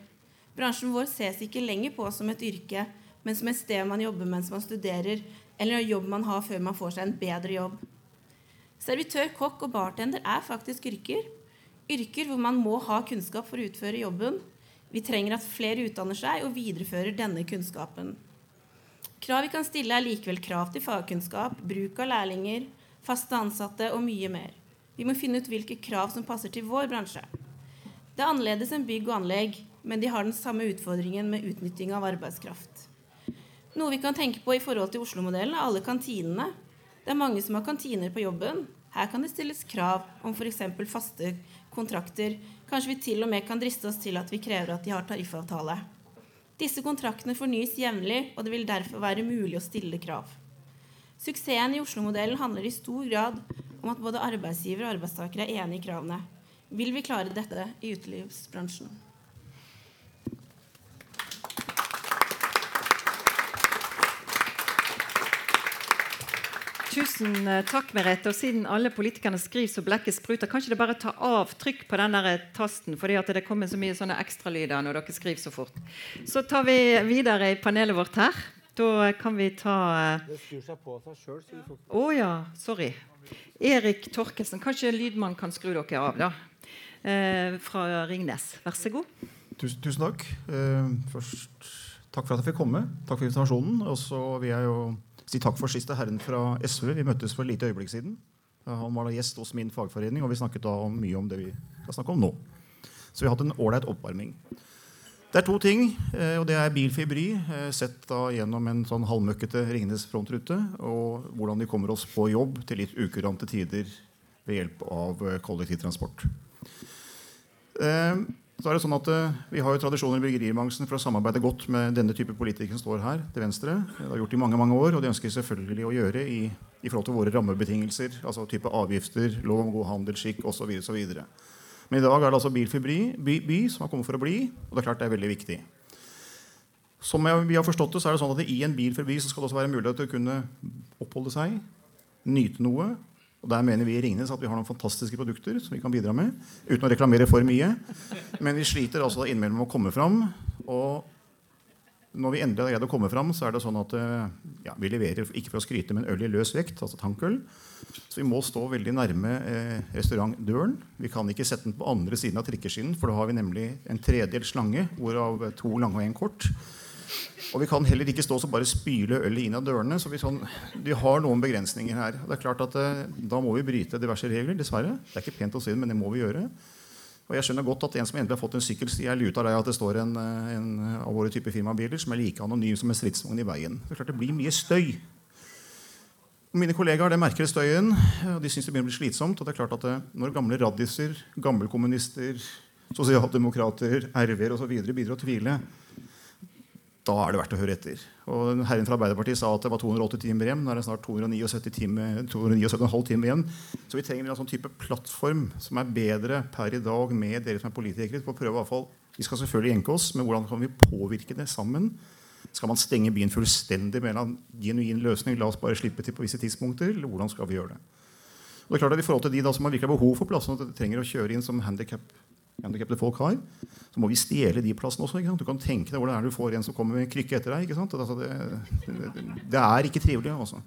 Bransjen vår ses ikke lenger på som et yrke, men som et sted man jobber mens man studerer, eller en jobb man har før man får seg en bedre jobb. Servitør, kokk og bartender er faktisk yrker. Yrker hvor man må ha kunnskap for å utføre jobben. Vi trenger at flere utdanner seg og viderefører denne kunnskapen. Krav vi kan stille, er likevel krav til fagkunnskap, bruk av lærlinger, faste ansatte og mye mer. Vi må finne ut hvilke krav som passer til vår bransje. Det er annerledes enn bygg og anlegg, men de har den samme utfordringen med utnytting av arbeidskraft. Noe vi kan tenke på i forhold til Oslo-modellen, er alle kantinene. Det er mange som har kantiner på jobben. Her kan det stilles krav om f.eks. faste kontrakter. Kanskje vi til og med kan driste oss til at vi krever at de har tariffavtale. Disse kontraktene fornyes jevnlig, og det vil derfor være mulig å stille krav. Suksessen i Oslo-modellen handler i stor grad om at både arbeidsgiver og arbeidstakere er enig i kravene. Vil vi klare dette i utelivsbransjen? Tusen eh, takk, Merete. Og siden alle politikerne skriver så blekket spruter, kan ikke det bare ta avtrykk på den tasten? fordi at det kommer så mye sånne ekstralyder når dere skriver så fort. Så tar vi videre i panelet vårt her. Da kan vi ta eh, Det skrur seg på av seg sjøl. Å oh, ja, sorry. Erik Torkelsen. Kanskje lydmann kan skru dere av, da. Eh, fra Ringnes. Vær så god. Tusen, tusen takk. Eh, først takk for at jeg fikk komme. Takk for invitasjonen. Og så vil jeg jo si takk for siste herren fra SV. Vi møttes for et lite øyeblikk siden. Han var da gjest hos min fagforening, og vi snakket da om mye om det vi skal snakke om nå. Så vi har hatt en ålreit oppvarming. Det er to ting, eh, og det er bilfri bry, eh, sett da gjennom en sånn halvmøkkete Ringenes frontrute, og hvordan vi kommer oss på jobb til litt ukurante tider ved hjelp av eh, kollektivtransport. Så er det sånn at uh, Vi har jo tradisjoner i bryggeribransjen for å samarbeide godt med denne type politikere som står her til venstre. Det har gjort i mange mange år, og det ønsker vi selvfølgelig å gjøre i, i forhold til våre rammebetingelser. altså type Avgifter, lov om god handelsskikk osv. Men i dag er det altså Bilfri by, by, som har kommet for å bli, og det er klart det er veldig viktig. Som jeg, vi har forstått det, så er det sånn at I en bilfri by så skal det også være mulighet til å kunne oppholde seg, nyte noe og Der mener vi i Ringnes at vi har noen fantastiske produkter som vi kan bidra med. Uten å reklamere for mye. Men vi sliter altså innimellom med å komme fram. Og når vi endelig har greid å komme fram, så er det sånn at eh, ja, vi leverer ikke for å skryte, men øl i løs vekt, altså tankøl. Så vi må stå veldig nærme eh, restaurantdøren. Vi kan ikke sette den på andre siden av trikkeskinnen, for da har vi nemlig en tredel slange, hvorav to lange og en kort. Og vi kan heller ikke stå og bare spyle ølet inn av dørene. Så vi, sånn, vi har noen begrensninger her. Og det er klart at eh, Da må vi bryte diverse regler. Dessverre. Det er ikke pent å si det, men det må vi gjøre. Og jeg skjønner godt at en som endelig har fått en sykkel, sier lut av deg at det står en, eh, en av våre type firmabiler som er like anonym som en stridsvogn i veien. Det er klart det blir mye støy. Mine kollegaer det merker støyen, og de syns det begynner å bli slitsomt. og det er klart at det, eh, Når gamle radiser, gammelkommunister, sosialdemokrater, RV-er osv. begynner å tvile, da er det verdt å høre etter. Og Herren fra Arbeiderpartiet sa at det var 280 timer igjen. Nå er det snart 279 timer, 279,5 timer igjen. Så vi trenger en sånn type plattform som er bedre per i dag med dere som er politikere. på å prøve i hvert fall, Vi skal selvfølgelig jenke oss, men hvordan kan vi påvirke det sammen? Skal man stenge byen fullstendig med en genuin løsning? La oss bare slippe til på visse tidspunkter? Eller hvordan skal vi gjøre det? Og det er klart at I forhold til de da, som har virkelig behov for plass, sånn at trenger å kjøre inn som handikap handikappede folk har, så må vi stjele de plassene også. Du kan tenke deg hvordan det er du får en som kommer med krykke etter deg. Altså det, det, det, er ikke trivelig. Altså.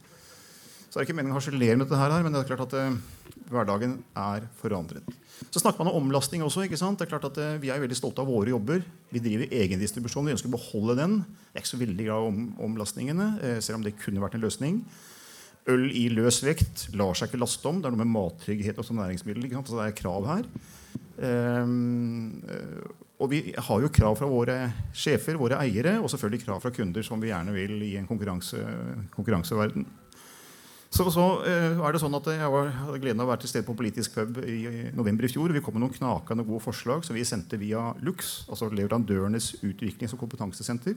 Så det ikke meningen å harselere med dette her, men det er klart at uh, hverdagen er forandret. Så snakker man om omlasting også. ikke sant? Det er klart at uh, Vi er veldig stolte av våre jobber. Vi driver egendistribusjon. Vi ønsker å beholde den. Jeg er ikke så veldig glad om, omlastningene, uh, selv om det kunne vært en løsning. Øl i løs vekt lar seg ikke laste om. Det er noe med mattrygghet og som næringsmiddel. ikke sant? Så det er krav her. Um, og vi har jo krav fra våre sjefer, våre eiere, og selvfølgelig krav fra kunder som vi gjerne vil i en konkurranse, konkurranseverden. Så, så uh, er det sånn at Jeg hadde gleden av å være til stede på politisk pub i, november i fjor. Vi kom med noen knakende gode forslag som vi sendte via Lux, altså leverandørenes utviklings- og kompetansesenter,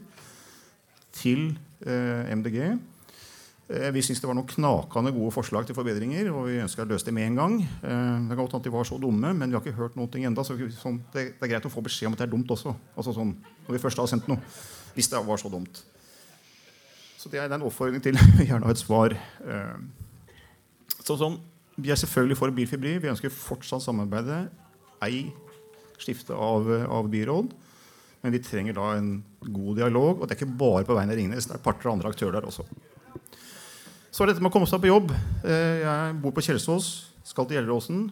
til uh, MDG. Uh, vi syns det var noen knakende gode forslag til forbedringer, og vi å løse det med en gang. det kan godt at de var så dumme, men vi har ikke hørt noe ennå. Så sånn, det, er greit å få beskjed om at det er dumt også. Altså sånn, når vi først har sendt noe. Hvis det var så dumt. Så det er en oppfordring til gjerne ha et svar. Så sånn, Vi er selvfølgelig for bilfri Vi ønsker fortsatt samarbeide. Ei skifte av, av, byråd. Men vi trenger da en god dialog. Og det er ikke bare på veien av Ringnes. Det er parter og andre aktører der også. Så er dette med å komme seg på jobb. Jeg bor på Kjelsås, skal til Gjelleråsen.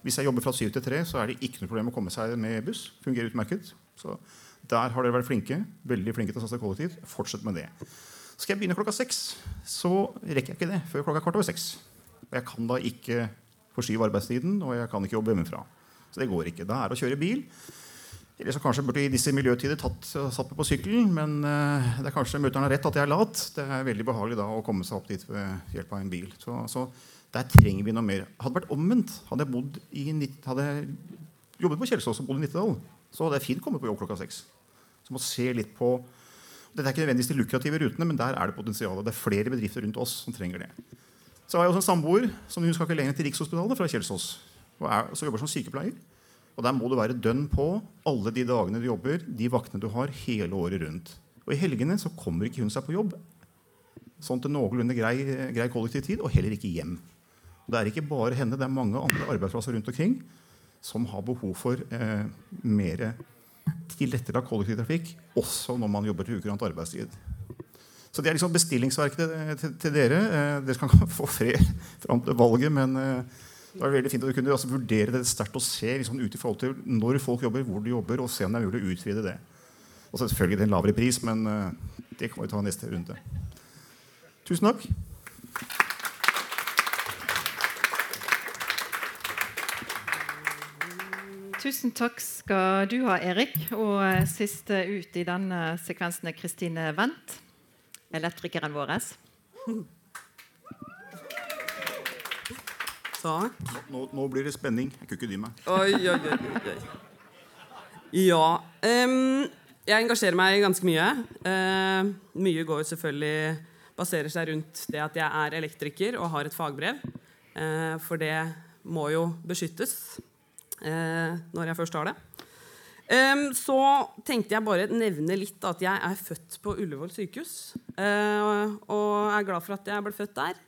Hvis jeg jobber fra syv til tre, så er det ikke noe problem å komme seg med buss. Fungerer utmerket. Så der har dere vært flinke. Veldig flinke til å satse kollektivt. Fortsett med det. Skal jeg begynne klokka seks, så rekker jeg ikke det før klokka kvart over seks. Jeg kan da ikke forskyve arbeidstiden, og jeg kan ikke jobbe hjemmefra. Så det går ikke. Da er det å kjøre bil. Eller så kanskje burde i disse miljøtider tatt, satt meg på sykkelen, men uh, det er kanskje mutter'n har rett at jeg er lat. Det er veldig behagelig da å komme seg opp dit ved hjelp av en bil. Så, så der trenger vi noe mer. Hadde det vært omvendt, hadde jeg, i, hadde jeg jobbet på Kjelsås og bodd i Nittedal, så hadde jeg fint kommet på jobb klokka seks. Så må se litt på dette er ikke nødvendigvis de lukrative rutene, men der er det potensial. Det er flere bedrifter rundt oss som trenger det. Så har jeg også en samboer som hun skal ikke lenger til Rikshospitalet fra Kjelsås. Og er, så jobber som sykepleier. Og Der må du være dønn på alle de dagene du jobber, de vaktene du har, hele året rundt. Og I helgene så kommer ikke hun seg på jobb sånn til noenlunde grei, grei kollektiv tid, og heller ikke hjem. Og det er ikke bare henne, det er mange andre arbeidsplasser rundt omkring som har behov for eh, mer tilrettelagt kollektivtrafikk også når man jobber til ukurant arbeidstid. Så Det er liksom bestillingsverket til, til, dere. Eh, dere kan få fred fram til valget, men eh, det var veldig fint at du kunne altså, vurdere det sterkt og se liksom, ut i forhold til når folk jobber, hvor de jobber, og se om det er mulig å utvide det. Og selvfølgelig til en lavere pris, men uh, det kan vi ta neste runde. Tusen takk. Tusen takk skal du ha, Erik. Og eh, siste ut i denne sekvensen er Kristine Wendt, elektrikeren vår. Takk. Nå, nå, blir det spenning. Jeg kunne ikke dy meg. Oi, oi, oi. Ja. Um, jeg engasjerer meg ganske mye. Uh, mye går selvfølgelig baserer seg rundt det at jeg er elektriker og har et fagbrev. Uh, for det må jo beskyttes uh, når jeg først har det. Um, så tenkte jeg bare nevne litt at jeg er født på Ullevål sykehus. Og er glad for at jeg ble født der.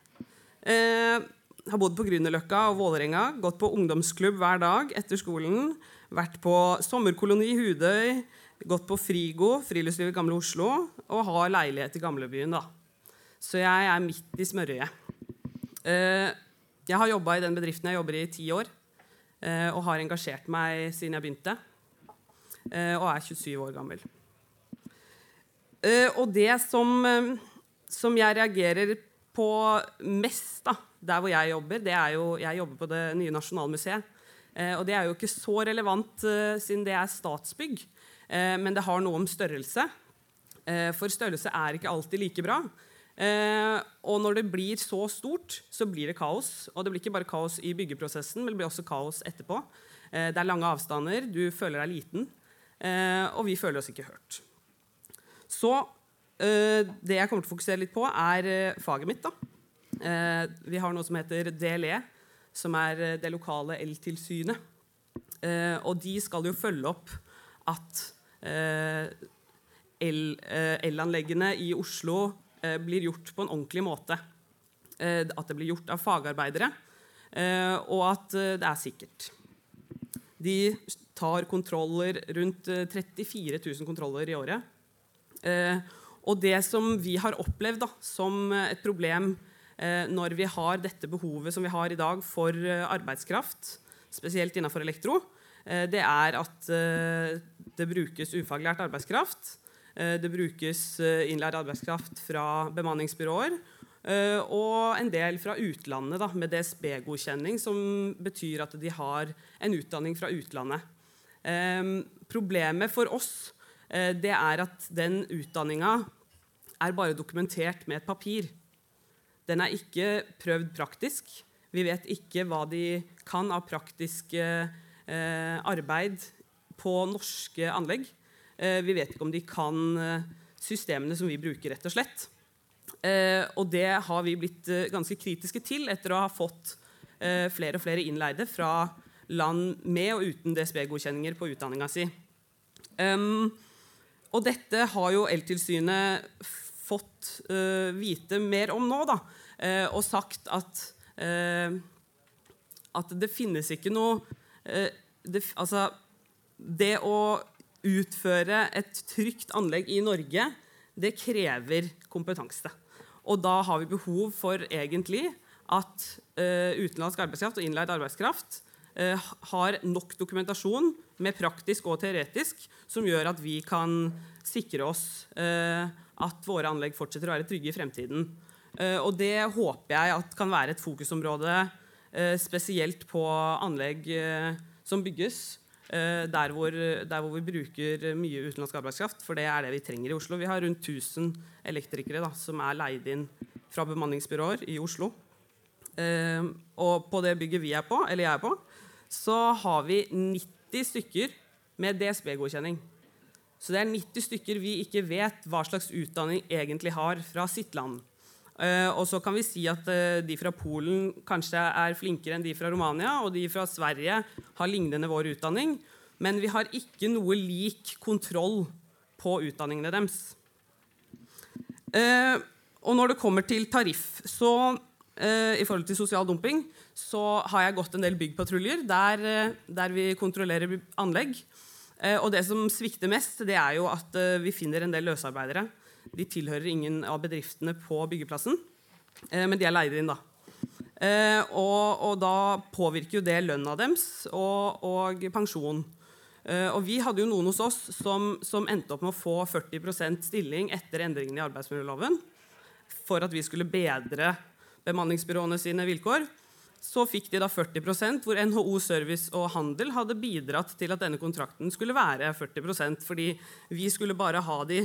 Har bodd på Grünerløkka og Vålerenga. Gått på ungdomsklubb hver dag etter skolen. Vært på sommerkoloni i Hudøy. Gått på Frigo, friluftsliv i Gamle Oslo. Og har leilighet i gamlebyen. da. Så jeg er midt i smørøyet. Uh, jeg har jobba i den bedriften jeg jobber i i ti år. Eh, og har engasjert meg siden jeg begynte. Eh, og er 27 år gammel. Eh, og det som, som jeg reagerer på mest da, der hvor jeg jobber, det er jo Jeg jobber på det nye Nasjonalmuseet. og det er jo ikke så relevant siden det er Statsbygg, men det har noe om størrelse. for størrelse er ikke alltid like bra. Eh, og når det blir så stort, så blir det kaos. Og det blir ikke bare kaos i byggeprosessen, men det blir også kaos etterpå. Eh, det er lange avstander, du føler deg liten, eh, og vi føler oss ikke hørt. Så eh, det jeg kommer til å fokusere litt på, er eh, faget mitt. da. Eh, vi har noe som heter DLE, som er det lokale eltilsynet. og de skal jo følge opp at elanleggene i Oslo Eh, blir gjort på en ordentlig måte. Eh, at det blir gjort av fagarbeidere, eh, og at det er sikkert. De tar kontroller, rundt 34 000 kontroller i året. Og det som vi har opplevd da, som et problem når vi har dette behovet som vi har i dag for arbeidskraft, spesielt innenfor elektro, det er at det brukes ufaglært arbeidskraft Eh, det brukes innlært arbeidskraft fra bemanningsbyråer. Eh, og en del fra utlandet da, med DSB-godkjenning, som betyr at de har en utdanning fra utlandet. Problemet for oss det er at den utdanninga er bare dokumentert med et papir. Den er ikke prøvd praktisk. Vi vet ikke hva de kan av praktisk eh, arbeid på norske anlegg. Eh, vi vet ikke om de kan eh, systemene som vi bruker, rett og slett. Eh, og det har vi blitt eh, ganske kritiske til etter å ha fått eh, flere og flere innleide fra land med og uten DSB-godkjenninger på utdanninga si. Um, og dette har jo Eltilsynet fått uh, vite mer om nå, da, uh, og sagt at uh, at det finnes ikke noe det, Altså, det å utføre et trygt anlegg i Norge, det krever kompetanse. Og da har vi behov for egentlig at utenlandsk arbeidskraft og innleid arbeidskraft har nok dokumentasjon med praktisk og teoretisk som gjør at vi kan sikre oss eh, at våre anlegg fortsetter å være trygge i fremtiden. Eh, og det håper jeg kan være et fokusområde eh, spesielt på anlegg eh, som bygges. Der hvor, der, hvor, vi bruker mye utenlandsk arbeidskraft, for det er det vi trenger i Oslo. Vi har rundt 1000 elektrikere da, som er leid inn fra bemanningsbyråer i Oslo. Eh, og på det bygget vi er på, eller jeg er på, så har vi 90 stykker med DSB-godkjenning. Så det er 90 stykker vi ikke vet hva slags utdanning egentlig har fra sitt land. Uh, og så kan vi si at uh, de fra Polen kanskje er flinkere enn de fra Romania, og de fra Sverige har lignende vår utdanning, men vi har ikke noe lik kontroll på utdanningene deres. Uh, og når det kommer til tariff, så i forhold til sosial dumping, så har jeg gått en del byggpatruljer der, der vi kontrollerer anlegg. Eh, og det som svikter mest, det er jo at eh, vi finner en del løsarbeidere. De tilhører ingen av bedriftene på byggeplassen, eh, men de er leid inn, da. Og, og da påvirker jo det lønna deres og, og pensjon. Og vi hadde jo noen hos oss som, som endte opp med å få 40% stilling etter endringene i arbeidsmiljøloven for at vi skulle bedre bemanningsbyråene sine vilkår så fikk de da 40% hvor NHO Service og Handel hadde bidratt til at denne kontrakten skulle være 40% fordi vi skulle bare ha de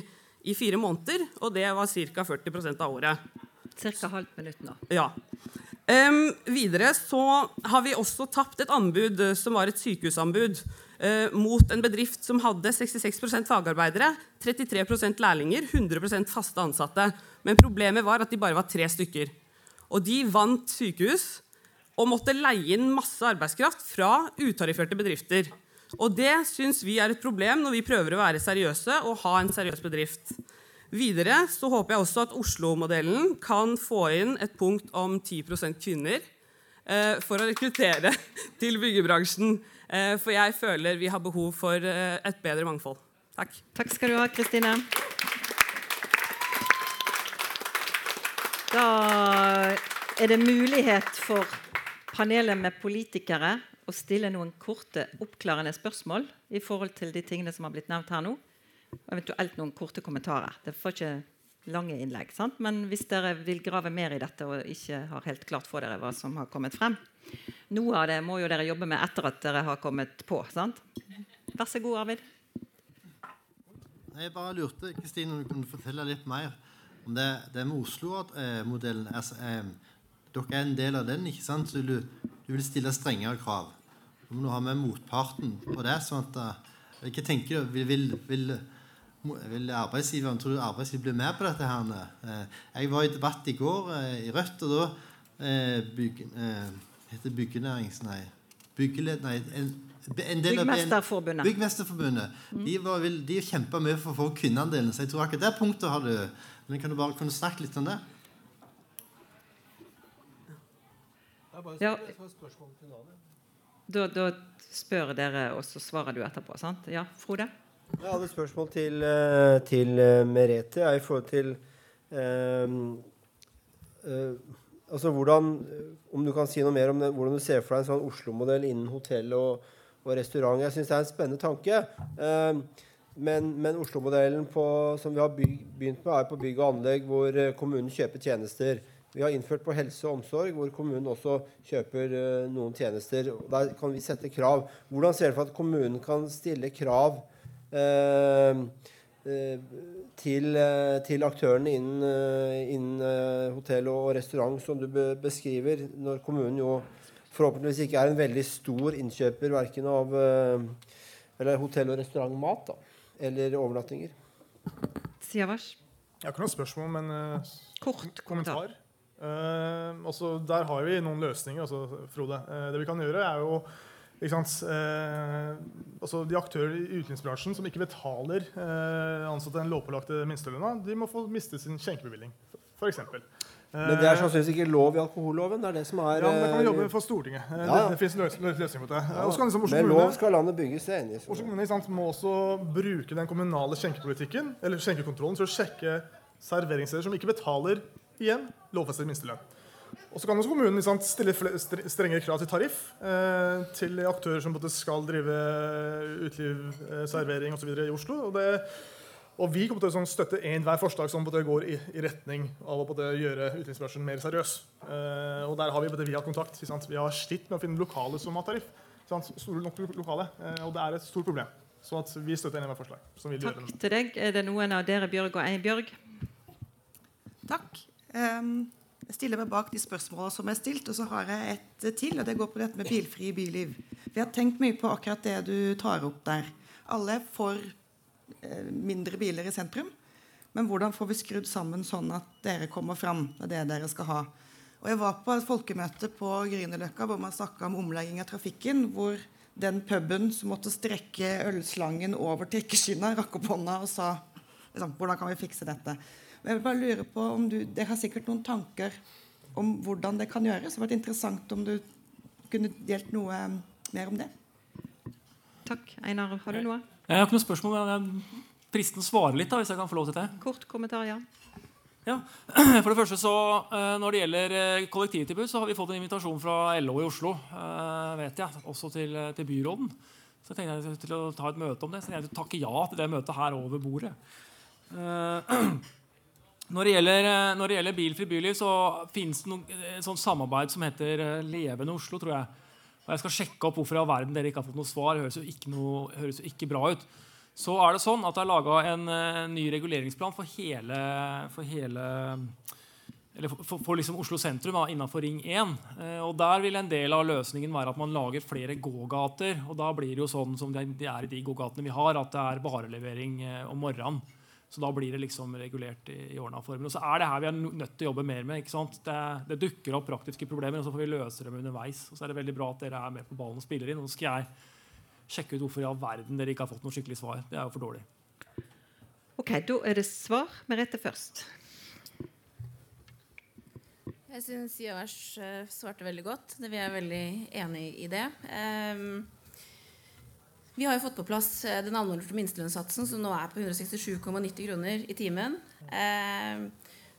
i fire måneder, og det var ca. 40% av året. Ca. halvt minutt nå. Ja. Um, videre så har vi også tapt et anbud eh, som var et sykehusanbud uh, mot en bedrift som hadde 66% fagarbeidere, 33% lærlinger, 100 faste ansatte. Men problemet var at de bare var tre stykker. Og de vant sykehus og måtte leie inn masse arbeidskraft fra utarifferte bedrifter. Og det syns vi er et problem når vi prøver å være seriøse og ha en seriøs bedrift. Videre så håper jeg også at Oslo-modellen kan få inn et punkt om 10 kvinner eh, for å rekruttere til byggebransjen. Eh, for jeg føler vi har behov for eh, et bedre mangfold. Takk. Takk skal du ha, Kristine. Da er det mulighet for panelet med politikere og stille noen korte, oppklarende spørsmål i forhold til de tingene som har blitt nevnt her nå. Og eventuelt noen korte kommentarer. Det får ikke lange innlegg. Sant? Men hvis dere vil grave mer i dette og ikke har helt klart for dere hva som har kommet frem Noe av det må jo dere jobbe med etter at dere har kommet på. Sant? Vær så god, Arvid. Jeg bare lurte Kristine, om du kunne fortelle litt mer om det, det med Oslo-modellen. Altså, eh, dere er en del av den, ikke sant? så du, du vil stille strengere krav. Du må ha med motparten på det. sånn at Hva tenker du? Vil, vil, vil, vil arbeidsgiveren tror du arbeidsgiver blir med på dette? her? Uh, jeg var i debatt i går uh, i Rødt, og da bygg, heter Byggenærings... Nei. Byggeled... Nei. En, en Byggmesterforbundet. Byggmesterforbundet. Mm. De, var, de kjempa mye for å få kvinneandelen. Så jeg tror akkurat det punktet har du Men kan du bare kunne snakke litt om det? Ja. Da, da, spør dere, og så svarer du etterpå. sant? Ja, Frode? Jeg hadde et spørsmål til, eh, til eh, Merete i forhold til um, uh, altså hvordan, Om du kan si noe mer om det, hvordan du ser for deg en sånn Oslo-modell innen hotell og, og, restaurant. Jeg syns det er en spennende tanke. Um, men, men Oslo-modellen som vi har begynt med, er på bygg og anlegg, hvor kommunen kjøper tjenester. Vi har innført på helse og omsorg, hvor kommunen også kjøper uh, noen tjenester. Der kan vi sette krav. Hvordan ser du for at kommunen kan stille krav uh, uh, til, eh, til aktørene innen, eh, innen eh, hotell og restaurant, som du beskriver, når kommunen jo forhåpentligvis ikke er en veldig stor innkjøper verken av eller hotell- og restaurantmat da, eller overnattinger. Siavash? Jeg har ikke noe spørsmål, men uh, Kort kommentar. Uh, også, der har vi noen løsninger, altså, Frode. Uh, det vi kan gjøre, er jo uh, altså de aktører i utenriksbransjen som ikke betaler eh, ansatte den lovpålagte minstelønna, de må få miste sin skjenkebevilling, f.eks. Men det er sannsynligvis ikke lov i alkoholloven? Det er det som er Ja, men Det kan vi jobbe med for Stortinget. Eh, Ja. Det, det finnes løs, løs, løsning på det. Ja. Kan liksom Med kommune- lov skal landet bygges, det er enig i. Oslo kommune sant, må også bruke den kommunale skjenkepolitikken eller skjenkekontrollen til å sjekke serveringssteder som ikke betaler igjen lovfestet minstelønn. Og så kan også kommunen sant, stille strengere krav til tariff eh, til aktører som både skal drive uteliv, eh, servering osv. i Oslo. Og, det, og vi kommer til å sånn, støtte enhver forslag som både går i, i retning av å både gjøre utelivsbransjen mer seriøs. Eh, og der har vi både via kontakt. Sant? Vi har slitt med å finne lokale som har tariff. Sant? Store nok lokale. Eh, og det er et stort problem. Så at vi støtter enhver forslag. som vil Takk det. til deg. Er det noen av dere, Bjørg og Einbjørg? Takk. Ehm, jeg stiller meg bak de spørsmålene som er stilt, og så har jeg et til. og Det går på dette med bilfri byliv. Vi har tenkt mye på akkurat det du tar opp der. Alle for eh, mindre biler i sentrum. Men hvordan får vi skrudd sammen sånn at dere kommer fram med det dere skal ha? Og Jeg var på et folkemøte på Grünerløkka hvor man snakka om omlegging av trafikken. Hvor den puben som måtte strekke ølslangen over trikkeskinna, rakk opp hånda og sa liksom, hvordan kan vi fikse dette. Jeg vil bare lure på om du, Dere har sikkert noen tanker om hvordan det kan gjøres. Det hadde vært interessant om du kunne delt noe eh, mer om det. Takk. Einar, har du noe? Jeg har ikke noe spørsmål, men det er fristende å svare litt. da, hvis jeg kan få lov til det. Kort kommentar, ja. Ja. For det første så, eh, Når det gjelder eh, kollektivtilbud, så har vi fått en invitasjon fra LO i Oslo. eh, vet jeg, Også til, til byråden. Så jeg tenkte jeg til å ta et møte om det. Så jeg takker ja til det møtet her over bordet. Eh, Når det, gjelder, eh, når det gjelder bilfri byliv, så finnes det noe, et sånt samarbeid som heter eh, Levende Oslo. tror jeg. Og Jeg skal sjekke opp hvorfor i all verden dere ikke har fått noe svar. Høres jo ikke, noe, høres jo ikke bra ut. Så er det sånn at det er laga en eh, ny reguleringsplan for hele, for hele eller for, for, liksom Oslo sentrum da, innenfor Ring 1. Eh, og Der vil en del av løsningen være at man lager flere gågater. og Da blir det jo sånn som det er i de gågatene vi har, at det er varelevering eh, om morgenen. Så da blir det liksom regulert i, i ordna former. Og så er det her vi er nødt til å jobbe mer med. ikke sant? Det, det dukker opp praktiske problemer, og så får vi løse dem underveis. Og så er det veldig bra at dere er med på ballen og spiller inn. Og så skal jeg sjekke ut hvorfor i all verden dere ikke har fått noe skikkelig svar. Det er jo for dårlig. Ok, Da er det svar. Merete først. Jeg syns Siavash eh, svarte veldig godt. Vi er veldig enig i det. Ehm, vi har jo fått på plass eh, den anmeldte minstelønnssatsen, som nå er på 167,90 kroner i timen. Eh,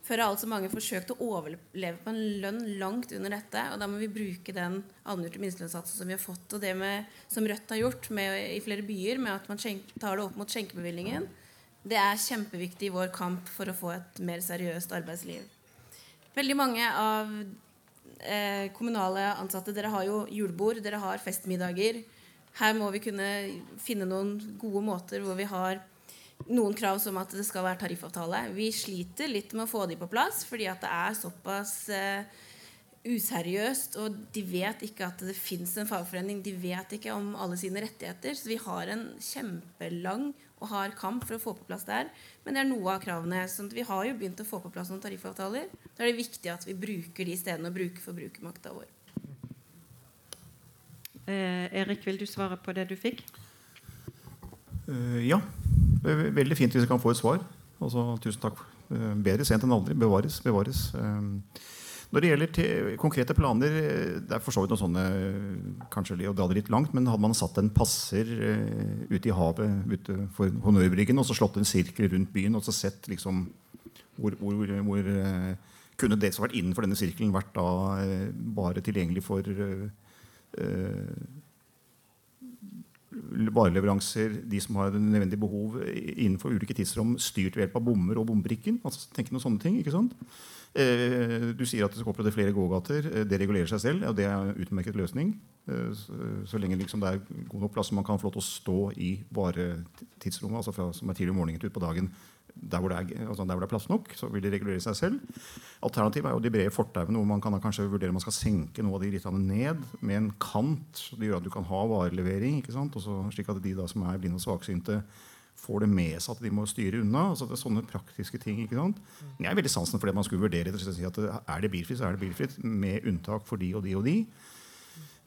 før har altså mange forsøkt å overleve på en lønn langt under dette. Og da må vi bruke den allmenngjorte minstelønnssatsen som vi har fått. Og det med, som Rødt har gjort med, i flere byer, med at man skjenk, tar det opp mot skjenkebevilgningen, det er kjempeviktig i vår kamp for å få et mer seriøst arbeidsliv. Veldig mange av eh, kommunale ansatte Dere har jo julebord, dere har festmiddager. Her må vi kunne finne noen gode måter hvor vi har noen krav som at det skal være tariffavtale. Vi sliter litt med å få de på plass fordi at det er såpass eh, useriøst. Og de vet ikke at det fins en fagforening. De vet ikke om alle sine rettigheter. Så vi har en kjempelang og hard kamp for å få på plass det her. Men det er noe av kravene. Så Vi har jo begynt å få på plass noen tariffavtaler. Da er det viktig at vi bruker de stedene og bruker forbrukermakta vår. Eh, Erik, vil du svare på det du fikk? Eh, ja. Det er veldig fint hvis jeg kan få et svar. Altså, tusen takk. Eh, bedre sent enn aldri. Bevares. bevares. Når det gjelder te- konkrete planer, det er for så vidt noe sånne kanskje å dra det litt langt, men hadde man satt en passer ute i havet ute for Honnørbryggen og så slått en sirkel rundt byen og så sett liksom hvor, hvor, hvor kunne det som har vært innenfor denne sirkelen, vært da bare tilgjengelig for vareleveranser, de som har nødvendig behov innenfor ulike tidsrom, styrt ved hjelp av bommer og bombrikken. Altså, tenk noen sånne ting, ikke sant? Eh, du sier at det skal opprettes flere gågater. Eh, det regulerer seg selv, og det er en utmerket løsning. Eh, så, lenge liksom det er god nok plass man kan få lov til å stå i varetidsrommet, altså fra, som er tidlig om morgenen til utpå dagen, der hvor, er, altså der hvor det er plass nok, så vil de regulere seg selv. Alternativet er jo de brede fortauene, hvor man kan kanskje vurdere om man skal senke noe av de rittene ned med en kant. Det gjør at du kan ha varelevering, ikke sant? Også, slik at de da som er blinde og svaksynte, får det med seg at de må styre unna. altså det er sånne praktiske ting, ikke sant? Jeg er veldig sansen for det man skulle vurdere si at Er det bilfritt, så er det bilfritt, med unntak for de og de og de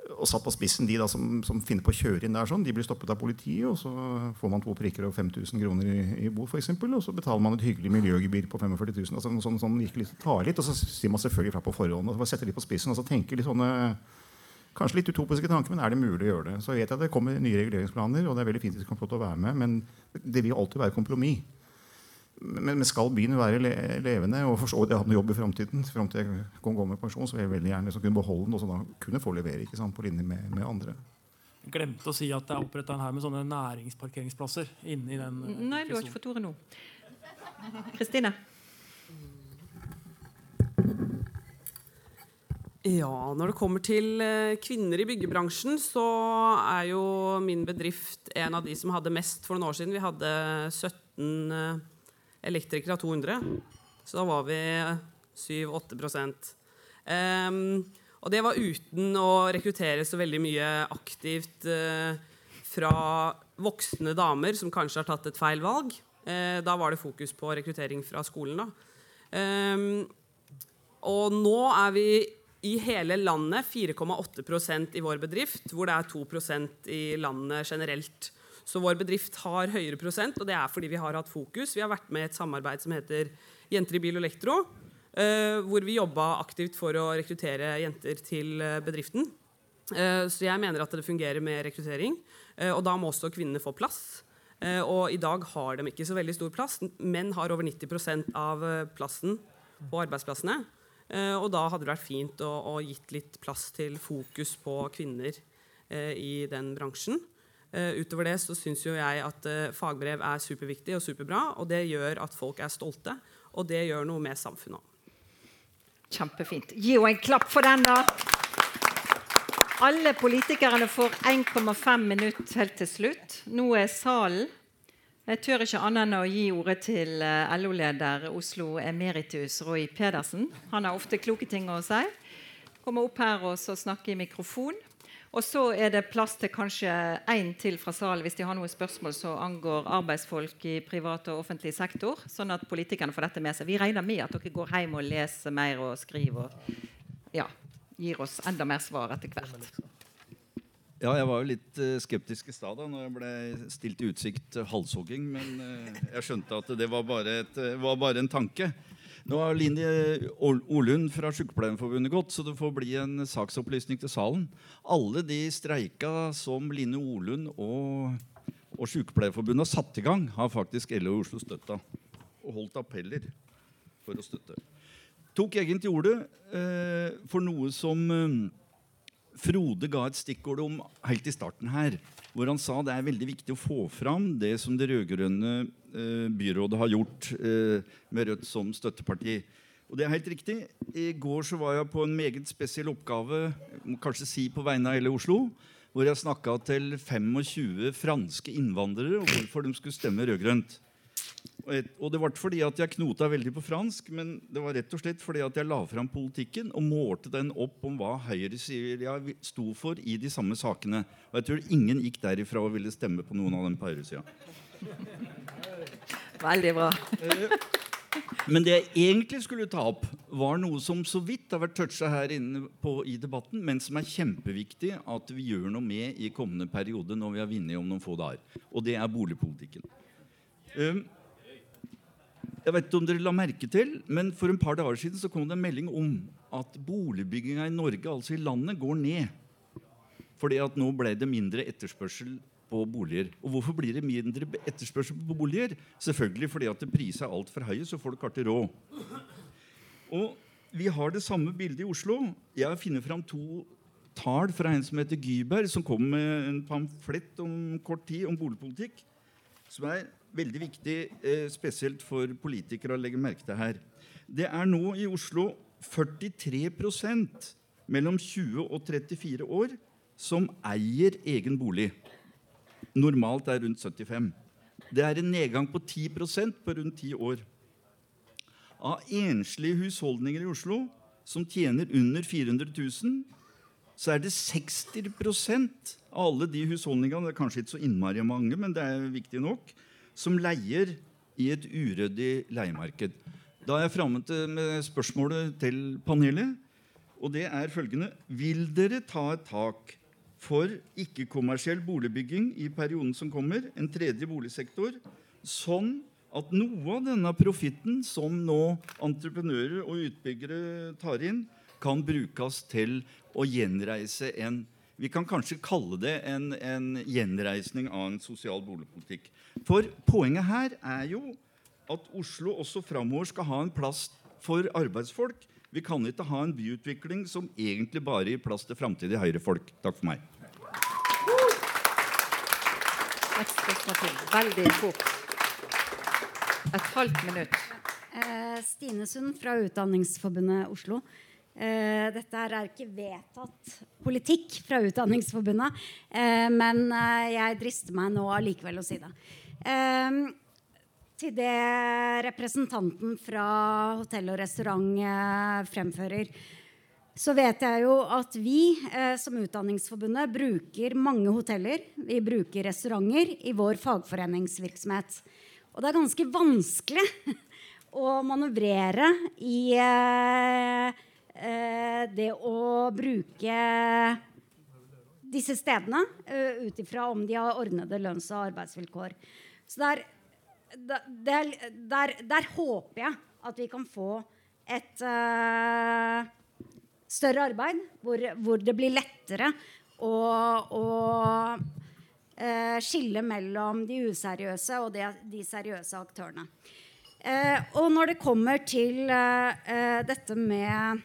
og satt på spissen de da som, som, finner på å kjøre inn der, sånn, de blir stoppet av politiet. og Så får man to prikker og 5000 kroner i, i bot, f.eks. Og så betaler man et hyggelig miljøgebyr på 45 000. Altså, sånn, sånn, litt, tar litt, Og så sier man selvfølgelig fra på forhånd. og så setter de på spissen og så tenker litt sånne Kanskje litt utopiske tanker, men er det mulig å gjøre det? Så vet jeg at det kommer nye reguleringsplaner, og det er veldig fint at de kan få til å være med, men det vil alltid være kompromiss. Men, men, skal byen være le levende og forstå at jeg hadde en jobb i framtiden, fram til jeg kan gå med pensjon, så vil jeg veldig gjerne kunne beholde den og sånn, da kunne få levere ikke sant, på linje med, med andre. Jeg glemte å si at det er oppretta en her med sånne næringsparkeringsplasser inni den. Nei, du har ikke fått ordet nå. Kristine? Ja, når det kommer til eh, kvinner i byggebransjen, så er jo min bedrift en av de som hadde mest for noen år siden. Vi hadde 17 elektrikere av 200. Så da var vi 7-8 um, Og det var uten å rekruttere så veldig mye aktivt uh, fra voksne damer som kanskje har tatt et feil valg. Uh, da var det fokus på rekruttering fra skolen. Um, og nå er vi i hele landet 4,8% i vår bedrift, hvor det er 2% i landet generelt. Så vår bedrift har høyere prosent, og det er fordi vi har hatt fokus. Vi har vært med i et samarbeid som heter Jenter i bil og elektro, uh, hvor vi jobba aktivt for å rekruttere jenter til eh, bedriften. Uh, så jeg mener at det fungerer med rekruttering, og da må også kvinnene få plass. og i dag har de ikke så veldig stor plass. Menn har over 90% av plassen på arbeidsplassene. og da hadde det vært fint å, å gitt litt plass til fokus på kvinner i den bransjen. Uh, utover det så syns jo jeg at uh, fagbrev er superviktig og superbra. Og det gjør at folk er stolte, og det gjør noe med samfunnet Kjempefint. Gi henne en klapp for den, da. Alle politikerne får 1,5 minutter helt til slutt. Nå er salen Jeg tør ikke annet enn å gi ordet til uh, LO-leder Oslo Emeritus Roy Pedersen. Han har ofte kloke ting å si. Kommer opp her og snakke i mikrofon. Og så er det plass til kanskje én til fra salen hvis de har noen spørsmål som angår arbeidsfolk i privat og offentlig sektor, sånn at politikerne får dette med seg. Vi regner med at dere går hjem og leser mer og skriver og ja, gir oss enda mer svar etter hvert. Ja, jeg var jo litt uh, skeptisk i stad da når jeg ble stilt i utsikt halshogging. Men uh, jeg skjønte at det var bare, et, var bare en tanke. Nå har Linje Olund fra Sykepleierforbundet gått, så det får bli en saksopplysning til salen. Alle de streika som Line Olund og, og Sykepleierforbundet har satt i gang, har faktisk LO i Oslo støtta. Og holdt appeller for å støtte. Tok egentlig ordet eh, for noe som eh, Frode ga et stikkord om helt i starten her. Hvor han sa det er veldig viktig å få fram det som det rød-grønne eh, byrådet har gjort eh, med Rødt som støtteparti. Og det er helt riktig. I går så var jeg på en meget spesiell oppgave, kanskje si på vegne av hele Oslo, hvor jeg snakka til 25 franske innvandrere om hvorfor de skulle stemme rød-grønt. Og det var fordi at jeg knota veldig på fransk, men det var rett og slett fordi at jeg la fram politikken og målte den opp om hva høyresida sto for i de samme sakene. Og jeg tror ingen gikk derifra og ville stemme på noen av dem på høyresida. Veldig bra. Men det jeg egentlig skulle ta opp, var noe som så vidt har vært toucha her inne på i debatten, men som er kjempeviktig at vi gjør noe med i kommende periode når vi har vunnet om noen få dager. Og det er boligpolitikken. Jeg vet ikke om dere la merke til, men For en par dager siden så kom det en melding om at boligbygginga i Norge, altså i landet, går ned. Fordi at nå ble det mindre etterspørsel på boliger. Og hvorfor blir det mindre etterspørsel på boliger? Selvfølgelig fordi at prisene er altfor høye, så folk har ikke råd. Og Vi har det samme bildet i Oslo. Jeg har funnet fram to tall fra en som heter Gyberg, som kom med en pamflett om kort tid om boligpolitikk. Som er veldig viktig, eh, spesielt for politikere å legge merke til her. Det er nå i Oslo 43% mellom 20 og 34 år som eier egen bolig. Normalt er rundt 75 Det er en nedgang på 10% på rundt ti år. Av enslige husholdninger i Oslo som tjener under 400 000, så er det 60% av alle de husholdningene det er kanskje ikke så innmari mange, men det er viktig nok, som leier i et uryddig leiemarked. Da er jeg framme med spørsmålet til panelet. Og det er følgende Vil dere ta et tak for ikke-kommersiell boligbygging i perioden som kommer, en tredje boligsektor, sånn at noe av denne profitten som nå entreprenører og utbyggere tar inn, kan brukes til å gjenreise en vi kan kanskje kalle det en, en gjenreisning av en sosial boligpolitikk. For poenget her er jo at Oslo også framover skal ha en plass for arbeidsfolk. Vi kan ikke ha en byutvikling som egentlig bare gir plass til framtidige høyrefolk. Takk for meg. Et spørsmål til. Veldig fort. Et halvt minutt. Eh, Stine Sund fra Utdanningsforbundet Oslo. Eh, dette er ikke vedtatt politikk fra Utdanningsforbundet, eh, men jeg drister meg nå allikevel å si det. Til det representanten fra hotell og restaurant eh, fremfører, så vet jeg jo at vi eh, som Utdanningsforbundet bruker mange hoteller, vi bruker restauranter i vår fagforeningsvirksomhet. Og det er ganske vanskelig å manøvrere i eh, det å bruke disse stedene ut ifra om de har ordnede lønns- og arbeidsvilkår. Så der, der, der, der, håper jeg at vi kan få et uh, større arbeid hvor, hvor, det blir lettere å, å uh, skille mellom de useriøse og de, seriøse aktørene. Uh, og når det kommer til dette med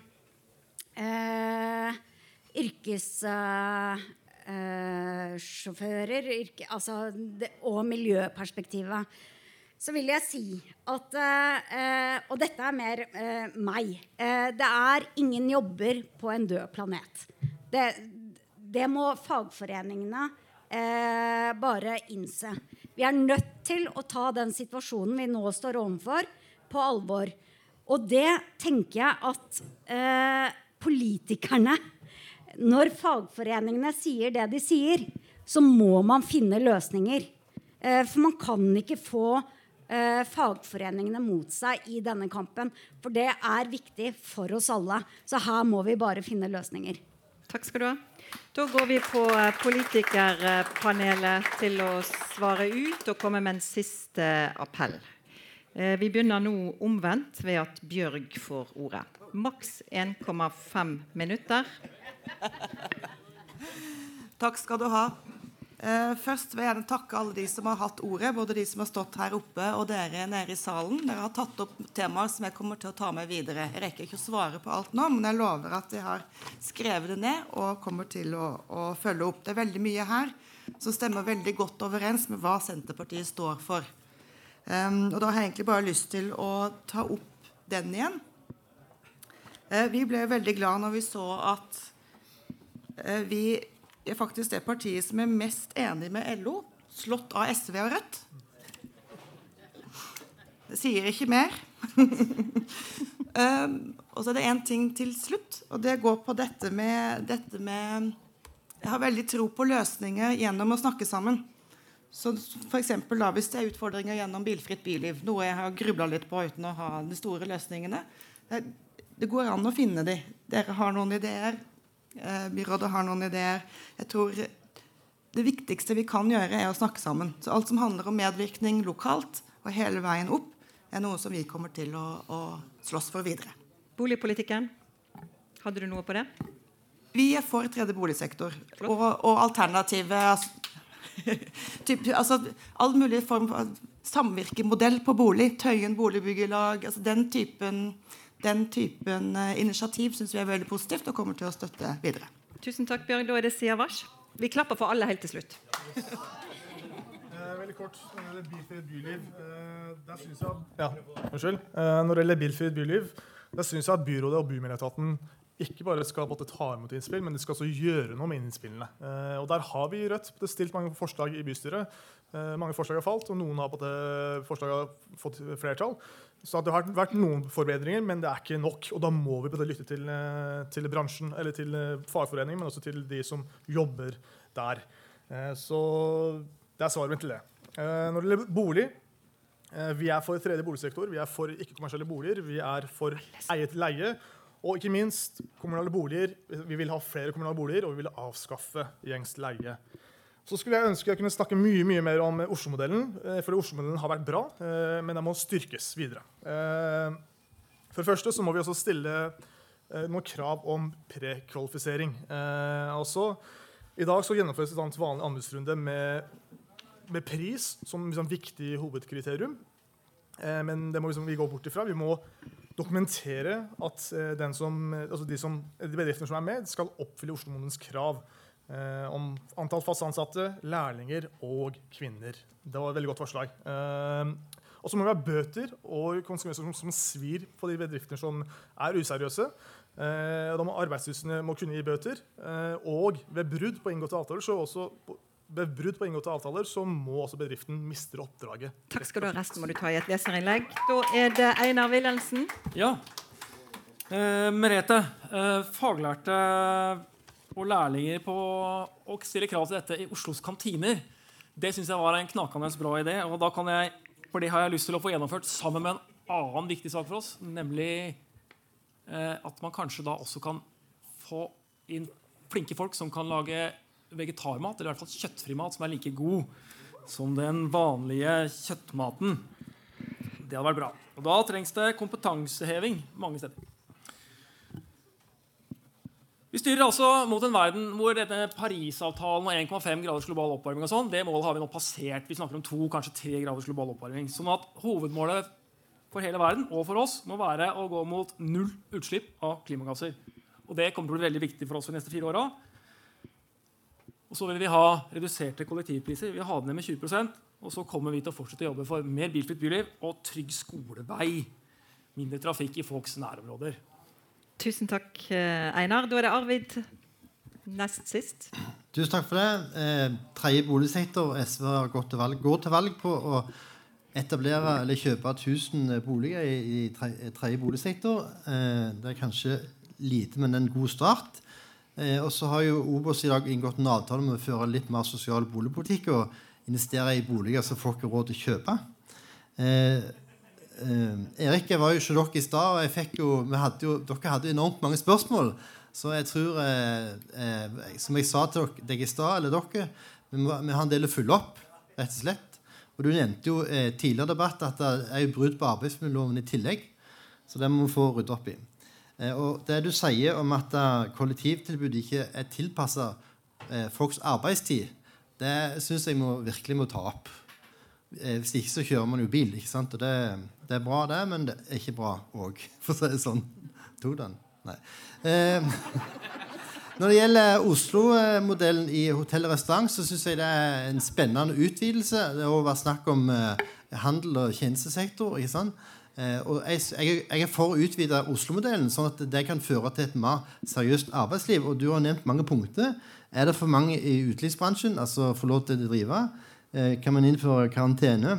yrkessjåfører yrke, altså og miljøperspektivet, så vil jeg si at eh, Og dette er mer eh, meg. Eh, det er ingen jobber på en død planet. Det, det må fagforeningene bare innse. Vi er nødt til å ta den situasjonen vi nå står overfor, på alvor. Og det tenker jeg at politikerne Når fagforeningene sier det de sier, så må man finne løsninger. Eh, for man kan ikke få eh, fagforeningene mot seg i denne kampen. For det er viktig for oss alle. Så her må vi bare finne løsninger. Takk skal du ha. Da går vi på eh, politikerpanelet til å svare ut og komme med en siste appell. Vi begynner nå omvendt ved at Bjørg får ordet. Maks 1,5 minutter. Takk skal du ha. Uh, først vil jeg gjerne takke alle de som har hatt ordet, både de som har stått her oppe og dere nede i salen. Dere har tatt opp temaer som jeg kommer til å ta med videre. Jeg rekker ikke å svare på alt nå, men jeg lover at jeg har skrevet det ned og kommer til å, å følge opp. Det er veldig mye her som stemmer veldig godt overens med hva Senterpartiet står for. Um, og da har jeg egentlig bare lyst til å ta opp den igjen. Uh, vi ble veldig glad når vi så at uh, vi er faktisk det partiet som er mest enig med LO, slått av SV og Rødt. Det sier ikke mer. um, og så er det én ting til slutt, og det går på dette med, dette med Jeg har veldig tro på løsninger gjennom å snakke sammen. Så for eksempel, da, Hvis det er utfordringer gjennom bilfritt byliv, noe jeg har grubla litt på uten å ha de store løsningene Det, det går an å finne de. Dere har noen ideer. Eh, byrådet har noen ideer. Jeg tror Det viktigste vi kan gjøre, er å snakke sammen. Så Alt som handler om medvirkning lokalt og hele veien opp, er noe som vi kommer til å, å slåss for videre. Boligpolitikken, hadde du noe på det? Vi er for tredje boligsektor. Og, og alternativet altså, typ, altså, All mulig form for samvirkemodell på bolig. Tøyen boligbyggelag. altså Den typen, den typen uh, initiativ syns vi er veldig positivt og kommer til å støtte videre. Tusen takk, Bjørg. Da er det Sia Vars. Vi klapper for alle helt til slutt. Eh, veldig kort. Når det gjelder bilfritt byliv, eh, der synes jeg ja, unnskyld. Eh, når det gjelder bilfritt byliv, der syns jeg at byrådet og Bymiljøetaten ikke bare skal måtte ta imot innspill, men de skal også gjøre noe med innspillene. Eh, og Der har vi i Rødt stilt mange forslag i bystyret. Eh, mange forslag har falt, og noen av forslag har fått flertall. Så det har vært noen forbedringer, men det er ikke nok. Og da må vi lytte til, til bransjen, eller til fagforeningen, men også til de som jobber der. Så det er svaret mitt til det. Når det gjelder bolig vi er for tredje boligsektor, vi er for ikke-kommersielle boliger, vi er for eiet leie. Og ikke minst kommunale boliger. Vi vil ha flere kommunale boliger, og vi vil avskaffe gjengs leie. Så skulle jeg ønske jeg kunne snakke mye mye mer om Oslo-modellen. Eh, for Oslo-modellen har vært bra, eh, men den må styrkes videre. Eh, for det første så må vi også stille noen krav om prekvalifisering. Altså, I dag så gjennomføres et annet vanlig anbudsrunde med, med pris som liksom, viktig hovedkriterium. Men det må liksom, vi gå bort ifra. Vi må dokumentere at som, altså de, som, de, bedriftene som er med, skal oppfylle Oslo-modellens krav eh, om antall fast ansatte, lærlinger og kvinner. Det var et veldig godt forslag. Eh, og så må vi ha bøter og konsekvenser som, som svir på de bedriftene som er useriøse. Eh, da må Arbeidstilsynet kunne gi bøter. Eh, og ved brudd på inngåtte avtaler så også ved brudd på inngåtte avtaler så må også bedriften miste oppdraget. Takk skal du ha. Resten må du ta i et leserinnlegg. Da er det Einar Wilhelmsen. Ja. Eh, Merete, eh, faglærte og lærlinger på å stille krav til dette i Oslos kantiner, det syns jeg var en knakende bra idé. og da kan jeg, For det har jeg lyst til å få gjennomført sammen med en annen viktig sak for oss, nemlig eh, at man kanskje da også kan få inn flinke folk som kan lage vegetarmat, eller i hvert fall kjøttfri mat, som er like god som den vanlige kjøttmaten. Det hadde vært bra. Og da trengs det kompetanseheving mange steder. Vi styrer altså mot en verden hvor denne Parisavtalen og 1,5 graders global oppvarming og sånn, det målet har vi nå passert. Vi snakker om to, kanskje tre graders global oppvarming. Sånn at hovedmålet for hele verden og for oss må være å gå mot null utslipp av klimagasser. Og det kommer til å bli veldig viktig for oss de neste fire åra. Og så vil vi ha reduserte kollektivpriser. Vi vil ha det ned med 20% Og så kommer vi til å fortsette å jobbe for mer bilfritt byliv og trygg skolevei. Mindre trafikk i folks nærområder. Tusen takk, eh, Einar. Da er det Arvid nest sist. Tusen takk for det. Eh, tredje boligsektor. SV har gått til valg, går til valg på å etablere eller kjøpe 1000 boliger i, tredje boligsektor. Eh, det er kanskje lite, men en god start. Eh, og så har jo Obos i dag inngått en avtale om å føre litt mer sosial boligpolitikk og investere i boliger som folk har råd til å kjøpe. Eh, Erik, jeg var jo ikke dere i stad, og jo, hadde jo, dere hadde enormt mange spørsmål. Så jeg tror, eh, eh som jeg sa til deg i stad, eller dere, vi, må, vi, har en del å fylle opp, rett og slett. Og du nevnte jo eh, tidligere debatt at det er jo brudd på arbeidsmiljøloven i tillegg. Så det må vi få rydde opp i. Eh, og det du sier om at eh, kollektivtilbudet ikke er tilpassa eh, folks arbeidstid, det syns jeg må, virkelig må ta opp. Hvis ikke så kjører man jo bil. ikke sant? Og det, det er bra, det, men det er ikke bra òg, for å si det sånn. Tok den? Nei. Eh, når det gjelder Oslo-modellen i hotell og restaurant, så syns jeg det er en spennende utvidelse. Det har vært snakk om eh, handel og tjenestesektor. ikke sant? Eh, og jeg, jeg, er for å utvide Oslo-modellen, sånn at det kan føre til et mer seriøst arbeidsliv. Og du har nevnt mange punkter. Er det for mange i utelivsbransjen, altså få lov til å drive? Eh, kan man innføre karantene?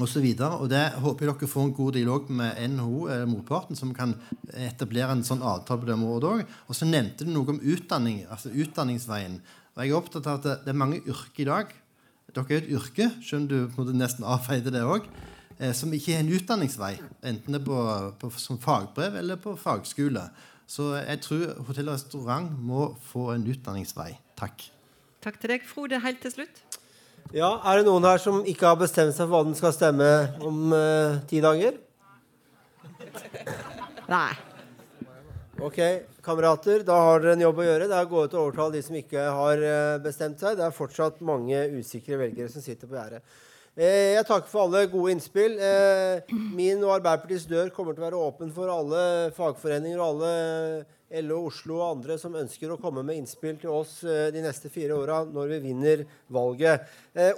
Og, så videre, og det håper jeg dere får en god dialog med NHO eller motparten, som kan etablere en sånn avtale på det området òg. Og så nevnte du noe om utdanning, altså utdanningsveien. Og jeg er opptatt av at det, er mange yrker i dag. Dere er jo et yrke, selv du på en måte nesten avfeide det òg eh, som ikke er en utdanningsvei, enten det er på, på, som fagbrev eller på fagskole. Så jeg tror hotell og restaurant må få en utdanningsvei. Takk. Takk til deg, Frode. Helt til slutt. Ja, Er det noen her som ikke har bestemt seg for hva den skal stemme om uh, ti dager? Nei. Ok, kamerater, da har dere en jobb å gjøre. Det er å gå ut og overtale de som ikke har uh, bestemt seg. Det er fortsatt mange usikre velgere som sitter på gjerdet. Eh, jeg takker for alle gode innspill. Eh, min og Arbeiderpartiets dør kommer til å være åpen for alle fagforeninger og alle LO, Oslo og andre som ønsker å komme med innspill til oss eh, de neste fire åra når vi vinner valget.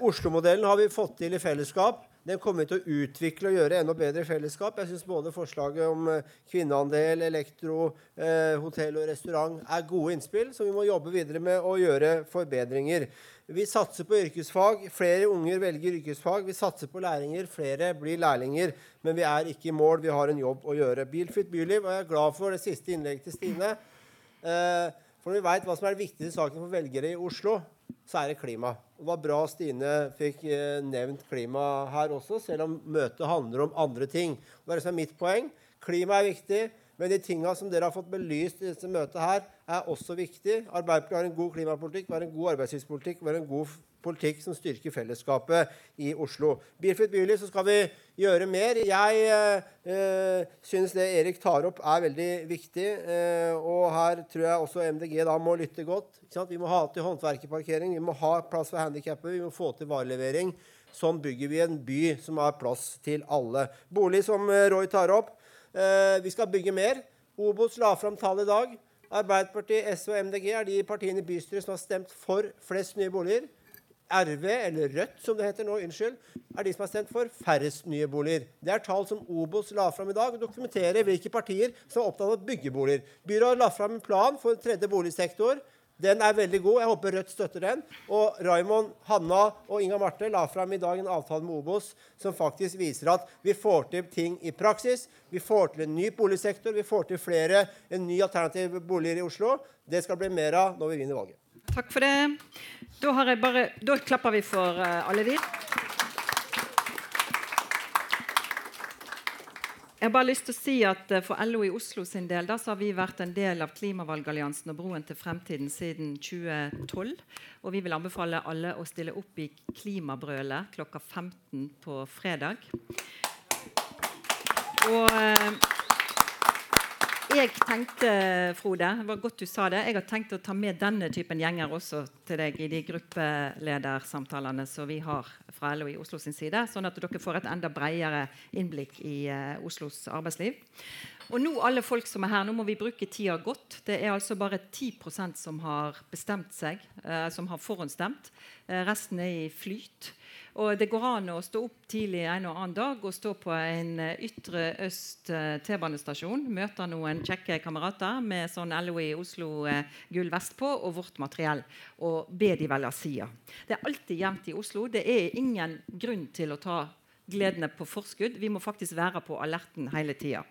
Oslo-modellen har vi fått til i fellesskap. Den kommer vi til å utvikle og gjøre enda bedre i fellesskap. Jeg syns både forslaget om eh, kvinneandel, elektro, eh, hotell og restaurant er gode innspill som vi må jobbe videre med og gjøre forbedringer. Vi satser på yrkesfag. Flere unger velger yrkesfag. Vi satser på læringer. Flere blir lærlinger. Men vi er ikke i mål. Vi har en jobb å gjøre. Bilfritt byliv. Og jeg er glad for det siste innlegget til Stine. Eh, for når vi veit hva som er den viktigste saken for velgere i Oslo, så er det klima. Det var bra Stine fikk eh, nevnt klima her også, selv om møtet handler om andre ting. Det er det som er mitt poeng. Klima er viktig. Men de tinga som dere har fått belyst i dette møtet her, er også viktig. Arbeiderpartiet har en god klimapolitikk, har en god arbeidslivspolitikk, har en god politikk som styrker fellesskapet i Oslo. Bilfritt byliv så skal vi gjøre mer. Jeg eh, syns det Erik tar opp, er veldig viktig. Eh, og her tror jeg også MDG da må lytte godt. Vi må ha til håndverkerparkering, vi må ha plass for handikappede, vi må få til varelevering. Sånn bygger vi en by som har plass til alle. Bolig, som eh, Roy tar opp. Eh, vi skal bygge mer. Obos la fram tall i dag. Arbeiderpartiet, SV og MDG er de partiene i bystyret som har stemt for flest nye boliger. RV, eller Rødt som det heter nå, unnskyld, er de som har stemt for færrest nye boliger. Det er tall som Obos la fram i dag og dokumenterer hvilke partier som er opptatt av å bygge boliger. Byrådet la fram en plan for tredje boligsektor. Den er veldig god. Jeg håper Rødt støtter den. Og Raymond, Hanna og Inga Marte la fram i dag en avtale med Obos som faktisk viser at vi får til ting i praksis. Vi får til en ny boligsektor. Vi får til flere, en ny alternativ boliger i Oslo. Det skal bli mer av når vi vinner valget. Takk for det. Da, bare, da klapper vi for uh, alle de. Jeg har bare lyst til å si at eh, For LO i Oslo sin del da, så har vi vært en del av Klimavalgalliansen og Broen til fremtiden siden 2012. Og vi vil anbefale alle å stille opp i Klimabrølet klokka 15 på fredag. Og... Jeg tenkte, Frode, det var godt du sa det, jeg har tenkt å ta med denne typen gjenger også til deg i de gruppeledersamtalene som vi har fra LO i Oslo sin side, sånn at dere får et enda bredere innblikk i uh, Oslos arbeidsliv. Og nå alle folk som er her, nå må vi bruke tida godt. Det er altså bare 10% som har bestemt seg, uh, som har forhåndsstemt. Uh, resten er i flyt. Og det går an å stå opp tidlig en og annen dag og stå på en eh, ytre øst eh, T-banestasjon. Møte noen kjekke kamerater med sånn LOE Oslo eh, vest på og vårt materiell. Og be de velge sida. Det er alltid jevnt i Oslo. Det er ingen grunn til å ta gledene på forskudd. Vi må faktisk være på alerten hele tida.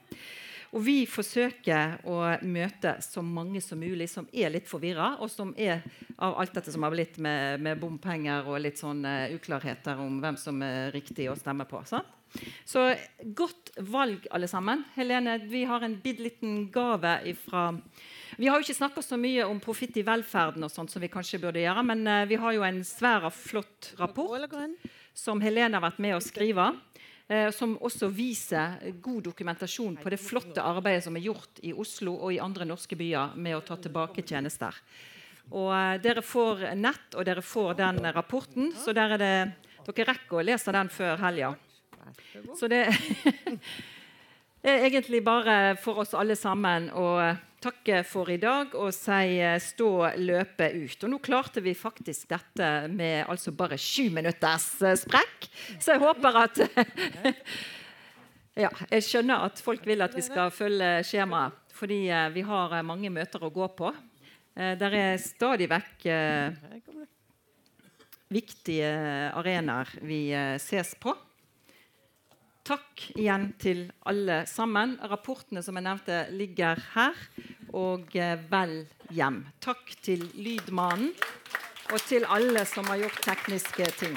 Og vi forsøker å møte så mange som mulig som er litt forvirra, og som er av alt dette som har blitt med, med bompenger og litt sånn uh, uklarheter om hvem som er riktig å stemme på. Sant? Så godt valg, alle sammen. Helene, vi har en bitte liten gave ifra vi har jo ikke snakka så mye om profitt i velferden, og sånt som vi kanskje burde gjøre, men uh, vi har jo en svær og flott rapport som Helene har vært med å skrive. Eh, som også viser god dokumentasjon på det flotte arbeidet som er gjort i Oslo og i andre norske byer med å ta tilbake tjenester. Og eh, Dere får nett, og dere får den rapporten, så der det, dere rekker å lese den før helga. Så det er egentlig bare for oss alle sammen å takke for i dag og si eh, stå, løpet ut. Og nå klarte vi faktisk dette med altså bare sju minutters eh, sprekk. Så jeg håper at Ja, jeg skjønner at folk vil at vi skal følge skjemaet, fordi eh, vi har mange møter å gå på. Der er stadig vekk viktige arenaer vi ses på. Takk igjen til alle sammen. Rapportene som jeg nevnte, ligger her. Og eh, vel hjem. Takk til lydmannen og til alle som har gjort tekniske ting.